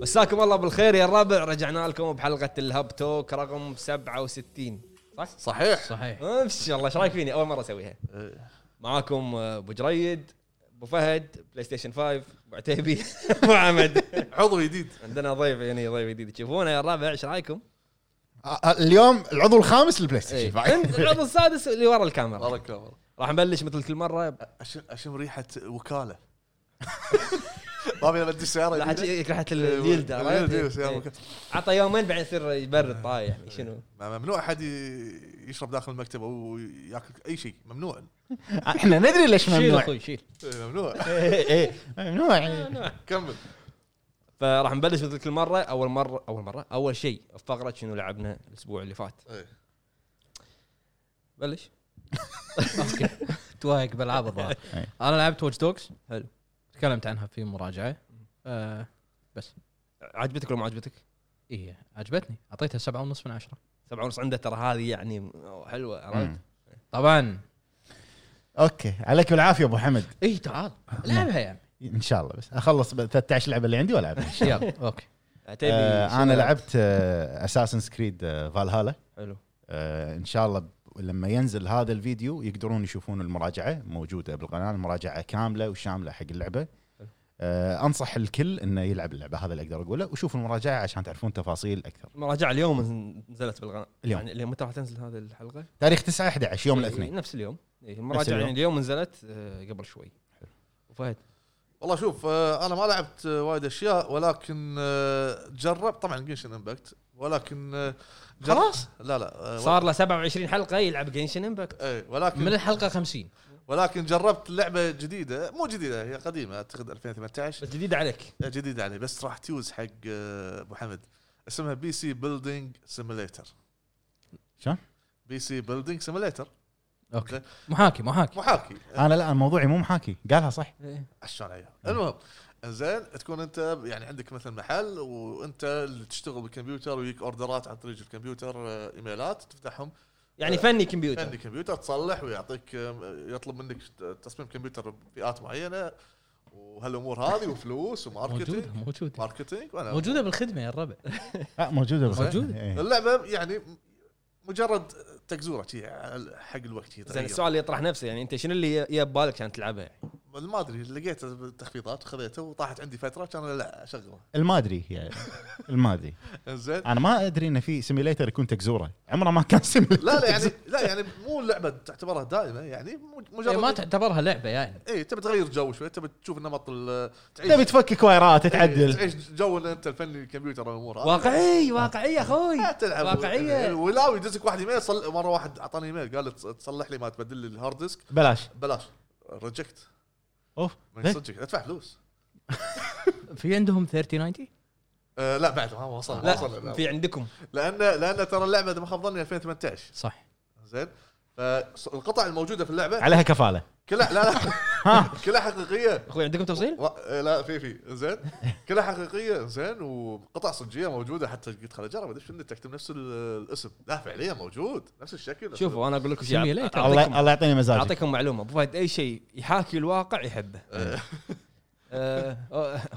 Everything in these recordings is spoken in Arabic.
مساكم الله بالخير يا الربع. رجعنا لكم بحلقة ال Hub Talk رقم 67 صح؟ صحيح. صحيح. ما شاء الله إيش رأيك فيني؟ أول مرة أسويها. إيه. معاكم آه، أبو جريد أبو فهد PlayStation 5 أبو عتيبي أبو حمد. عضو جديد. عندنا ضيف يعني ضيف جديد. تشوفونه يا الربع إيش رأيكم؟ آه، اليوم العضو الخامس لل PlayStation إيه. five. انت العضو السادس اللي ورا الكاميرا. بارك الله راح نبلش مثل كل مرة. اشم ريحة وكالة. ما ابي ادي سياره راح الجلد؟ إيه، إيه. وكالة. عطى يومين بعدين يصير يبرد طايح يعني شنو؟ ما- ممنوع أحد يشرب داخل المكتب أو ياكل أي شيء ممنوع. إحنا ندري ليش شيل ممنوع. أخوي شيل. إيه، ممنوع. إيه، إيه، ممنوع كمل. فراح نبلش مثل كل مرة أول مرة أول مرة أول شيء فقرة شنو لعبنا الأسبوع اللي فات. إيه. بلش. أوكي. توايق بالعاب الظاهر. أنا لعبت Watch Dogs حلو. تكلمت عنها في مراجعة. آه عجبتك ولا ما عجبتك؟ إيه عجبتني. أعطيتها سبعة ونص من عشرة. سبعة ونص عنده ترى هذه يعني حلوة عرفت؟ طبعا. أوكي. عليك بالعافيه أبو حمد. اي تعال. لعبها يا عمي إن شاء الله بس. أخلص ب 13 لعبه اللي عندي والعبها إن شاء الله. يلا أوكي. آه أنا لعبت Assassin's Creed فالهالا حلو. آه إن شاء الله لما ينزل هذا الفيديو يقدرون يشوفون المراجعة موجودة بالقناة المراجعة كاملة وشاملة حق اللعبة. آه أنصح الكل إنه يلعب اللعبة هذا اللي أقدر أقوله. وشوفوا المراجعة عشان تعرفون تفاصيل أكثر. المراجعة اليوم نزلت بالقناة. اليوم. يعني اليوم متى راح تنزل هذه الحلقة؟ تاريخ 9 11 يوم الاثنين. نفس اليوم. المراجعة اليوم. يعني اليوم نزلت آه، قبل شوي. وفهد؟ والله شوف آه، أنا ما لعبت آه، وايد أشياء ولكن آه، جرب طبعا Genshin Impact ولكن خلاص؟ لا لا آه، صار له 27 حلقة يلعب Genshin Impact إيه ولكن من الحلقة 50 ولكن جربت لعبة جديدة مو جديدة هي قديمة أعتقد 2018 بس جديد عليك. جديدة علي بس راح تيوز حق آه، أبو حمد. اسمها PC Building Simulator شلون؟ PC Building Simulator أوكي. محاكي محاكي. محاكي. أنا لا موضوعي مو محاكي. قالها صح. عشان عيال. المهم انزين تكون انت يعني عندك مثلا محل وانت اللي تشتغل بالكمبيوتر ويجيك order ات عن طريق الكمبيوتر آه، إيميلات تفتحهم. يعني فني كمبيوتر. عندك كمبيوتر تصلح ويعطيك آه، يطلب منك تصميم كمبيوتر بفئات معينة وهالامور هذه وفلوس و marketing. موجودة موجودة. marketing وأنا موجودة بالخدمة يا الربع. موجودة بس موجودة. إيه. اللعبة يعني مجرد تقزورة حق الوقت زين. السؤال اللي يطرح نفسه يعني انت شنو اللي يا ببالك عشان تلعبها يعني؟ ما أدري لقيت التخفيضات وخذيته وطاحت عندي فترة كان لا أشغله. المادري يعني المادري. انزين أنا ما أدري انه في simulator يكون تقزورة. عمره ما كان simulator لا لا يعني لا يعني مو اللعبه تعتبرها دائمة يعني مو- إيه، مجرد ما تعتبرها لعبة يعني. اي تبي تغير جو شوي تبي تشوف النمط ال- تعيش. تبي تفكك wire ات إيه، تعدل. تعيش جو إن أنت الفني الكمبيوتر والامور هذه. واقعي واقعيه أخوي. لا تلعب. واقعية. ولا يدزك واحد صل... مرة واحد أعطاني إيميل قال لي تصلح لي ما تبدل لي ال hard disk. بلاش. بلاش. reject offer من ليه؟ صدقك أدفع فلوس. في عندهم 3090 آه لا بعد ما وصل ما لا وصل في عندكم. لأن لأن ترى اللعبة اذا ما خاب ظني 2018 صح. زين. فالقطع الموجودة في اللعبة عليها كفالة. كلها لا لا. كلها حقيقية. أخوي عندكم تفصيل؟ و... آه، لا في في. زين. كلها حقيقية زين وقطع صجية موجودة حتى قلت خل اجرب ادش انت تكتب نفس ال- الاسم. لا فعليا موجود. نفس الشكل شوفوا أنا أقول لكم شيء. الله يعطيني مزاج أعطيكم معلومة. أبو فهد أي شيء يحاكي الواقع يحبه.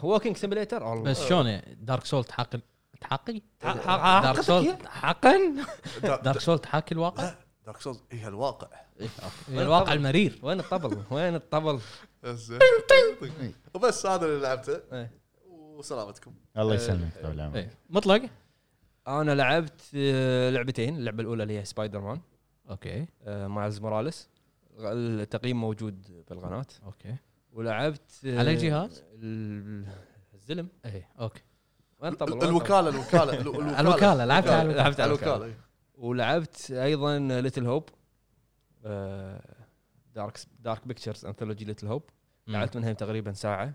walking simulator بس شلون Dark Soul تحاكي تحاقي ح- Dark Soul حقا Dark Soul تحاكي الواقع؟ Dark Souls هي الواقع؟ الواقع المرير. وين الطبل؟ وين الطبل؟ زين وبس هذا اللي لعبته. إيه. وسلامتكم. الله يسلمك طول العمر. إيه. مطلق. أنا لعبت آه، لعبتين اللعبة الأولى اللي هي سبايدر مان أوكي. آه، Miles Morales. التقييم موجود بالقناة. أوكي. ولعبت آه، على جهاز؟ ال- الزلم. إيه أوكي. وين؟ الوكاله الوكالة الوكالة لعبت على الوكالة لعبت على الوكالة. الوكالة. ولعبت أيضا Little Hope Dark Dark Pictures Anthology Little Hope. لعبت منها تقريبا ساعة.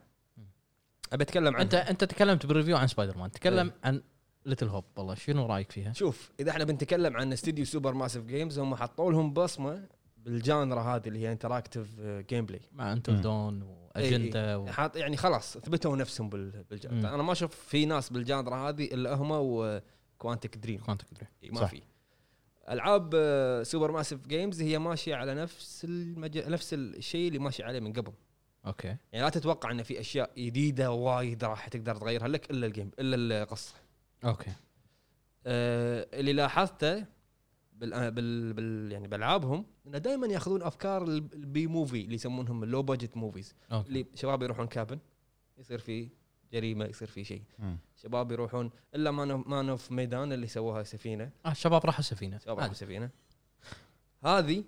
ابي اتكلم عن أنت أنت تكلمت بال review عن سبايدر مان تكلم عن Little Hope والله شنو رأيك فيها؟ شوف إذا إحنا بنتكلم عن استديو Supermassive Games هم حطوا لهم بصمة بال genre هذه اللي هي interactive gameplay مع Until Dawn و اجندا و... حاط يعني خلاص ثبتوا نفسهم. بال genre أنا ما أشوف في ناس بال genre هذه إلا هم و Quantic Dream Quantic Dream ما. في العاب آه، Supermassive Games هي ماشية على نفس المج... نفس الشيء اللي ماشي عليه من قبل. okay. يعني لا تتوقع إن في أشياء جديدة وايد راح تقدر تغيرها لك إلا ال game إلا القصة. okay. آه اللي لاحظته بال, بال, بال يعني بألعابهم انه دائما يأخذون أفكار ال- ال B movie اللي يسمونهم ال low budget movies اللي شباب يروحون cabin يصير في جريمه يصير في شيء. شباب يروحون إلا Man of Man of Medan اللي سووها سفينة. آه الشباب راحوا سفينة. شباب. راحوا سفينة. هذه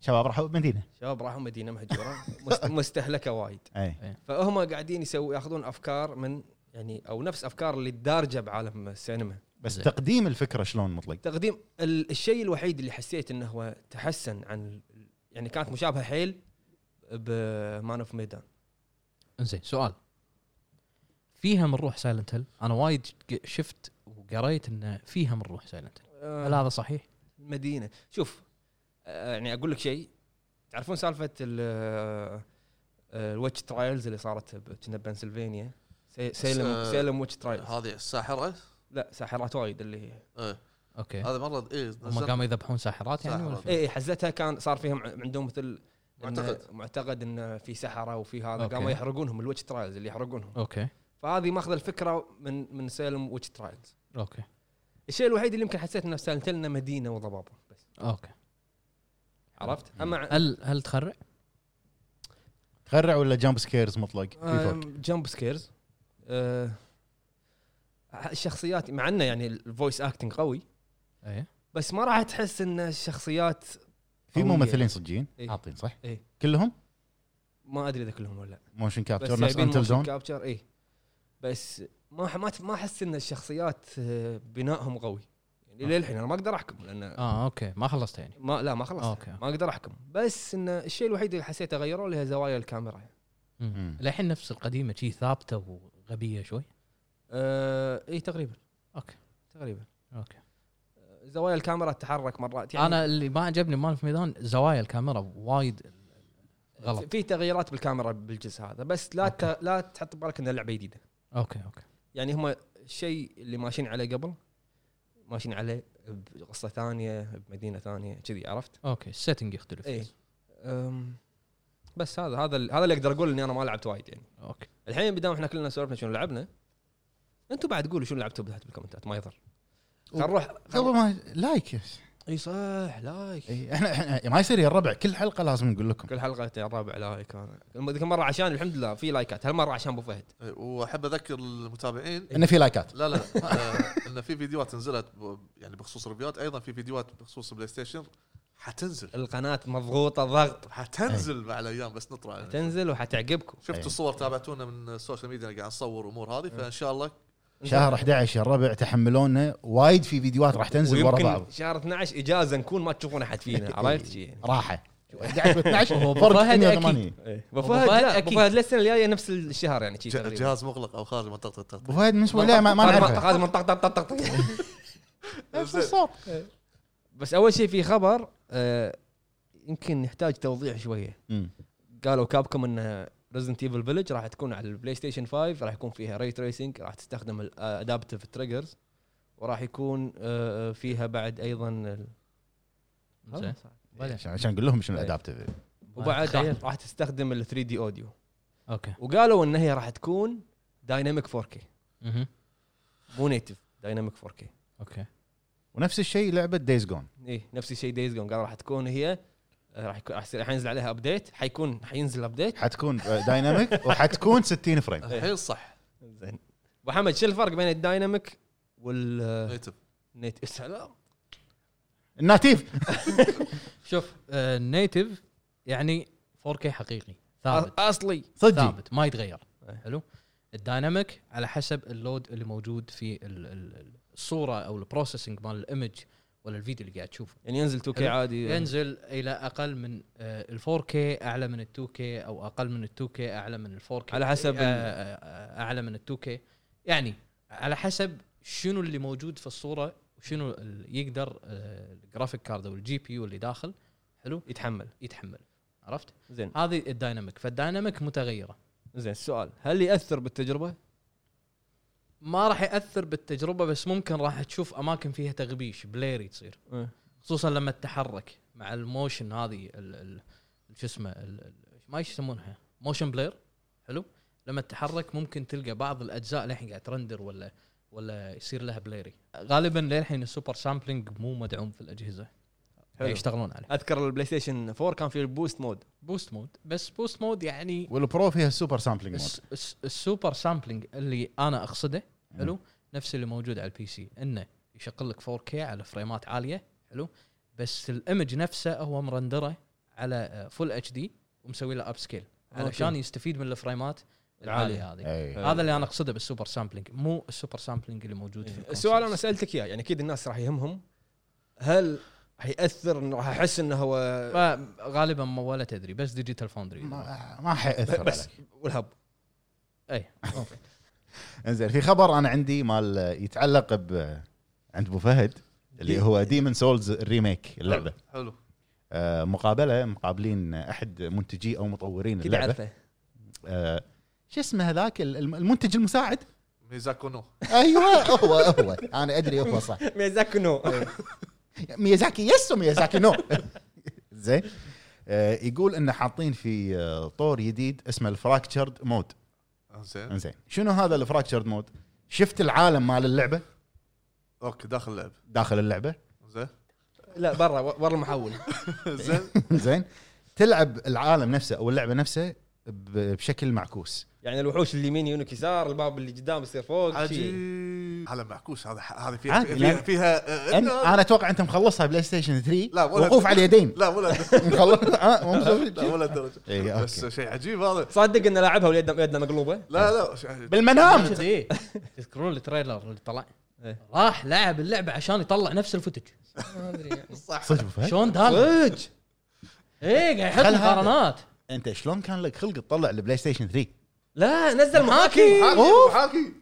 شباب راحوا مدينة. شباب راحوا مدينة مهجورة. مست- مستهلكة وايد. إي. فهم قاعدين يسوي ياخذون أفكار من يعني أو نفس أفكار اللي دارجه بعالم السينما. بس زين. تقديم الفكرة شلون مطلق؟ تقديم ال- الشيء الوحيد اللي حسيت إنه هو تحسن عن ال- يعني كانت مشابهة حيل ب Man of Medan. إنزين سؤال. فيها من روح Silent Hill أنا وايد شفت وقريت انه فيها من روح سايلنت هيل هل هذا صحيح؟ مدينه شوف آه، يعني أقول لك شيء. تعرفون سالفة ال witch trials اللي صارت كنا بنسلفانيا سي- Salem آه، Salem witch trials هذه الساحره لا ساحرات وايد اللي إيه. okay. هذا مرة إيه هم قاموا يذبحون ساحرات يعني ولا. في- اي إيه، حزتها كان صار فيهم عندهم مثل إن- معتقد. معتقد إن في سحره وفي هذا. okay. قاموا يحرقونهم ال witch trials اللي يحرقونهم. okay. فهذه ماخذ الفكرة من من Salem witch trials. okay. الشيء الوحيد اللي يمكن حسيت إنه سايلنت هيل مدينة وضبابة بس. okay. عرفت؟ أما هل هل تخرع؟ تخرع ولا jump scares مطلق؟ jump scares آه الشخصيات مع إنه يعني ال voice acting قوي. إيه. بس ما راح تحس إن الشخصيات في. ممثلين صجيين إيه. حاطين صح؟ إيه. كلهم؟ ما أدري إذا كلهم ولا لأ. motion capture نفس Until motion Dawn capture اي بس ما ما ما أحس إن الشخصيات آه، بنائهم قوي. يعني للحين أنا ما أقدر أحكم لأن آه okay. ما خلصت يعني. ما لا ما خلص okay. ما أقدر أحكم. بس إن الشيء الوحيد اللي حسيته غيروا اللي هي زوايا الكاميرا. الحين نفس القديمة شي ثابتة وغبية شوي؟ آه إي تقريبا. okay. تقريبا. okay. زوايا الكاميرا تتحرك مرات. يعني أنا اللي ما عجبني Man of Medan زوايا الكاميرا وايد غلط. في تغييرات بالكاميرا بالجزء هذا بس لا ت... لا تحط بالك إن اللعبة جديدة. okay okay. يعني هم الشيء اللي ماشيين عليه قبل ماشيين عليه بقصة ثانية بمدينة ثانية كذي عرفت؟ okay ال setting يختلف. اي بس هذا هذا ال- هذا اللي أقدر أقول إني أنا ما لعبت وايد يعني. okay. الحين بدام إحنا كلنا سولفنا شنو لعبنا أنتم بعد قولوا شنو لعبتوا تحت بالكومنتات ما يضر. خل نروح قبل ما like إي صح like. إحنا إحنا ما يصير يا الربع كل حلقة لازم نقول لكم. كل حلقة يا ربع like. أنا ذيك المرة عشان الحمد لله في لايكات هالمرة عشان أبو فهد. وأحب أذكر المتابعين. انه في لايكات. لا لا آه، إن في فيديوهات نزلت يعني بخصوص ريفيوات أيضا في فيديوهات بخصوص PlayStation حتنزل. القناة مضغوطة ضغط. حتنزل مع الأيام بس نطلع. تنزل وحتعجبكم. شفتوا. الصور تابعتونا من ال social media قاعد نصور أمور هذه فإن شاء الله شهر 11 يا الربع تحملونا وايد في فيديوهات راح تنزل ورا بعض. شهر 12 إجازة نكون ما تشوفون أحد فينا عرفت شي؟ راحة. 11 و 12 هو فرق فهد 180 أبو فهد لا أبو أكيد. فهد السنة الجاية نفس الشهر يعني شي ج- تقريبا. جهاز مغلق أو خارج منطقه أبو التغطيه فهد من أسبوع لا ما, نعرفه. منطق- هذا منطق طق طق طق طق. نفس الصوت. بس أول شيء في خبر آه، يمكن يحتاج توضيح شوية. قالوا كابكم ان ريزنت ايفل فيلج راح تكون على البلاي ستيشن 5 راح يكون فيها ري تريسنج راح تستخدم الادابتيف تريجرز وراح يكون آه، فيها بعد أيضا بعدين عشان نقول لهم شنو إيه. ال adaptive وبعد. راح- تستخدم ال 3D audio okay. وقالوا إن هي راح تكون دايناميك 4K مهم. مو نيتف dynamic 4K okay. ونفس الشيء لعبة Days Gone إيه نفس الشيء Days Gone قالوا راح تكون هي آه، راح يكون راح ينزل عليها update حيكون حينزل update حتكون dynamic وحتكون 60 frame الحين صح. زين. أبو حمد شو الفرق بين ال dynamic وال native native سلام. ال native. شوف آه native يعني 4K حقيقي ثابت. أصلي. صدقي ثابت ما يتغير. إيه. حلو؟ ال dynamic على حسب ال load اللي موجود في ال- ال- الصورة أو ال processing مال ال image ولا الفيديو اللي قاعد تشوفه. يعني ينزل 2K حلو. عادي. ينزل إلى أقل من ال 4K أعلى من ال 2K أو أقل من ال 2K أعلى من ال 4K على حسب آه، آه، أعلى من ال 2K يعني على حسب شنو اللي موجود في الصورة وشنو اللي يقدر آه، ال graphic card أو ال GPU اللي داخل. حلو؟ يتحمل. يتحمل. عرفت؟ زين. هذه ال dynamic فال dynamic متغيرة. زين السؤال هل يأثر بالتجربة؟ ما راح يأثر بالتجربة بس ممكن راح تشوف أماكن فيها تغبيش blurry تصير إيه. خصوصا لما تتحرك مع ال motion هذه شو اسمه ما يسمونها؟ motion blur. حلو. لما تتحرك ممكن تلقى بعض الأجزاء للحين قاعد ت render ولا ولا يصير لها blur. غالبا للحين ال super sampling مو مدعوم في الأجهزة. يشتغلون عليه. أذكر البلاي ستيشن 4 كان فيه ال boost mode boost mode بس boost mode يعني والبرو فيها ال super sampling mode الس- الس- ال super sampling اللي أنا أقصده حلو؟ نفس اللي موجود على ال PC إنه يشغل لك 4K على frameات عالية حلو؟ بس ال image نفسه هو م render ه على full HD ومسوي له upscale علشان okay. يستفيد من الفريمات. العالية هذه. هذا اللي أنا أقصده بال super sampling مو ال super sampling اللي موجود في ال consoles. السؤال أنا سألتك إياه يعني أكيد الناس راح يهمهم. هل راح ياثر إنه راح احس إنه هو ما- غالبا ما ولا تدري بس Digital Foundry ما ما حيأثر بس عليك. والهب. اي إنزين في خبر أنا عندي مال يتعلق ب عند أبو فهد اللي هو Demon's Souls ال remake اللعبة. حلو آه، مقابلة مقابلين أحد منتجي أو مطورين كذا اللعبة. اعرفه آه، شو اسمه هذاك؟ الم- المنتج المساعد؟ ميزاكو no أيوه هو هو. أنا أدري هو صح. ميازاكي no ميازاكي yes وميازاكي no. زين. آه، يقول انه حاطين في آه، طور جديد اسمه ال fractured mode. زين. زين شنو هذا الفراكتشرد مود؟ شفت العالم مال اللعبة؟ أوكي داخل اللعب. داخل اللعبة؟ زين. لا برا برا المحول. زين. زين. تلعب العالم نفسه أو اللعبة نفسها ب- بشكل معكوس. يعني الوحوش اللي يمين يونك يسار الباب اللي قدام يصير فوق شيء. عجيب على معكوس هذا فيها عادي، فيها, لا. فيها آه، أن إنه- أنا أتوقع أنت مخلصها بلاي ستيشن 3 لا، ولا- وقوف على اليدين لا ولا مخلص آه، مو مسوي لا ولا إيه، بس. شيء عجيب هذا صدق إنه لاعبها واليد يدنا مقلوبة لا لا شيء- بالمنام كذي تذكرون التريلر اللي طلع إيه. راح لعب اللعبة عشان يطلع نفس الفوتج ما أدري يعني صح صدق أبو فهد؟ شلون هذا؟ صدق إيه قاعد يحط خل هذا. مقارنات أنت شلون كان لك خلق تطلع البلاي ستيشن 3 لا نزل محاكي. حاكي أوف. حاكي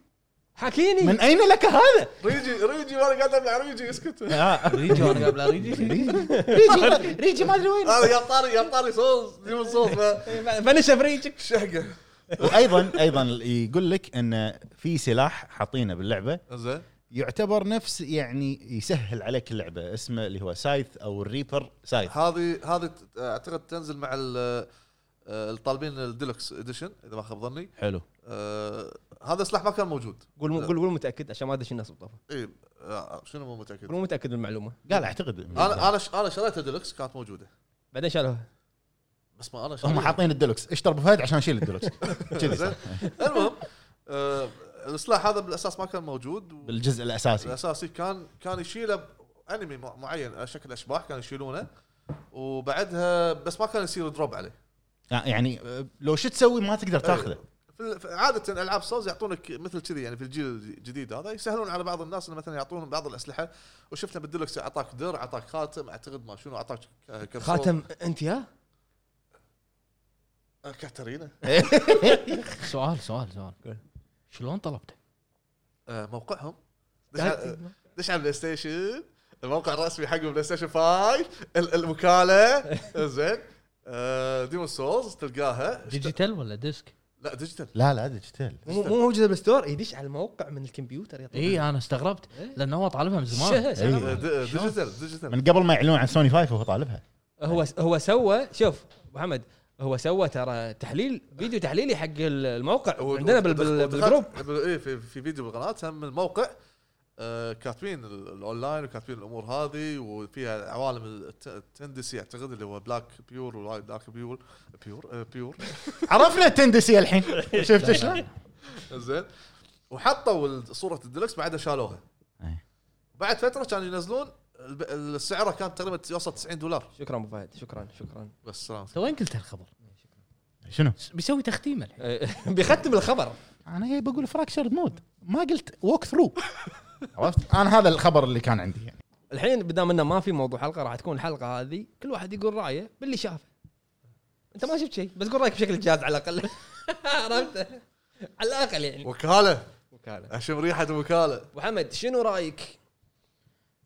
حاكيني. من أين لك هذا؟ ريجي ريجي وأنا قاعد أبلع ريجي اسكت. آه، ريجي وأنا قبل ريجي. ريجي. ريجي ما أدري وين. هذا يا طاري يا طاري صوص ديمون صوص فنش فريجك شهقه وأيضا أيضا يقول لك إن في سلاح حاطينه باللعبة. زين. يعتبر نفس يعني يسهل عليك اللعبة اسمه اللي هو سايث أو الريبر سايث هذه هذه أعتقد تنزل مع ال- الطالبين الديلكس اديشن إذا ما خاب ظني. حلو. آه، هذا السلاح ما كان موجود. قول قول قول متأكد عشان ما ادش الناس بالطفل اي آه، شنو مو متأكد؟ قول متأكد من المعلومة. قال أعتقد أنا أنا ش- أنا شريتها ديلكس كانت موجودة. بعدين شالوها. بس ما أنا هم حاطين الديلوكس. اشتر أبو فهد عشان اشيل الديلوكس. كذي. المهم آه، السلاح هذا بالأساس ما كان موجود بالجزء الأساسي. الأساسي كان كان يشيله enemy مع- معين على شكل أشباح كانوا يشيلونه. وبعدها بس ما كان يصير drop عليه. يعني آه، لو شو تسوي ما تقدر تاخذه. عادة العاب Souls يعطونك مثل كذي يعني في الجيل الجديد هذا يسهلون على بعض الناس إنه مثلا يعطونهم بعض الأسلحة. وشفنا بالديلكس أعطاك درع أعطاك خاتم أعتقد ما شنو أعطاك ك- كبسول. خاتم أنت يا؟ آه، كاترينا. سؤال سؤال سؤال. قول. شلون طلبته؟ آه، موقعهم. دش على- دش على البلاي ستيشن الموقع الرسمي حق البلاي ستيشن 5 ال- الوكاله زين. آه، Demon's Souls تلقاها. digital ولا disc؟ لا digital. لا لا digital. مو مو موجودة بال store يدش على الموقع من الكمبيوتر يا طويل. إي أنا استغربت لأنه هو طالبها من زمان. آه، دي- digital digital. من قبل ما يعلنون عن سوني 5 وهو طالبها. هو هو سوى شوف محمد هو سوى ترى تحليل فيديو تحليلي حق الموقع عندنا بال group. بال- إيه في في فيديو بالقناة هم الموقع آه كاتبين ال- الاونلاين وكاتبين الأمور هذه وفيها عوالم الت- ال tendency أعتقد اللي هو black pure و black pure pure آه بيور عرفنا ال tendency الحين. شفت شلون؟ زين. وحطوا صورة الديلكس بعدها شالوها. أي. بعد فترة كانوا ينزلون السعره كانت تقريبا يوصل 90 دولار. شكرا أبو فهد شكرا شكرا. بس سلام. تو وين قلت الخبر؟ شنو؟ بيسوي تختيمه الحين. إيه، بيختم الخبر. أنا جاي بقول fracture mode ما قلت walkthrough عرفت؟ أنا هذا الخبر اللي كان عندي يعني. الحين بدام إنه ما في موضوع حلقة راح تكون الحلقة هذه كل واحد يقول رأيه باللي شافه. أنت ما شفت شيء بس قول رأيك بشكل الجهاز على الأقل. عرفت؟ على الأقل يعني. وكالة. وكالة. أشم ريحة وكالة. أبو حمد شنو رأيك؟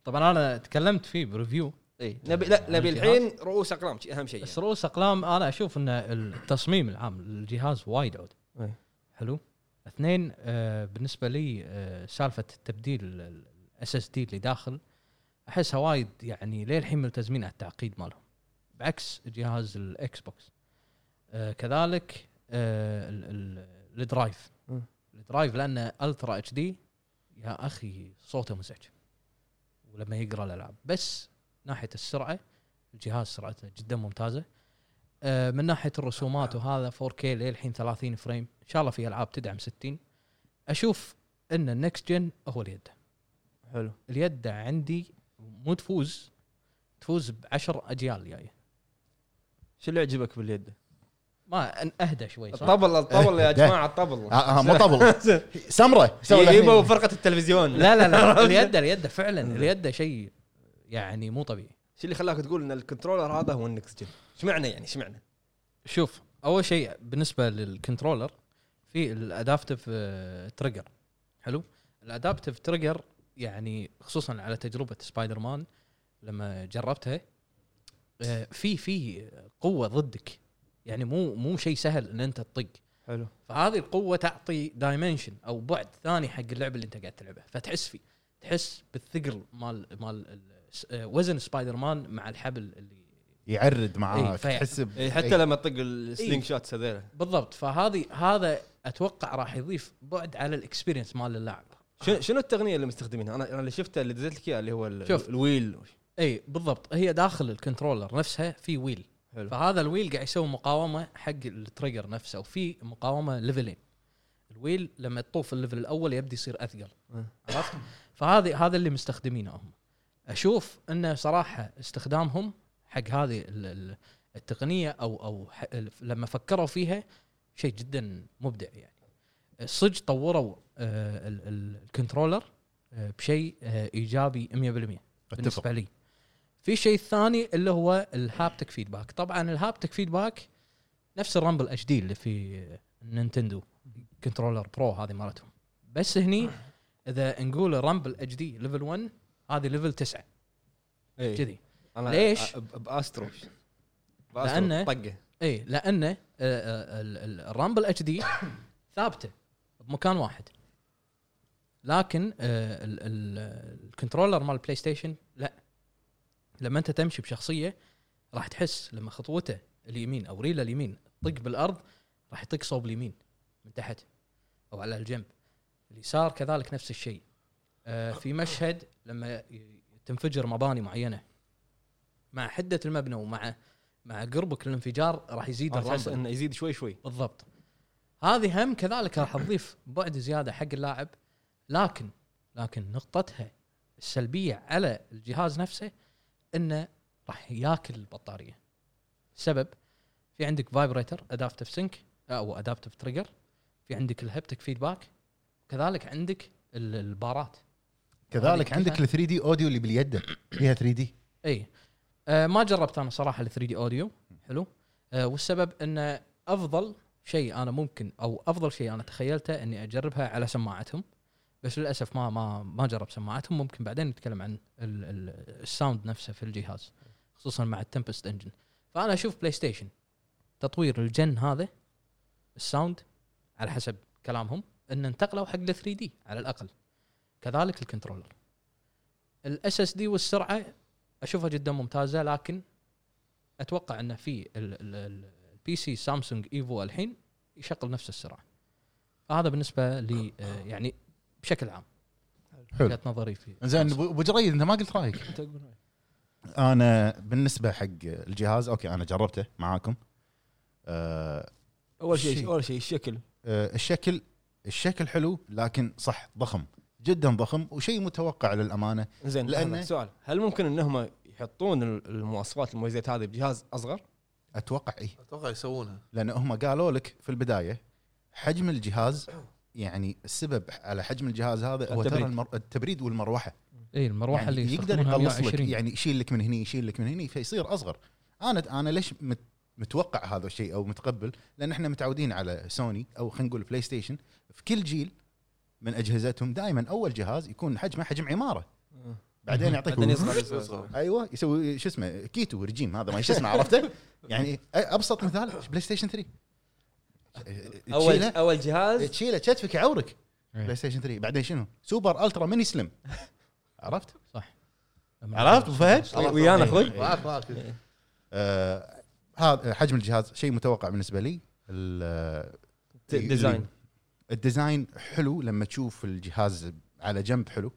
طبعا أنا تكلمت فيه preview. إي نبي لا نبي؟ الحين رؤوس أقلام شي أهم شيء بس يعني. رؤوس أقلام أنا أشوف إن التصميم العام للجهاز وايد عود. حلو؟ اثنين آه بالنسبة لي آه سالفة التبديل ال SSD اللي داخل أحسها وايد يعني للحين ملتزمين على التعقيد مالهم. بعكس جهاز الاكس بوكس آه كذلك آه ال- ال- ال drive مم. ال drive لأنه Ultra HD يا أخي صوته مزعج. ولما يقرأ الألعاب. بس ناحية السرعة الجهاز سرعته جدا ممتازة. آه من ناحية الرسومات وهذا 4K للحين 30 frame إن شاء الله في ألعاب تدعم 60 أشوف إن ال next gen هو اليد. حلو. اليد عندي مو تفوز تفوز بعشر أجيال جاية. شو اللي يعجبك باليد؟ ما أن- أهدى شوي صح؟ الطبل الطبل يا. جماعة الطبل. آه آه، مو طبل. سمرة. يبوا. فرقه التلفزيون. لا لا لا. اليد اليد فعلا اليد شيء يعني مو طبيعي. شو اللي خلاك تقول إن ال controller هذا هو ال next gen؟ إيش معنى يعني؟ إيش معنى؟ شوف أول شيء بالنسبة لل controller في ال adaptive trigger حلو؟ ال adaptive trigger يعني خصوصا على تجربة سبايدر مان لما جربتها آه، في في قوة ضدك. يعني مو مو شيء سهل إن أنت تطق. حلو. فهذه القوة تعطي dimension أو بعد ثاني حق اللعبة اللي أنت قاعد تلعبها. فتحس فيه. تحس بالثقل مال مال آه، وزن سبايدر مان مع الحبل اللي يعرد معاك في- تحس إيه، حتى إيه. لما تطق ال sling shots هذيلا. بالضبط. فهذه هذا أتوقع راح يضيف بعد على ال experience مال اللاعب. شنو شنو التقنيه اللي مستخدمينها؟ أنا أنا اللي شفته اللي دزيت لك اياه اللي هو شوف. ال wheel. إي بالضبط. هي داخل ال controller نفسها في wheel. حلو. فهذا ال wheel قاعد يسوي مقاومة حق ال trigger نفسه وفي مقاومة level ين. ال wheel لما تطوف ال level الأول يبدي يصير أثقل. عرفت؟ فهذه هذا اللي مستخدمينه هم. أشوف انه صراحة استخدامهم حق هذه ال- ال- التقنية أو أو لما فكروا فيها شيء جدا مبدع يعني. صدق طوروا آه، ال- ال- ال controller آه، بشيء آه، إيجابي 100% اتفق بالنسبة لي. في شيء ثاني اللي هو ال haptic feedback. طبعا ال haptic feedback نفس ال rumble HD اللي في Nintendo controller pro هذه مالتهم. بس هني إذا نقول ال rumble HD level 1 هذه level 9 إيه. كذي. ليش؟ ب Astro. ب Astro طقة. اي لأنه ال- ال- ال rumble HD ثابتة بمكان واحد. لكن آه، ال- ال- ال controller مال ال PlayStation لا. لما أنت تمشي بشخصية راح تحس لما خطوته اليمين أو ريلة اليمين طق بالأرض راح يطق صوب اليمين من تحت أو على الجنب. اليسار كذلك نفس الشيء. في مشهد لما تنفجر مباني معينة. مع حدة المبنى ومع مع قربك للانفجار راح يزيد تحس الرامبل إنه يزيد شوي شوي. بالضبط. هذه هم كذلك راح تضيف بعد زيادة حق اللاعب لكن لكن نقطتها السلبية على الجهاز نفسه إنه راح ياكل البطارية. السبب في عندك vibrator adaptive sync أو adaptive trigger في عندك ال haptic feedback كذلك عندك ال- البارات. كذلك عندك ال 3D audio اللي باليد فيها 3D اي آه ما جربت أنا صراحة ال 3D audio حلو. آه والسبب انه أفضل شيء أنا ممكن أو أفضل شيء أنا تخيلته إني أجربها على سماعتهم. بس للأسف ما ما ما جرب سماعتهم. ممكن بعدين نتكلم عن ال ال ال sound نفسه في الجهاز خصوصا مع ال Tempest engine فأنا أشوف PlayStation تطوير ال gen هذا ال sound على حسب كلامهم إن انتقلوا حق ال 3D على الأقل. كذلك ال controller. ال SSD والسرعة أشوفها جدا ممتازة لكن أتوقع إنه في ال PC Samsung Evo الحين يشغل نفس السرعة. فهذا بالنسبة لي آه، يعني بشكل عام. حلو. وجهة نظري في زين ابو جريد أنت ما قلت رأيك. أنا بالنسبة حق الجهاز أوكي أنا جربته معاكم. آه أول شيء. أول شيء الشكل. آه الشكل الشكل حلو لكن صح ضخم. جدا ضخم وشيء متوقع للأمانة. زين لأن- لأن سؤال هل ممكن انهم يحطون ال- المواصفات المميزات هذه بجهاز أصغر؟ أتوقع اي أتوقع يسوونها. لأن هم قالوا لك في البداية حجم الجهاز يعني السبب على حجم الجهاز هذا هو ترى التبريد. المر... التبريد والمروحة. اي المروحة يعني اللي يقدر يقلص لك 120 يعني يشيل لك من هني يشيل لك من هني فيصير أصغر. أنا أنا ليش مت متوقع هذا الشيء أو متقبل؟ لأن إحنا متعودين على سوني أو خلينا نقول PlayStation في كل جيل من أجهزتهم دائما أول جهاز يكون حجمه حجم عمارة. بعدين يعطيك بعدين يصغر يصغر. أيوه يسوي شو اسمه كيتو رجيم هذا ما شو اسمه عرفته؟ يعني أبسط مثال PlayStation 3 اول أول جهاز؟ تشيله كتفك يعورك. إيه. PlayStation 3 بعدين شنو؟ super ultra mini slim عرفت؟ لما عرفت؟ أبو فهد؟ ويانا إيه. أخوي؟ معك معك آه، هذا حجم الجهاز شيء متوقع بالنسبة لي. ال- ت- design ال design حلو لما تشوف الجهاز على جنب حلو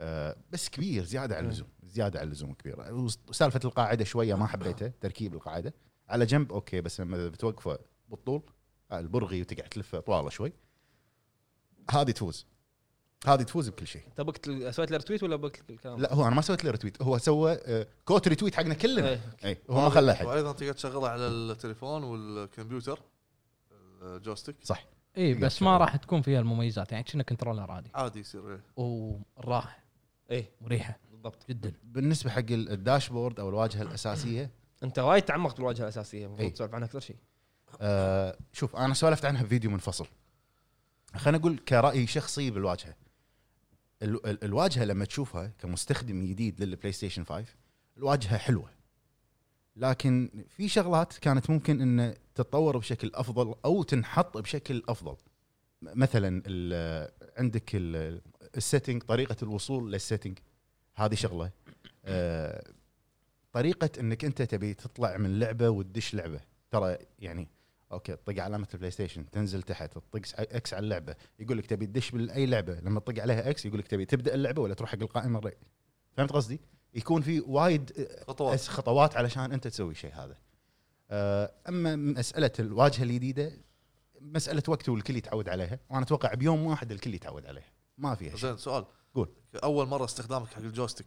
آه، بس كبير زيادة على اللزوم زيادة على اللزوم كبير وسالفة القاعدة شوية ما حبيتها تركيب القاعدة. على جنب أوكي بس لما بتوقفه بالطول آه، البرغي وتقعد تلفه طوالة شوي. هذه تفوز. هذه تفوز بكل شيء. انت بكت سويت له retweet ولا بكت الكلام؟ لا هو أنا ما سويت له retweet هو سوى آه، quote retweet حقنا كلنا. إيه. اي هو ما خلى احد وأيضا تقدر تشغله على التليفون والكمبيوتر ال joystick صح. اي إيه، بس ما راح تكون فيها المميزات. يعني كنه controller عادي. عادي يصير إيه. وراح. إيه. مريحة. بالضبط. جدا. بالنسبة حق ال- ال dashboard أو الواجهة الأساسية. أنت وايد تعمقت بالواجهة الأساسية. المفروض إيه. تسولف عنها أكثر شيء. آه شوف أنا سولفت عنها بفيديو منفصل. خلينا نقول كرأي شخصي بالواجهة. ال- ال- الواجهة لما تشوفها كمستخدم جديد لل PlayStation 5 الواجهة حلوة. لكن في شغلات كانت ممكن إن تتطور بشكل أفضل أو تنحط بشكل أفضل. مثلا عندك ال- settings طريقة الوصول لل settings هذه شغلة. آه، طريقة إنك أنت تبي تطلع من لعبة وتدش لعبة. ترى يعني okay طق علامه البلاي ستيشن تنزل تحت تطق X على اللعبة. يقول لك تبي تدش باي لعبة. لما تطق عليها X يقول لك تبي تبدأ اللعبة ولا تروح حق القائمة فهمت قصدي؟ يكون في وايد خطوات. خطوات علشان أنت تسوي شيء هذا. آه، أما مسألة الواجهة الجديده مسألة وقت والكل يتعود عليها وأنا أتوقع بيوم واحد الكل يتعود عليها. ما فيها شيء. زين سؤال. قول. أول مرة استخدامك حق الجوستيك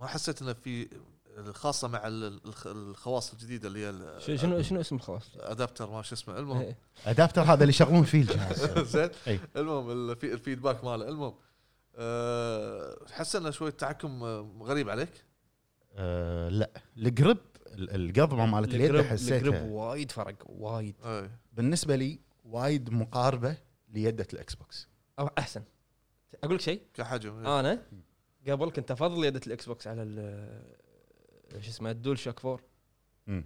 ما حسيت إنه في خاصة مع ال- الخ- الخواص الجديدة اللي هي شنو شنو اسم الخواص؟ ادابتر ما شو اسمه. المهم. ادابتر هذا اللي يشغلون فيه الجهاز. زين. المهم الفي- ال feedback ماله. المهم أه حس انه شوية تحكم آه، غريب عليك؟ آه لا. ال grip ال- القضبه مالت اليد حسيتها. الجريب وايد فرق وايد. أي. بالنسبة لي وايد مقاربة ليدة الإكس بوكس. أو أحسن. أقول لك شيء؟ كحجم إيه. أنا قبل كنت أفضل يدة الإكس بوكس على ال- شو اسمه ال DualShock 4 مم.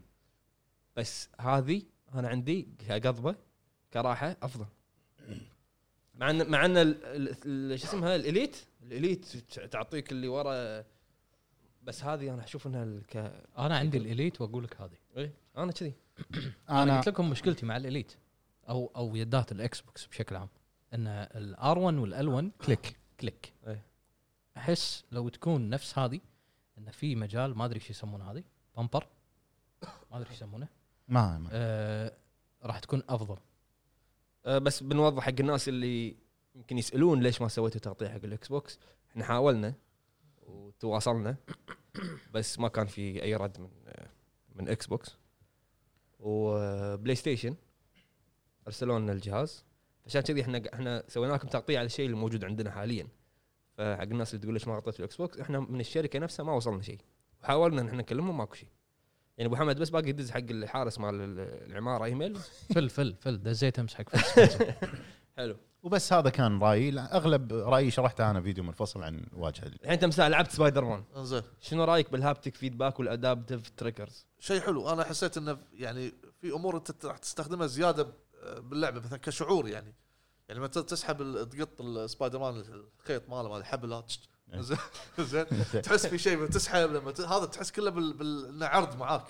بس هذه أنا عندي كقضبة كراحة أفضل. مع ان مع إن ال- ال- ال- شو اسمها؟ ال Elite؟ ال Elite تعطيك اللي ورا. بس هذه أنا أشوف إنها ال- ك أنا عندي ال Elite وأقول لك هذه. إيه، أنا كذي. أنا قلت لكم مشكلتي مع ال Elite أو أو يدات الاكس بوكس بشكل عام. إن ال R 1 وال L 1 click click إيه. أحس لو تكون نفس هذه إن في مجال ما أدري إيش يسمونه هذه. bumper ما أدري إيش يسمونه. ما, ما. آه راح تكون أفضل. بس بنوضح حق الناس اللي يمكن يسألون ليش ما سويتوا تغطية حق الإكس بوكس. إحنا حاولنا وتواصلنا بس ما كان في أي رد من من إكس بوكس. وبلاي ستيشن ارسلوا لنا الجهاز. عشان كذي إحنا إحنا سوينا لكم تغطية على الشيء اللي موجود عندنا حاليا. فحق الناس اللي تقول ليش ما غطيت الإكس بوكس إحنا من الشركة نفسها ما وصلنا شيء. وحاولنا إن إحنا نكلمهم ماكو شيء. يعني أبو حمد بس باقي يدز حق الحارس مال العمارة ايميل فل فل فل دزيت أمس حق حلو. وبس هذا كان رأيي. لا، أغلب رأيي شرحته أنا فيديو منفصل عن واجهة الحين أنت مساء لعبت سبايدر مان إي زين. شنو رأيك بال haptic feedback وال adaptive triggers؟ شيء حلو. أنا حسيت إنه يعني في أمور أنت راح تستخدمها زيادة باللعبة مثلا كشعور يعني. يعني لما تسحب ال- تقط السبايدر مان الخيط ماله مال الحبل. زين. زين. تحس في شيء تسحب لما ت- هذا تحس كله بال, عرض معاك.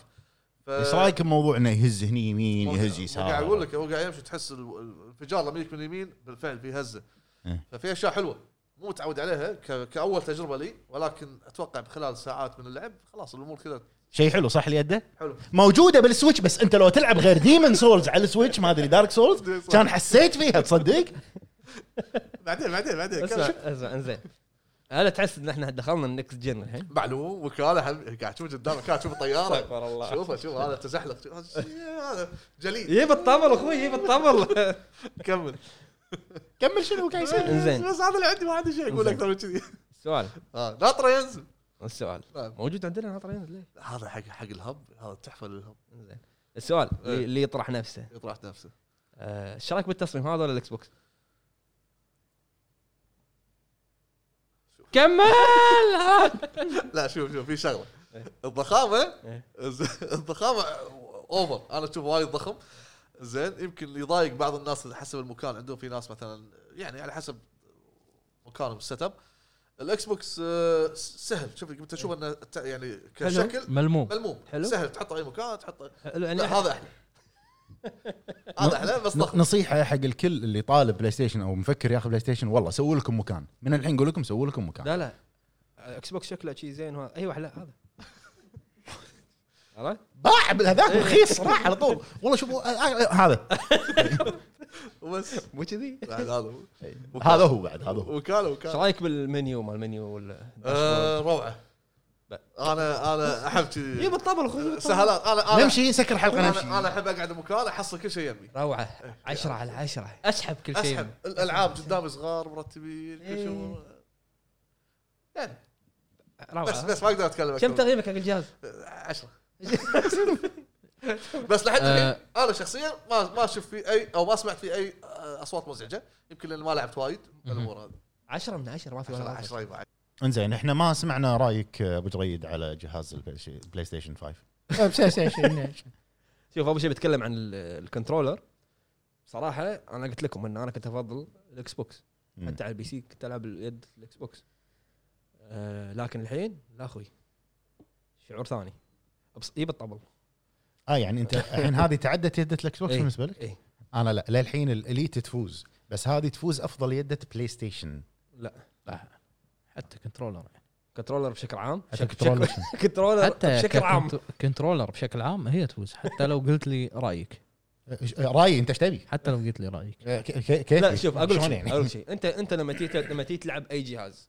ف... إيش رايك بموضوع إنه يهز هني يمين يهز مو قاعد أقول يسار لك هو قاعد يمشي تحس ال- الانفجار لما يجيك من اليمين بالفعل في هزة. إيه. ففي أشياء حلوة. مو متعود عليها ك... كأول تجربة لي ولكن أتوقع خلال ساعات من اللعب خلاص الأمور كذا. شيء حلو صح اليده حلو. موجودة بالسويتش بس أنت لو تلعب غير ديمن سولز على السويتش ما أدري دارك سولز كان حسيت فيها تصدق؟ بعدين بعدين بعدين اسمع كمل. اسمع إنزين. هل تحس إن إحنا دخلنا النكست جن الحين؟ معلوم وكاله قاعد تشوف قدامك قاعد تشوف الطيارة. استغفر الله. شوفه شوف هذا تزحلق. هذا جليد. يجيب الطبل أخوي يجيب الطبل كمل. كمل شنو قاعد يصير إنزين. بس هذا اللي عندي ما عندي شيء أقول. أكثر من كذي. السؤال آه، ناطرة ينزل. السؤال. نعم. موجود عندنا ناطر ينزل؟ ليه؟ هذا حق حق الهب هذا تحفه للهب إنزين. السؤال إيه. اللي اللي يطرح نفسه. يطرح نفسه. آه، إيش رأيك بالتصميم هذا ولا الإكس بوكس؟ كمل! لا شوف شوف في شغلة. الضخامة إيه. الضخامة over أنا اشوفه وايد ضخم. زين يمكن يضايق بعض الناس اللي حسب المكان. عندهم في ناس مثلا يعني على حسب مكانهم ال setup الاكس بوكس آه، سهل. شوف انت تشوف إنه ت- يعني كشكل ملموم. ملموم. حلو. سهل. تحطه أي مكان تحطه يعني هذا أحلى. هذا أحلى بس ضخم. نصيحة حق الكل اللي طالب بلاي ستيشن أو مفكر ياخذ بلاي ستيشن والله سووا لكم مكان. من الحين نقول لكم سووا لكم مكان. لا لا. إكس بوكس شكله شيء زين وهذا أيوه لا هذا. عرفت؟ باع هذاك رخيص راح على طول. والله شوفوا آه، آه، هذا. وبس مو كذي؟ بعد هذا هو. هذا هو بعد هذا هو. وكاله إيش وكاله رأيك بالمنيو مال المنيو ولا آه، روعة. أنا أنا أحب جيب كذي الطبل أخوي سهلات أنا أنا نمشي سكر حلقة نمشي. أنا أحب أقعد بمكان أحصل كل شيء يمي. روعة. 10 على 10 أسحب كل شيء أسحب. الألعاب قدامي صغار مرتبين كل شيء. إيه. يعني. بس روعة. بس ما أقدر أتكلم كم. تقييمك حق الجهاز؟ 10 بس لحد آه. الحين أنا شخصيا ما ما أشوف فيه اي أو ما سمعت فيه أي آه، أصوات مزعجة. يمكن لأن ما لعبت وايد. الأمور هذه. 10 من 10 ما في ولا 10 واحد 10 يبقى انزين إحنا ما سمعنا رأيك آه، أبو جريد على جهاز البلاي بلاي ستيشن 5 شوف اول شيء بتكلم عن ال- ال controller. صراحة أنا قلت لكم إن أنا كنت أفضل الاكس بوكس. حتى على ال PC كنت ألعب اليد الاكس بوكس آه لكن الحين لا أخوي. شعور ثاني. أبص- يب الطبل آه يعني أنت الحين هذه تعدت يدة الاكس بوكس إيه. بالنسبة لك؟ إيه. أنا لا للحين ال Elite تفوز. بس هذه تفوز أفضل يدة بلاي ستيشن لا. حتى controller controller بشكل عام؟ حتى controller. controller حتى بشكل عام. controller بشكل عام هي تفوز حتى لو قلت لي رأيك. رأيي انت إيش تبي؟ حتى لو قلت لي رأيك. كيف لا شوف أقول شيء يعني؟ أقول لك شيء. انت أنت لما تيجي لما تيجي تلعب أي جهاز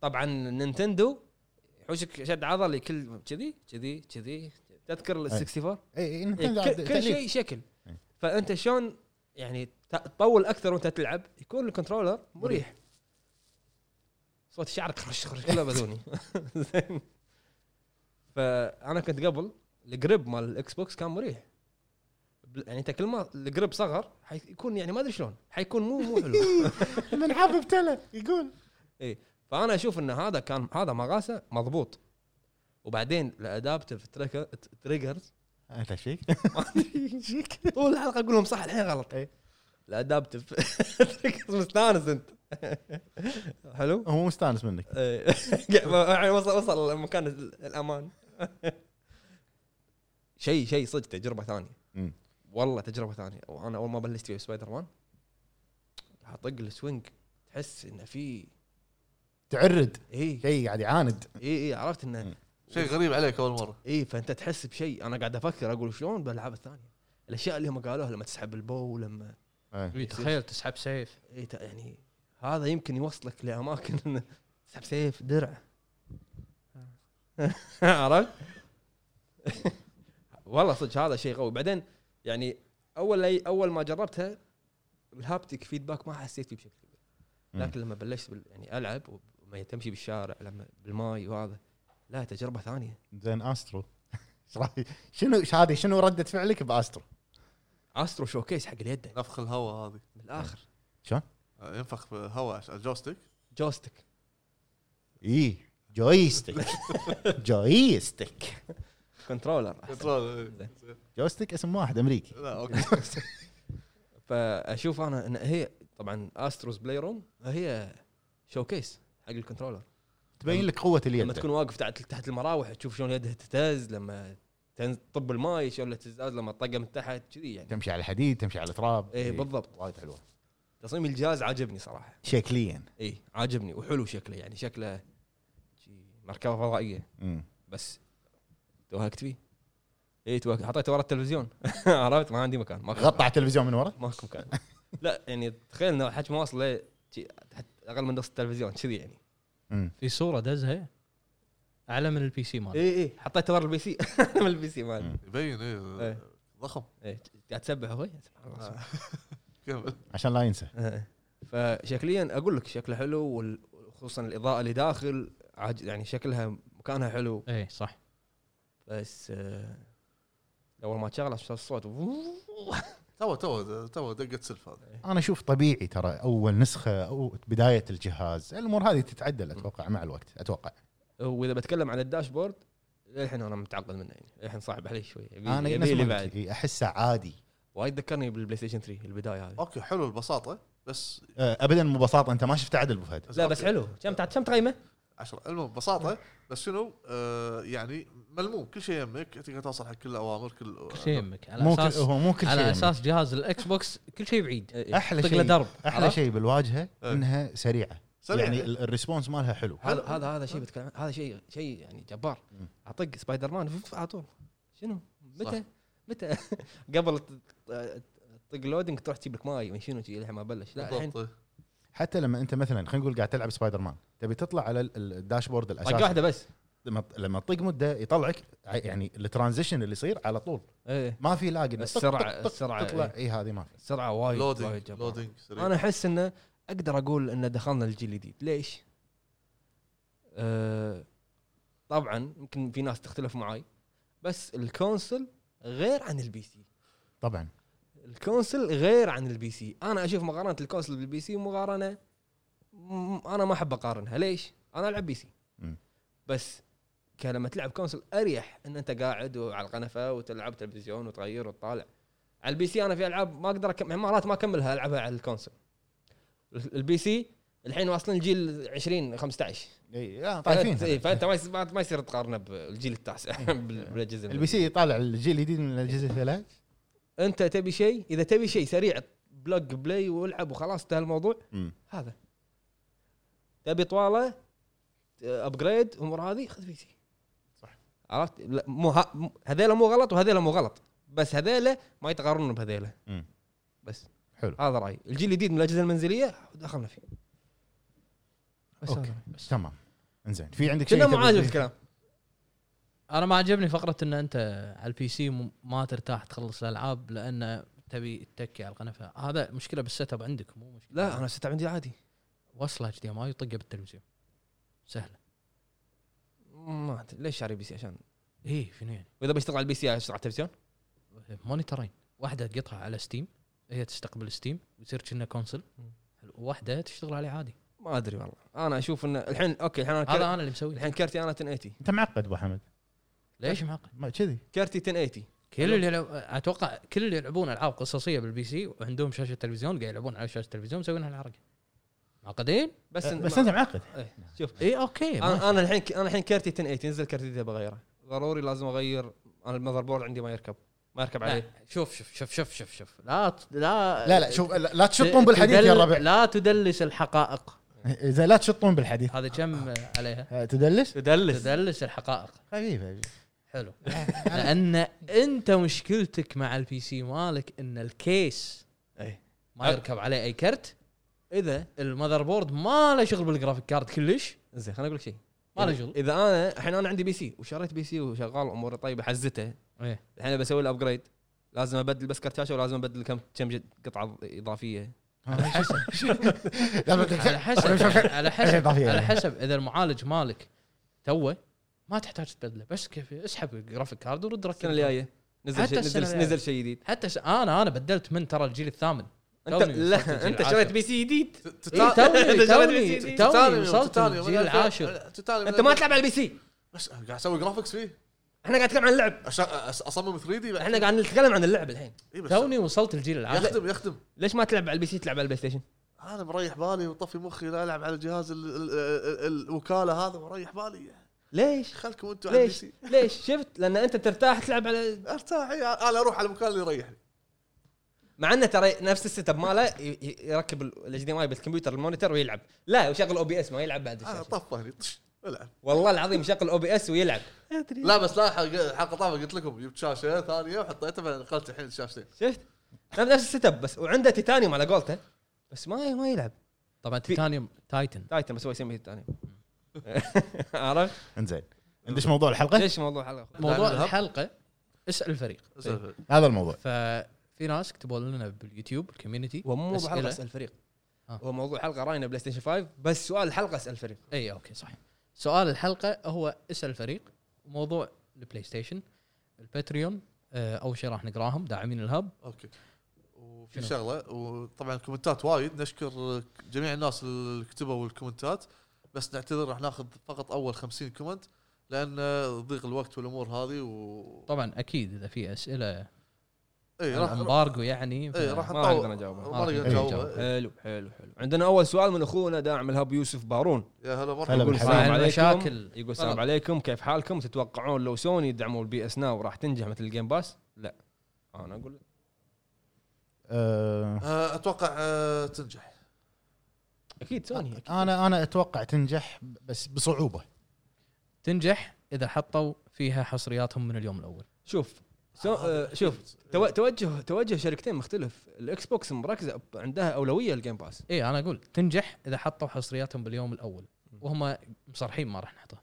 طبعا نينتندو يحوشك شد عضلي كل كذي كذي كذي. تذكر ال 64 إيه، إيه، إيه، نينتندو كل. شيء شكل. إيه. فأنت شلون يعني تطول أكثر وأنت تلعب؟ يكون ال controller مريح. صوت شعرك خرش خرش كله بذوني زين. فأنا كنت قبل الجريب مال الاكس بوكس كان مريح. يعني أنت كل ما الجريب صغر حيكون يعني ما أدري شلون حيكون مو مو حلو. من حاب ابتلى يقول. فأنا أشوف إن هذا كان هذا مقاسه مضبوط. وبعدين الادابتف تريجرز أنت إيش فيك؟ طول الحلقة أقول لهم صح الحين غلط. إيه. ال adaptive triggers مستانس أنت. حلو هو مستانس منك. إيه. يعني وصل وصل مكان الأمان. شيء شيء صدق تجربة ثانية. مم. والله تجربة ثانية. وأنا أول ما بلشت في سبايدر مان اطق ال swing تحس إنه في تعرد. اي شيء قاعد يعاند. اي اي عرفت إنه. شيء غريب عليك أول مرة. اي فأنت تحس بشيء. أنا قاعد أفكر أقول شلون بالألعاب الثانية. الأشياء اللي هم قالوها لما تسحب ال bow لما إيه. تخيل تسحب سيف. اي ت- يعني هذا يمكن يوصلك لأماكن إنه تسحب سيف درع عرفت؟ والله صدق هذا شيء قوي بعدين يعني أول أول ما جربتها ال haptic feedback ما حسيت فيه بشكل كبير. لكن لما بلشت يعني ألعب وما تمشي بالشارع لما بالماي وهذا لا تجربة ثانية زين Astro؟ شنو إيش هذه شنو ردة فعلك ب Astro؟ Astro showcase حق اليد نفخ الهواء هذه بالآخر شلون؟ ينفخ عشان ال joystick؟ joystick إي joystick. joystick. controller. control، زين. إيه. joystick اسم واحد أمريكي. لا أوكي. فأشوف أنا إن هي طبعا Astro's Playroom هي showcase حق ال controller. تبين لك قوة لما اليد تكون واقف تحت تحت المراوح تشوف شلون يده تهتز لما تنز- طب الماي شلون تهتز لما من تحت كذي يعني. تمشي على الحديد تمشي على التراب. إيه. بالضبط. وايد حلوة. تصميم الجهاز عاجبني صراحة. شكليا. اي عاجبني وحلو شكله يعني شكله مركبة فضائية. مم. بس توهقت فيه. اي توهقت. حطيته ورا التلفزيون. عرفت؟ ما عندي مكان. ماكو غطى على التلفزيون من ورا؟ ماكو مكان. لا يعني تخيل إنه حجم واصل أقل من نص التلفزيون كذي يعني. مم. في صورة دزها؟ أعلى من ال PC مالي اي حطيته ورا ال PC من ال PC مالي. يبين إيه. إيه. ضخم. إيه، قاعد تسبح أخوي؟ سبحان الله. آه. كمل. عشان لا ينسى. إيه. فشكليا أقول لك شكله حلو وخصوصا الإضاءة اللي داخل يعني شكلها مكانها حلو. اي صح. بس آه، أول ما تشغل عشان الصوت. تو تو تو دقة سلف هذا. أنا أشوف طبيعي ترى أول نسخة أو بداية الجهاز. الأمور هذه تتعدل أتوقع مع الوقت أتوقع. وإذا بتكلم عن ال dashboard للحين أنا متعقد منه يعني للحين صعب علي شوي أنا يبي نفس لي بعد. أحسه عادي. وايد ذكرني بال PlayStation 3 البداية هذه أوكي حلو البساطة بس آه، ابدا مو ببساطة أنت ما شفت عدل أبو فهد لا بس حلو كم كم تقيمه؟ 10 المهم ببساطة بس شنو آه يعني ملموم كل شيء يمك تقدر توصل حق كل الأوامر كل كل شيء يمك على مو أساس هو مو كل شيء على يمك. أساس جهاز الإكس بوكس كل شيء بعيد أحلى شيء درب أحلى؟ شيء بالواجهة إيه. إنها سريعة سريع. يعني ال- ال response مالها حلو هذا هذا هذا شيء بتكلم هذا شيء شيء يعني جبار. أطق سبايدر مان على طول شنو صح. متى متى قبل ت- تطق loading تروح تجيب لك ماي من شنو شي للحين ما بلش. لا الحين. حتى لما انت مثلا خلينا نقول قاعد تلعب سبايدر مان تبي تطلع على ال- ال- ال dashboard الأساسي. واحدة بس. لما لما تطق مدة يطلعك يعني ال transition اللي يصير على طول. إيه. ما في lag طق- طق- طق السرعة، تطلع. إي هذه ما في. السرعة وايد. loading سريع. أنا أحس إنه أقدر أقول إن دخلنا الجيل الجديد. ليش؟ أه طبعا يمكن في ناس تختلف معاي بس ال console غير عن ال PC. طبعا. ال console غير عن ال PC أنا أشوف مقارنة ال console بال PC مقارنة م- أنا ما أحب أقارنها. ليش؟ أنا ألعب PC مم. بس كلمة تلعب console أريح إن أنت قاعد على القنفة وتلعب تلفزيون وتغير وتطالع. على ال PC أنا في ألعاب ما أقدر أكمل مرات ما أكملها ألعبها على ال console. ال PC الحين واصلين الجيل 20 15 إي آه، طايفين. فأنت ما يصير ما يصير تقارنه بالجيل التاسع. بال- بالأجهزة ال PC يطالع الجيل الجديد من الأجهزة الثلاث. انت تبي شيء إذا تبي شيء سريع plug play والعب وخلاص انتهى الموضوع. مم. هذا. تبي طوالة upgrade امور هذه خذ PC صح. عرفت؟ لا مو هذيلا مو غلط وهذيلا مو غلط. بس هذيلا ما يتقارنون بهذيلا. بس. حلو. هذا رأيي. الجيل الجديد من الأجهزة المنزلية دخلنا فيه. بس أوكي. هذا. تمام. إنزين في عندك شيء كنا تضيف؟ الكلام. أنا ما عجبني فقرة إن أنت على ال PC ما ترتاح تخلص الألعاب لأن تبي تتكي على القنفه هذا مشكلة بال setup عندك مو مشكلة. لا أنا setup عندي عادي. وصله HDMI وطقه بالتلفزيون. سهلة. ما أدري، ليش شاري PC؟ عشان إيه شنو يعني وإذا بشتغل على ال PC اشتغل على التلفزيون؟ monitor ين واحدة تقطها على Steam هي تستقبل Steam ويصير كأنه console. واحدة تشتغل عليه عادي. ما أدري والله. أنا أشوف انه الحين أوكي الحين أنا هذا. أنا اللي مسويه. الحين كرتي أنا 1080 أنت معقد أبو حمد؟ ليش؟ معقد ما كذي. كرتي 1080 كل اللي يلعب... أتوقع كل اللي يلعبون ألعاب قصصية بال PC وعندهم شاشة تلفزيون قاعد يلعبون على شاشة التلفزيون مسوين الحركه معقدين؟ بس بس أنت معقد. إيه، شوف. اي أوكي أنا أنا الحين أنا الحين كرتي 1080 نزل كرتي جديد بغيره ضروري لازم أغير أنا ال motherboard عندي ما يركب ما يركب عليه. شوف شوف شوف شوف شوف شوف. لا ت- لا لا لا شوف لا لا تشطون بالحديث يا تدل- الربع لا تدلس الحقائق. إذا لا تشطون بالحديث. هذا كم عليها؟ آه، تدلس؟ تدلس. تدلس الحقائق. خفيفه حلو. لأن أنت مشكلتك مع ال PC مالك إن ال case اي ما يركب عليه أي كرت إذا ال motherboard ما له شغل بال graphics card كلش. زين خليني أقول لك شيء. ما له إذا- شغل. إذا أنا الحين أنا عندي PC وشريت PC وشغال اموري طيبه حزته إيه. الحين بسوي له upgrade لازم أبدل بس كرت شاشة ولازم أبدل كم كم جد- قطعة إضافية. على حسب. لا، بس- على حسب. على حسب. إضافية. على حسب. إذا المعالج مالك توه ما تحتاج تبدله بس كيف؟ اسحب ال graphics card ورد ركب. السنة الجاية. نزل شيء نزل, الجاية. نزل شيء جديد. حتى س... أنا أنا بدلت من ترى الجيل الثامن. أنت لا أنت. شريت PC جديد. إيه توني وصلت الجيل العاشر. أنت ما تلعب على ال PC. بس قاعد أسوي graphics فيه. إحنا قاعد نتكلم عن اللعب. عشان أصمم 3D إحنا قاعد نتكلم عن اللعب الحين. إيه توني وصلت الجيل العاشر. يخدم يخدم. ليش ما تلعب على ال PC تلعب على ال PlayStation؟ أنا مريح بالي وطفي مخي لا ألعب على جهاز ال- ال- ال- الوكالة هذا مريح بالي. ليش؟ خلكم أنتم على ليش؟ ليش؟ شفت؟ لأن أنت ترتاح تلعب على أرتاح إيه، أنا أروح على المكان اللي يريحني. مع أنه ترى نفس ال setup ماله يركب ال HDMI بالكمبيوتر ال monitor ويلعب. لا يشغل OBS ما يلعب بعد أنا طفه العب والله العظيم يشغل OBS ويلعب. لا بس لا حق طافة قلت لكم جبت شاشة ثانية وحطيتها بعدين نقلت الحين شاشتين شفت؟ نفس ال setup بس. وعنده تيتانيوم على قولته بس ما ما يلعب. طبعا تيتانيوم Titan. Titan بس هو يسميه تيتانيوم. عرفت؟ انزين. ندش موضوع الحلقة؟ ليش موضوع الحلقة؟ موضوع. الحلقة اسأل الفريق. هذا الموضوع. ففي ناس كتبوا لنا بال YouTube ال community هو مو موضوع حلقه. اسأل الفريق. آه. هو موضوع حلقة راينا PlayStation 5 بس سؤال الحلقة اسأل الفريق. إي أوكي صح سؤال الحلقة هو اسأل الفريق موضوع ال PlayStation ال Patreon آه، أول شيء راح نقراهم داعمين ال Hub. أوكي. وفي؟ شغلة وطبعا كومنتات وايد. نشكر جميع الناس اللي كتبوا الكومنتات. بس نعتذر راح ناخذ فقط أول 50 comment لأن ضيق الوقت والأمور هذه و طبعا أكيد إذا في أسئلة اي راح embargo يعني اي راح ما نطول. أقدر أجاوبها. ما نقدر نجاوبها إيه. حلو حلو حلو عندنا أول سؤال من أخونا داعم ال Hub يوسف بارون. يا هلا مرحبا. يقول. السلام عليكم. المشاكل. يقول السلام. عليكم. كيف حالكم؟ تتوقعون لو سوني يدعموا ال PS Now راح تنجح مثل ال Game Pass لا. أنا أقول آه، آه، أتوقع آه، تنجح. أكيد سوني أكيد. أنا أنا أتوقع تنجح بس بصعوبة. تنجح إذا حطوا فيها حصرياتهم من اليوم الأول. شوف سو... آه شوف تو... توجه توجه شركتين مختلف. ال Xbox مركزة عندها أولوية ال Game Pass اي أنا أقول تنجح إذا حطوا حصرياتهم باليوم الأول. وهم مصرحين ما راح نحطها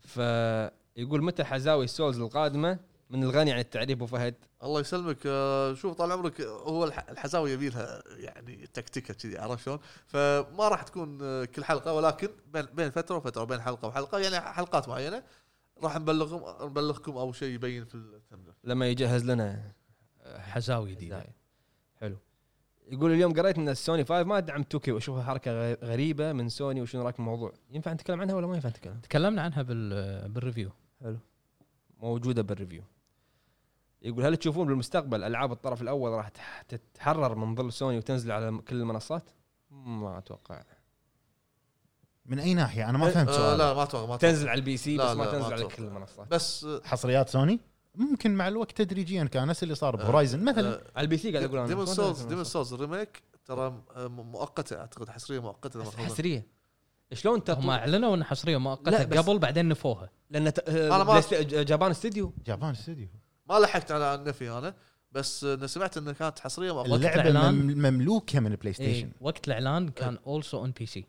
فيقول متى حزاوي ال Souls القادمة؟ من الغني عن التعريف أبو فهد الله يسلمك آه، شوف طال عمرك هو الح- الحزاوي يبي لها يعني تكتيكة كذي عرفت شلون؟ فما راح تكون آه، كل حلقة ولكن بين بين فترة وفترة بين حلقة وحلقة يعني حلقات معينة راح نبلغهم نبلغكم أو شيء يبين في ال thumbnail لما يجهز لنا حزاوي جديده. حلو يقول اليوم قريت إن السوني 5 ما دعم 2K واشوفها حركه غريبة من سوني وشنو رأيك بالموضوع؟ ينفع نتكلم عنها ولا ما ينفع نتكلم؟ تكلمنا عنها بال بال review موجودة بال review يقول هل تشوفون بالمستقبل ألعاب الطرف الأول راح تح- تتحرر من ظل سوني وتنزل على كل المنصات؟ ما أتوقع. من أي ناحية؟ أنا ما فهمت آه سؤال لا ما أتوقع ما أتوقع. تنزل على البي سي لا، بس ما لا، ما تنزل على أتوقع. كل المنصات. بس آه، حصريات سوني؟ ممكن مع الوقت تدريجيا كان نفس اللي صار بهورايزن مثلا. على البي سي قاعد أقول أنا ديمون ما سولز على ديمون المنصات. سولز الريميك ترى م- مؤقتة أعتقد حصرية مؤقتة. حصرية. شلون هم أعلنوا انها حصرية مؤقتة قبل بعدين نفوها. لأن ت... ما- ست- جابان استديو جابان استوديو ما لحقت على النفي أنا بس آه، سمعت انها كانت حصرية وقت اللعبة الإعلان- مم- مملوكة من البلاي إيه ستيشن وقت الإعلان كان also on PC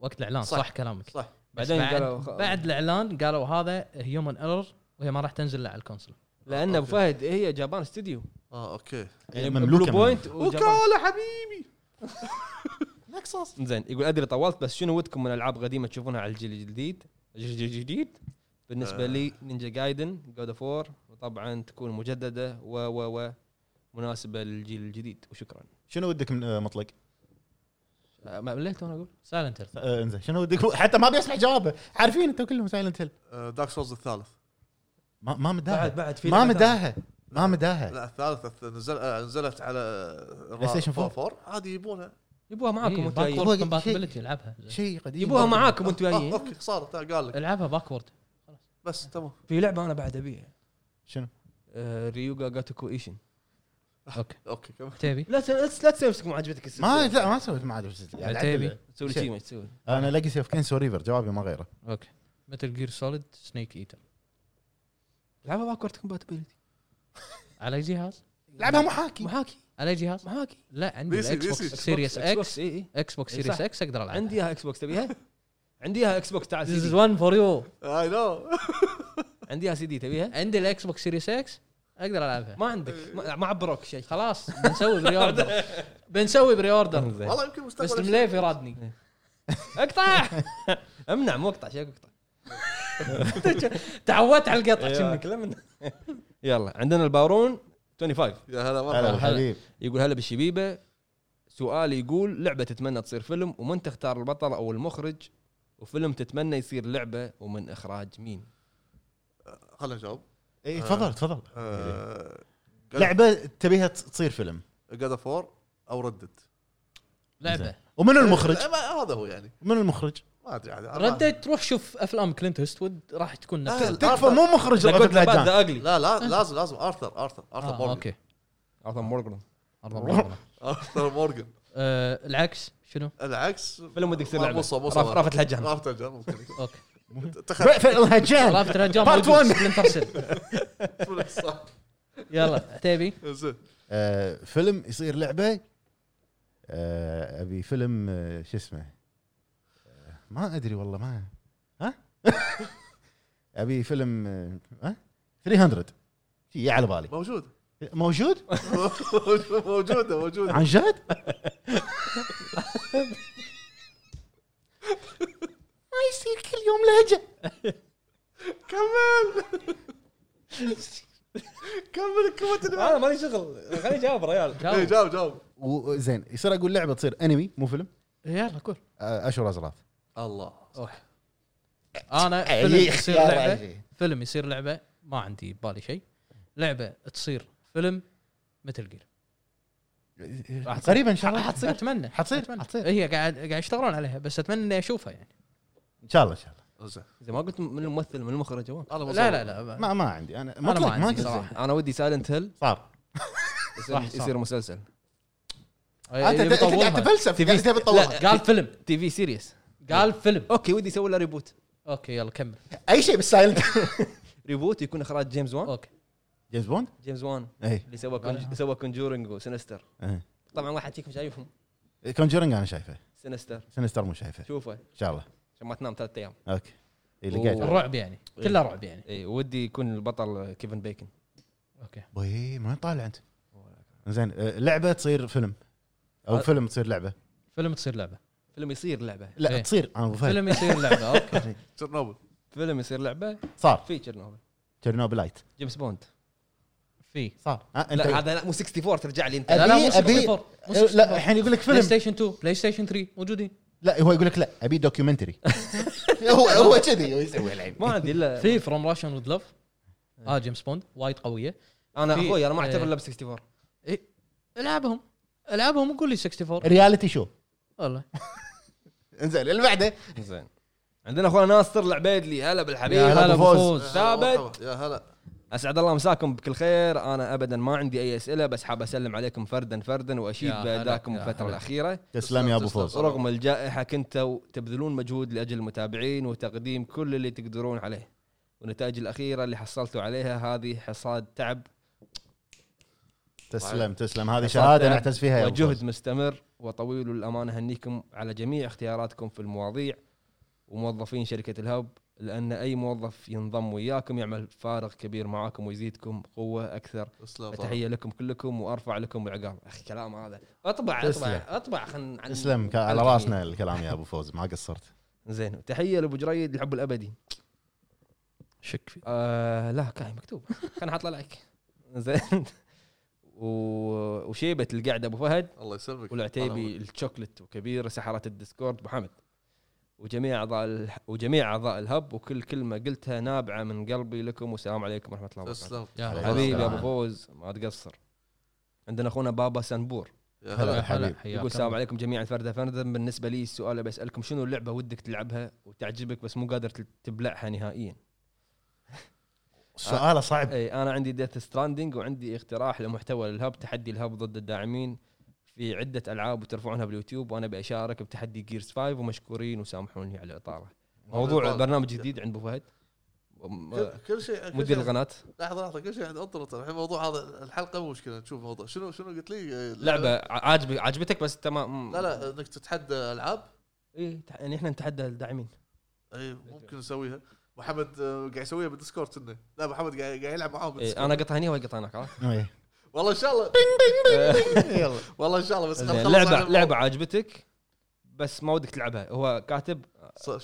وقت الإعلان صح. صح, كلامك. صح. بس بعدين بعد قالوا- بعد الإعلان قالوا هذا human error وهي ما راح تنزل إلا على ال console لأن أبو أوكي. فهد هي Japan Studio آه أوكي. يعني مملوكة Blue من- point و Japan. وكالة حبيبي. نكسس زين يقول أدري طولت بس شنو ودكم من ألعاب قديمة تشوفونها على الجيل الجديد؟ الجيل الجديد؟ بالنسبة آه. لي Ninja Gaiden God of War وطبعا تكون مجددة و و و مناسبة للجيل الجديد وشكرا. شنو ودك من آه، مطلق؟ آه، ما مليت وأنا أقول؟ Silent Hill آه، إنزين. شنو ودك؟ حتى ما بيسمع جوابه. عارفين أنتم كلهم Silent Hill Dark Souls الثالث. ما ما مداها بعد بعد في ما مداها ما مداها لا الثالث الث- نزل نزلت على PlayStation 4. 4 عادي يبونها. يبوها معاكم إيه وأنتم جايين. هو backward شيء- compatibility العبها. شيء قديم. يبوها معاكم وأنتم آه جايين. أوكي صارت قال لك. العبها backward بس تمام. في لعبة أنا بعد أبيها. شنو؟ آه، ريوغا جاتوكو ايشن أوكي. أوكي. كمل. تبي؟ لا ت- لا لا تسوي نفسك ما عجبتك ما لا ما سويت ما عاد يعني. عدل. تسوي شيء. تسوي. أنا ليجسي اوف كينسو ريفر جوابي ما غيره. أوكي. مثل جير سوليد سنيك ايتر لعبها باكورد كومباتيبلتي على جهاز؟ لعبها محاكي محاكي. على جهاز؟ محاكي. لا عندي بي سي- الأكس بوكس سي. سيريس إكس اي اي إكس بوكس إيه سيريس صح. إكس أقدر ألعبها. عندي إياها إكس بوكس تبيها؟ عندي إياها إكس بوكس تعال This سي is one for you. اي نو عندي إياها سي دي تبيها؟ عندي ال Xbox Series X أقدر ألعبها. ما عندك. ما, ما عبروك شيء خلاص بنسوي pre-order بنسوي pre-order. والله يمكن بس مستقبل المليفي رادني. اقطع! امنع مو اقطع شيء اقطع. تعودت على القطع كلام يلا عندنا البارون 25 يا هلا هلا مرحبا يقول هلا بالشبيبة. سؤال يقول لعبة تتمنى تصير فيلم ومن تختار البطل أو المخرج؟ وفيلم تتمنى يصير لعبة ومن إخراج مين؟ خلينا نجاوب. إي تفضل تفضل. آه، لعبة تبيها تصير فيلم. God of War أو Red Dead لعبة. ومن المخرج؟ هذا هو يعني. من المخرج؟ ما أدري عاد Red Dead تروح شوف أفلام كلينت إيستوود راح تكون نفس آه، تكفى مو مخرج لا لا لازم لازم. ارثر ارثر ارثر آه، مورجان okay. أرثر مورجان أرض الله. ارثر مورجان آه، العكس. شنو؟ العكس. فيلم ودك تصير لعبة. مو صوب- مو راف- صوب. رافت الهجان رافت الهجان ممكن okay. رأفت الهجان رافت Part موجود one. Splinter Cell يلا عتيبي آه، فيلم يصير لعبة. آه، أبي فيلم آه، شو اسمه؟ ما أدري والله ما ها؟ أبي فيلم ها؟ 300 شي على بالي. موجود. موجود؟ موجودة موجودة. عن جد؟ ما يصير كل يوم لهجة. كمل. كمل اللي أنا مالي شغل. خليه يجاوب ريال. إيه، جاوب جاوب. جاوب وزين يصير أقول لعبة تصير أنمي مو فيلم؟ يلا كل. آه، اشهر ازراث الله. أنا فيلم يصير لعبة. فيلم يصير لعبة ما عندي ببالي شيء. لعبة تصير فيلم مثل جير قريبا إن شاء الله. حتصير أتمنى. حتصير أتمنى. حتصير. هي قاعد قاعد يشتغلون عليها بس أتمنى إني أشوفها يعني. إن شاء الله إن شاء الله. زين. زين ما قلت من الممثل من المخرج أنا لا. لا لا ما ما عندي. أنا ما عندي ما صراحة. صراحة أنا ودي Silent Hill صار. يصير, مسلسل. أنت يبي أنت قاعد. تفلسف تبي- قاعد تبي تطورها. قال فيلم. TV series. قال فيلم. okay ودي يسوي له reboot okay يلا كمل. أي شيء بال Silent reboot يكون إخراج جيمس وان okay. جيمس بوند؟ جيمس وان إي. اللي سوى Conj... سوى Conjuring و Sinister. إيه. طبعا واحد فيكم شايفهم؟ Conjuring أنا شايفه. Sinister. Sinister مو شايفه. شوفه. إن شاء الله. عشان ما تنام ثلاث أيام. okay. اللي و- قاعد الرعب يعني كله رعب يعني. إي ودي يكون البطل كيفن بيكن. أوكي. بوي ما طالع أنت؟ زين آه، لعبة تصير فيلم. أو هذا- فيلم تصير لعبة. فيلم تصير لعبة. فيلم يصير لعبة. لا إيه. تصير. أنا أبو فهد. فيلم يصير لعبة. okay. تشيرنوبل. فيلم يصير لعبة. صار. في تشيرنوبل. Chernobylite جيمس بوند. في صار انت لا هذا لا مو 64 ترجع لي أنت. لا لا مو أبي- 64 مو آه، 64. لا الحين يقول لك بلاي فيلم. ستيشن 2 بلاي ستيشن 3 موجودين. لا هو يقول لك لا أبي دوكيومنتري هو هو كذي هو يسوي الحين ما عندي الا في فروم راشن وذ لاف آه جيمس بوند وايد قوية. أنا في- أخوي أنا ما. أعتبر لعبه 64 ألعبهم ألعبهم وقول لي 64 رياليتي شو والله. إنزين اللي بعده. زين عندنا أخونا ناصر العبيدلي هلا بالحبيب. هلا هلا أبو أبو فوز. فوز. ثابت. يا هلا. اسعد الله مساكم بكل خير. أنا ابدا ما عندي اي اسئله بس حاب اسلم عليكم فردا فردا واشيد بادائكم الفترة. الأخيرة. تسلم يا أبو. فوز. ورغم الجائحة كنتوا تبذلون مجهود لأجل المتابعين وتقديم كل اللي تقدرون عليه. والنتائج الأخيرة اللي حصلتوا عليها هذه حصاد تعب. تسلم تسلم. هذه شهادة نعتز فيها يا أبو وجهد مستمر وطويل الأمانة هنيكم على جميع اختياراتكم في المواضيع. وموظفين شركة ال Hub لأن أي موظف ينضم وياكم يعمل فارق كبير معاكم ويزيدكم قوة أكثر. تسلم تحيه لكم كلكم وأرفع لكم العقاب أخي كلام هذا. أطبع. أطبع أطبع. خن عن- تسلم ك- على راسنا الكلام يا أبو فوز. ما قصرت. زين. تحية لأبو جريد الحب الأبدي. شك فيه. آه لا كان مكتوب. كان حاط له like زين. و- وشيبة القعدة أبو فهد. الله يسلمك. والعتيبي الشوكلت وكبير سحرة ال Discord. أبو حمد. وجميع أعضاء. وجميع أعضاء ال Hub وكل كلمة قلتها نابعة من قلبي لكم والسلام عليكم ورحمة الله وبركاته تسلم يا هلا. حبيبي يا. أبو فوز ما تقصر عندنا أخونا بابا سنبور هلا. هلا يقول السلام الله. عليكم جميعا فردا فردا بالنسبة لي السؤال بسالكم شنو اللعبة ودك تلعبها وتعجبك بس مو قادر تبلعها نهائيا سؤاله صعب إي أنا عندي Death Stranding وعندي اقتراح لمحتوى ال Hub تحدي ال Hub ضد الداعمين في عدة ألعاب وترفعونها باليوتيوب وأنا بشارك بتحدي Gears 5 ومشكورين وسامحوني على الإطالة. موضوع برنامج جديد عند أبو فهد. كل- كل شيء كل مدير شيء- القناة. لحظة لحظة كل شيء عند انطر الحين موضوع هذا الحلقة مو مشكلة. نشوف موضوع. شنو شنو قلت لي؟ آه، لعبة عاجبك عجبتك بس تمام لا لا إنك تتحدى ألعاب؟ اي يعني إحنا نتحدى الداعمين. اي ممكن نسويها. محمد آه، قاعد يسويها بال Discord كنا لا محمد قاعد قاعد يلعب معاهم إيه أنا اقطع هني وهو يقطع هناك. والله إن شاء الله. يلا. والله إن شاء الله بس لعبه لعبة عجبتك بس ما ودك تلعبها. هو كاتب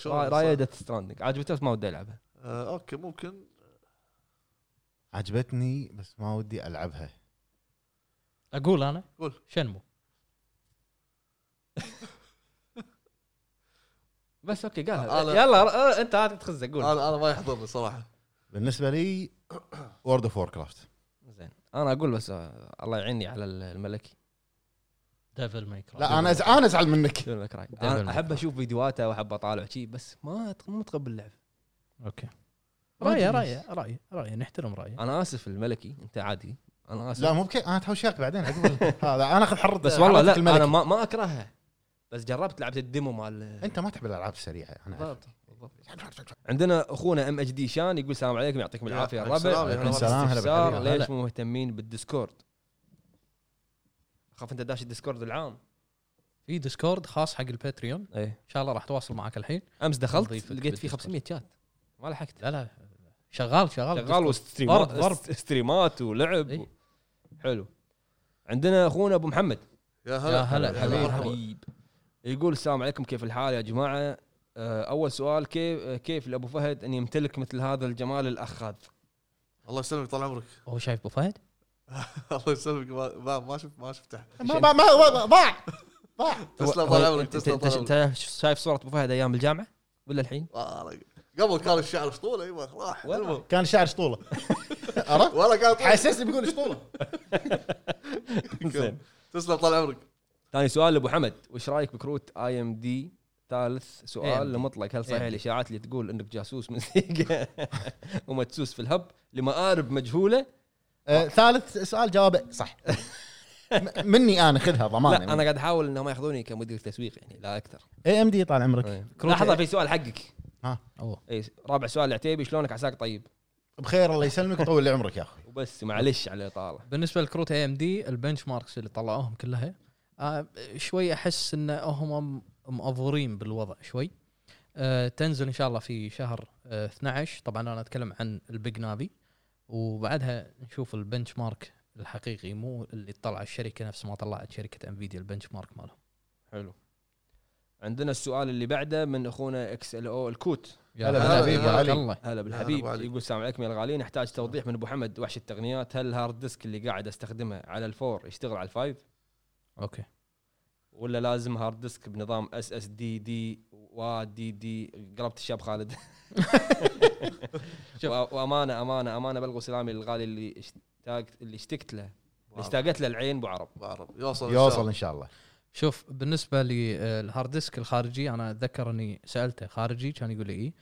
رايه Death Stranding عجبته بس ما وده يلعبها آه okay ممكن. عجبتني بس ما ودي ألعبها. أقول أنا؟ قول. شنمو. بس okay قال أنا- يلا ر- أنت هات تخزق قول. أنا أنا ما يحضرني صراحة. بالنسبة لي World of Warcraft زين أنا أقول بس آه، الله يعيني على ال- الملكي. Devil May لا أنا أز- أنا أزعل منك. Devil May Cry. أنا أحب. أشوف فيديوهاته وأحب اطالع شيء بس ما مو متقبل اللعبه okay. رايه. رايه رايه رأيه نحترم رأيه. أنا آسف الملكي أنت عادي. أنا آسف. لا مو بكي أنا اتهاوش وياك بعدين هذا أنا أخذ حرة بس والله لا الملكي. أنا ما ما أكرهها. بس جربت لعبة ال demo مال أنت ما تحب الألعاب السريعة أنا. عندنا أخونا أم إتش دي شان يقول السلام عليكم يعطيكم العافية. يا الربع يا هلا السلام،. ليش. مو مهتمين بال Discord؟ أخاف أنت داش ال Discord العام. في Discord خاص حق ال Patreon. إيه. إن شاء الله راح تواصل معك الحين. أمس دخلت لقيت فيه بال Discord. 500 شات. ما لحقت. لا لا. شغال شغال. شغال. وستريمات ضرب-. ستريمات ولعب إيه. حلو. عندنا أخونا أبو محمد. يا هلا. يا هلا، حبيب. يقول السلام عليكم كيف الحال يا جماعة؟ أول سؤال كيف آه، كيف لأبو فهد أن يمتلك مثل هذا الجمال الأخذ؟ الله يسلمك طال عمرك. هو شايف أبو فهد؟ الله يسلمك. ما ما, ما شفت ما شفته. ما ما ما ضاع ضاع تسلم طال عمرك أنت تسلم طال عمرك. انت شايف صورة أبو فهد أيام الجامعة ولا الحين؟ آه، قبل كان الشعر اسطوله أيوه راح. كان شعر شطوله عرفت؟ والله كان حسسني بيقول شطوله زين. تسلم طال عمرك. ثاني سؤال لأبو حمد. وش رأيك بكروت AMD؟ ثالث سؤال AMD. لمطلق هل صحيح AMD. الإشاعات اللي تقول إنك جاسوس من سيجا ومدسوس في الهب لمآرب مجهولة؟ آه، ثالث سؤال جوابه صح. مني أنا خذها ضمان لا أنا قاعد أحاول إنهم ما يأخذوني كمدير تسويق يعني لا أكثر. AMD طال عمرك. إيه. لحظة A- في سؤال حقك. أوه. اي رابع سؤال العتيبي شلونك عساك طيب؟ بخير الله يسلمك ويطول لي عمرك يا أخوي وبس معلش على الإطالة. بالنسبة لكروت AMD ال benchmarks اللي طلعوهم كلها آه شوي أحس إن هم مأفورين بالوضع شوي. آه تنزل إن شاء الله في شهر آه 12 طبعا أنا أتكلم عن ال Big Navi. وبعدها نشوف ال benchmark الحقيقي مو اللي طلع الشركة نفس ما طلعت شركة انفيديا البنش مارك مالهم. حلو. عندنا السؤال اللي بعده من أخونا XL أو الكوت. يا هلا هلا بالحبيب. الله. هلا بالحبيب. يقول السلام عليكم يا الغاليين نحتاج توضيح من أبو حمد وحش التقنيات. هل ال hard disk اللي قاعد أستخدمه على ال four يشتغل على ال five؟ Okay. ولا لازم hard disk بنظام SSD دي و دي دي قلبت الشاب خالد. وأمانة أمانة أمانة بلغوا سلامي للغالي اللي اشتاقت اللي اشتقت له. اللي اشتاقت له العين أبو عرب. بعرف يوصل إن شاء يوصل الله. إن شاء الله. شوف بالنسبة لل hard disk الخارجي أنا أتذكر إني سألته خارجي كان يقول لي إيه.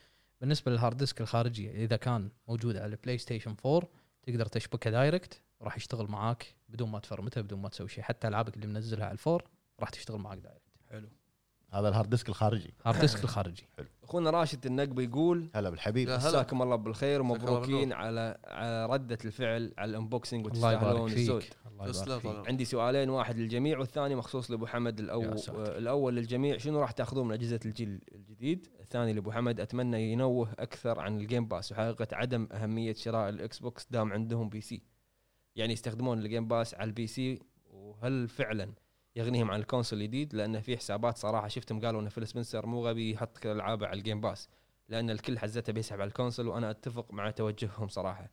بالنسبة لل hard disk الخارجي إذا كان موجود على البلاي ستيشن 4 تقدر تشبكه direct راح يشتغل معاك بدون ما تفرمته بدون ما تسوي شيء. حتى ألعابك اللي منزلها على ال four راح تشتغل معاك direct حلو. هذا ال hard disk الخارجي. hard disk الخارجي. أخونا راشد النقبي يقول هلا بالحبيب. مساكم الله بالخير. ومبروكين. على على ردة الفعل على ال unboxing الله يبارك وتستاهلون. الزود فيك. الله تسلم. يبارك طال فيك. عمرك. عندي سؤالين واحد للجميع والثاني مخصوص لأبو حمد الأول. الأول للجميع. شنو راح تأخذون من أجهزة الجيل الجديد؟ الثاني لأبو حمد أتمنى ينوه أكثر عن ال Game Pass وحقيقة عدم أهمية شراء الإكس بوكس دام عندهم PC يعني يستخدمون ال Game Pass على ال PC وهل فعلا يغنيهم عن ال console الجديد لأن في حسابات صراحة شفتهم قالوا إن فيل سبنسر مو غبي يحط كل ألعابه على ال Game Pass لأن الكل حزته بيسحب على ال console وأنا أتفق مع توجههم صراحة.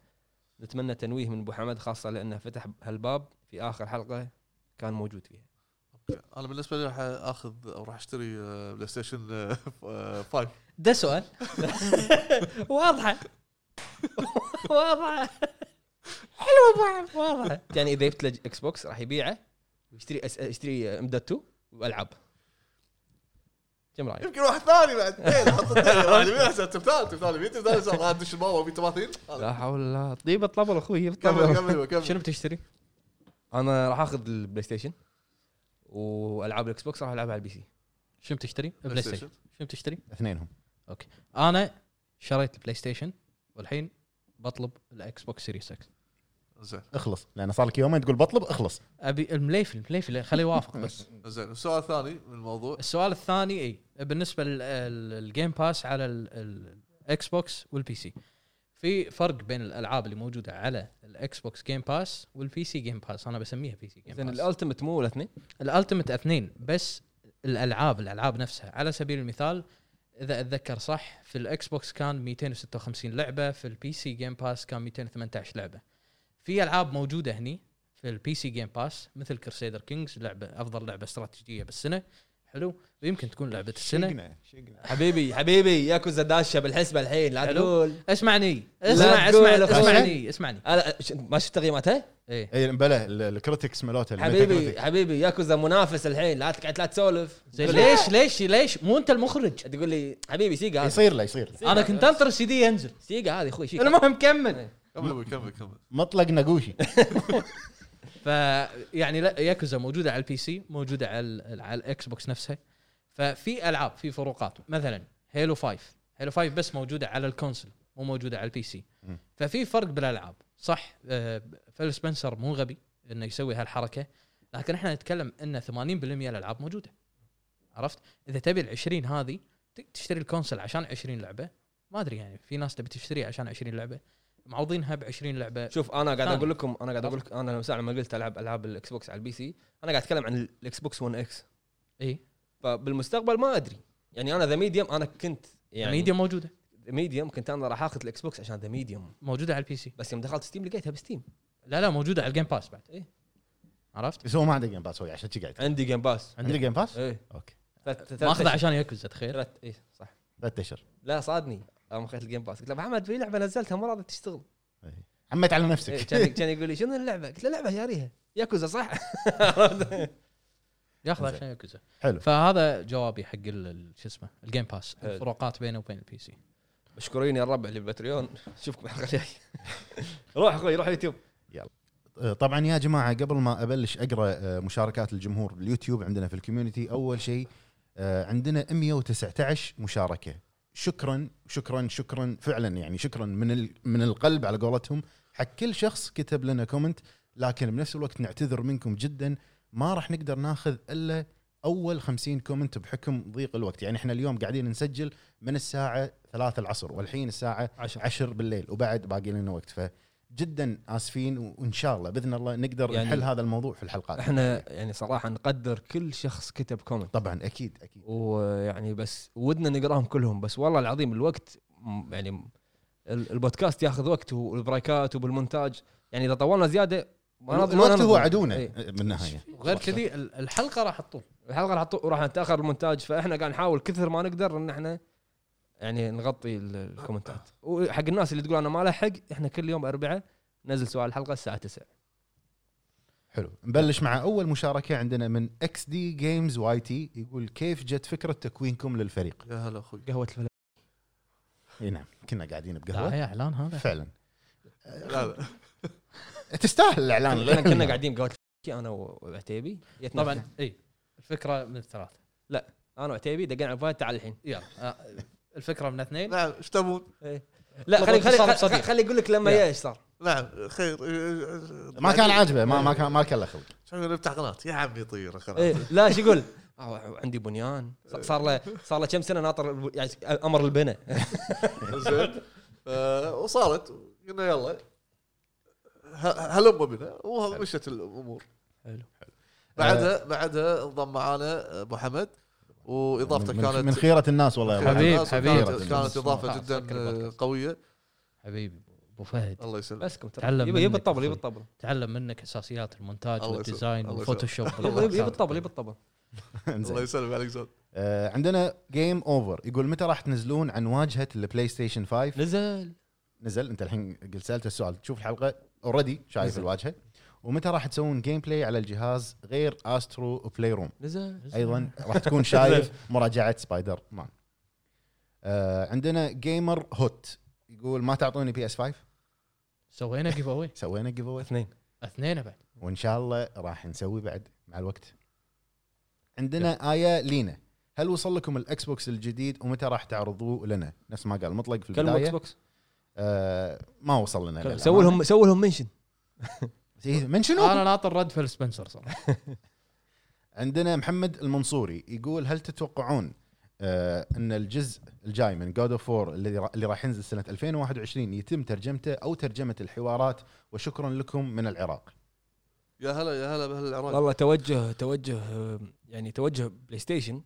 نتمنى تنويه من أبو حمد خاصة لأنه فتح هالباب في آخر حلقة كان موجود فيها. أنا بالنسبة لي راح أخذ أو راح أشتري بلاي ستيشن آه، آه، 5 ده سؤال. واضحة. واضحة. حلوة واضحة. يعني إذا جبت له إكس بوكس راح يبيعه؟ ويشتري أس... يشتري ام دوت 2 والعاب كم رايك؟ يمكن واحد ثاني بعد. اثنين حط الثاني. مين احسن تمثال تمثال مين تمثال ادش الماما في تماثيل لا حول الله. طيب طلب أخوي كمل كمل كمل. شنو بتشتري؟ أنا راح آخذ البلاي ستيشن وألعاب الإكس بوكس راح ألعبها على البي سي. شنو بتشتري؟ بلاي ستيشن. شنو بتشتري؟ اثنينهم. أنا شريت البلاي ستيشن والحين بطلب الإكس بوكس Series X. زين. اخلص. لأن صار لك يومين تقول بطلب اخلص. أبي المليفل المليفل خليه يوافق بس. زين. السؤال الثاني من الموضوع. السؤال الثاني إي بالنسبة لل Game Pass على الاكس بوكس وال PC في فرق بين الألعاب اللي موجودة على الاكس بوكس Game Pass وال PC Game Pass أنا بسميها بي سي جيم زين باس الالتيمت مو الاثنين ال Ultimate اثنين بس الألعاب الألعاب نفسها. على سبيل المثال إذا أتذكر صح في الاكس بوكس كان 256 لعبة في ال PC Game Pass كان 218 لعبة. في ألعاب موجودة هني في ال PC Game Pass مثل Crusader Kings لعبة أفضل لعبة استراتيجية بالسنة. حلو؟ ويمكن تكون لعبة السنة. شقنا شقنا. حبيبي حبيبي ياكوزا داشة بالحسبة الحين لا. تقول. اسمعني اسمع اسمع. اسمعني اسمعني ما شفت تقييماتها؟ إيه. اي بلا ال- ال critics مالوته حبيبي حبيبي ياكوزا منافس الحين لا تقعد لا تسولف. ليش ليش ليش؟ مو أنت المخرج. تقول لي حبيبي سيجا يصير له يصير أنا كنت أنطر السي دي ينزل. سيجا هذه أخوي المهم كمل. كمل كمل كمل. مطلق نقوشي. فيعني لا ياكوزا موجودة على ال PC موجودة على على الإكس بوكس نفسها. ففي ألعاب في فروقات. مثلا Halo 5 Halo 5 بس موجودة على ال console مو موجودة على ال PC. ففي فرق بالألعاب. صح آه، فيل سبنسر مو غبي إنه يسوي هالحركة لكن إحنا نتكلم إن 80% من الألعاب موجودة. عرفت؟ إذا تبي ال 20 هذه تشتري ال console عشان 20 لعبة. ما أدري يعني في ناس تبي تشتريها عشان 20 لعبة. معوضينها ب 20 لعبة. شوف أنا قاعد. أقول لكم أنا قاعد أقول لك أنا لما ساعة لما قلت العب ألعاب الإكس بوكس على ال PC أنا قاعد أتكلم عن الإكس بوكس One X اي فبالمستقبل ما أدري. يعني أنا The Medium أنا كنت يعني ميديا موجودة. Medium كنت أنا راح آخذ الإكس بوكس عشان The Medium موجودة على ال PC. بس يوم دخلت Steam لقيتها ب Steam. لا لا موجودة على ال Game Pass بعد. إيه. عرفت؟ بس هو ما عنده Game Pass هو عشان شي قاعد عندي جيم باس عنده جيم باس إيه. Okay. ماخذه. عشان ياكوزا تخيل. إيه صح. ثلاث أشهر. لا صادني. أنا اخذت ال Game Pass قلت له محمد في لعبة نزلتها ما راضي تشتغل. عميت على إيه، نفسك كان كان يقول لي شنو اللعبة؟ قلت له لعبة شاريها ياكوزا صح؟ ياخذ. عشان ياكوزا. حلو. فهذا جوابي حق ال- ال- شو اسمه ال Game Pass. الفروقات بينه وبين ال PC مشكورين يا الربع اللي Patreon اشوفكم الحلقة الجايه روح أخوي روح يوتيوب آه، طبعا يا جماعة قبل ما أبلش أقرأ آه، مشاركات الجمهور باليوتيوب عندنا في ال community أول شيء آه، عندنا 119 مشاركة. شكرا شكرا شكرا فعلا يعني شكرا من من القلب على قولتهم. حق كل شخص كتب لنا comment لكن بنفس الوقت نعتذر منكم جدا. ما راح نقدر ناخذ إلا أول 50 comment بحكم ضيق الوقت. يعني إحنا اليوم قاعدين نسجل من الساعة 3 العصر والحين الساعة 10 10 بالليل وبعد باقي لنا وقت. فجدا آسفين وإن شاء الله بإذن الله نقدر يعني نحل هذا الموضوع في الحلقات إحنا يعني صراحة نقدر كل شخص كتب comment. طبعا أكيد أكيد. ويعني بس ودنا نقراهم كلهم بس والله العظيم الوقت يعني البودكاست ياخذ وقت وال break ات وبالمونتاج. يعني إذا طولنا زيادة ما نض- ما الوقت. هو عدونا إيه. بالنهايه وغير كذي ال- الحلقة راح تطول. الحلقة راح تطو- راح نتأخر المونتاج. فإحنا قاعد نحاول كثر ما نقدر إن إحنا يعني نغطي ال- ال comment ات. وحق الناس اللي تقول أنا ما لحق إحنا كل يوم اربعاء ننزل سؤال الحلقة الساعة 9 حلو. نبلش مع أول مشاركة عندنا من XD Games YT يقول كيف جت فكرة تكوينكم للفريق؟ يا هلا أخوي. قهوة الفلاح إي نعم كنا قاعدين لا بقهوه هي إعلان هذا. فعلا. لا لا. تستاهل الإعلان. كنا كنا قاعدين بقهوة أنا وعتيبي. طبعا إي الفكرة من الثلاث أنا وعتيبي دقينا على تعال الحين. يلا. آه، الفكرة من اثنين؟ نعم إيش تبون؟ لا خلي خلي. خلي, خلي يقول لك لما يلا. إيش صار. نعم خير ما كان عاجبه ما ما كان ما كان له خلق. شو نفتح قناة؟ يا عمي طير خلاص. إيه لا شو يقول؟ آه، عندي بنيان. صار له صار له كم سنة ناطر يعني أمر البناء. زين. آه، وصارت. قلنا يلا. ه- هلم بنا ومشت الأمور. حلو. بعدها بعدها انضم معانا أبو حمد. واضافته من, كانت من خيرة الناس والله يا أبو حبيب، كانت- حبيب. كانت, كانت إضافة خلاص، جدا. قوية. حبيبي أبو فهد. الله يسلمك. بسكم ترى تعلم يبي الطبل يبي. الطبل. تعلم منك أساسيات المونتاج وال design يسلمك. وال Photoshop يبي الطبل يبي الطبل. الله إنزين. يسلم عليك زود. آه عندنا Game Over يقول متى راح تنزلون عن واجهة ال PlayStation 5 نزل. نزل. أنت الحين قلت سألت السؤال. تشوف الحلقة. already شايف. الواجهة. ومتى راح تسوون gameplay على الجهاز غير Astro Playroom نزل. أيضا راح تكون شايف مراجعة سبايدر مان آه عندنا Gamer Hot يقول ما تعطوني PS 5 سوينا giveaway سوينا giveaway اثنين. اثنين بعد. وإن شاء الله راح نسوي بعد مع الوقت. عندنا آية لينا. هل وصل لكم ال Xbox الجديد ومتى راح تعرضوه لنا؟ نفس ما قال مطلق في كلموا إكس البداية. بوكس آه ما وصل لنا. سووا لهم سووا لهم mention من شنو أنا ناطر رد Phil Spencer صراحة. عندنا محمد المنصوري يقول هل تتوقعون آه إن الجزء الجاي من God of War اللي را- اللي راح ينزل سنة 2021 يتم ترجمته أو ترجمة الحوارات؟ وشكرا لكم من العراق. يا هلا يا هلا بأهل العراق. والله توجه توجه يعني توجه PlayStation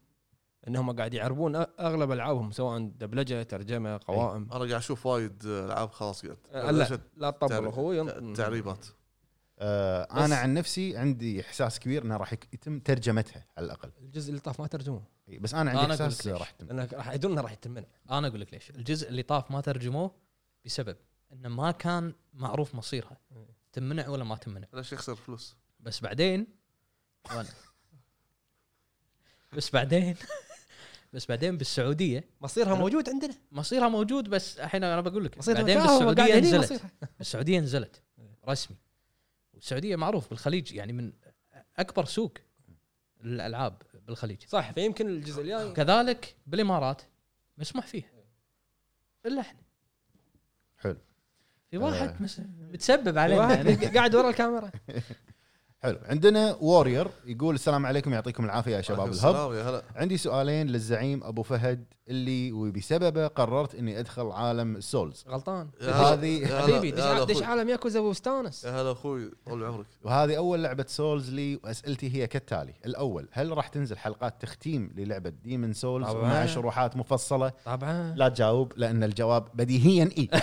إنهم قاعد يعربون أغلب ألعابهم سواء دبلجة ترجمة قوائم. أنا قاعد أشوف وايد ألعاب خلاص قاعد. لا لا تطبل أخوي تعريبات آه أنا عن نفسي عندي إحساس كبير انه راح يتم ترجمتها على الأقل. الجزء اللي طاف ما ترجموه بس أنا عندي أنا إحساس. راح يتم. لأن راح يدون إنه راح يتمنع أنا أقول لك ليش. الجزء اللي طاف ما ترجموه بسبب إنه ما كان معروف مصيرها. تمنع ولا ما تمنع ليش يخسر فلوس. بس بعدين بس بعدين بس بعدين بالسعودية مصيرها موجود عندنا. مصيرها موجود بس الحين أنا بقول لك. مصيرها بعدين بالسعودية نزلت. مصيرها. السعودية نزلت رسمي. والسعوديه معروف بالخليج يعني من أكبر سوق للالعاب بالخليج صح فيمكن الجزء الجاي كذلك بالإمارات مسموح فيه إلا إحنا حلو. في آه. واحد مس... متسبب علينا واحد يعني. قاعد ورا الكاميرا حلو. عندنا Warrior يقول السلام عليكم يعطيكم العافية يا شباب ال Hub. هلا. عندي سؤالين للزعيم أبو فهد اللي وبسببه قررت إني أدخل عالم ال Souls غلطان. هذه-. حبيبي دش. عالم ياكوزا واستانس يا هلا أخوي طول عمرك. وهذه أول لعبة Souls لي وأسئلتي هي كالتالي. الأول هل راح تنزل حلقات تختيم للعبة Demon Souls طبعاً. مع شروحات مفصلة؟ طبعا. لا تجاوب لأن الجواب بديهيا إي.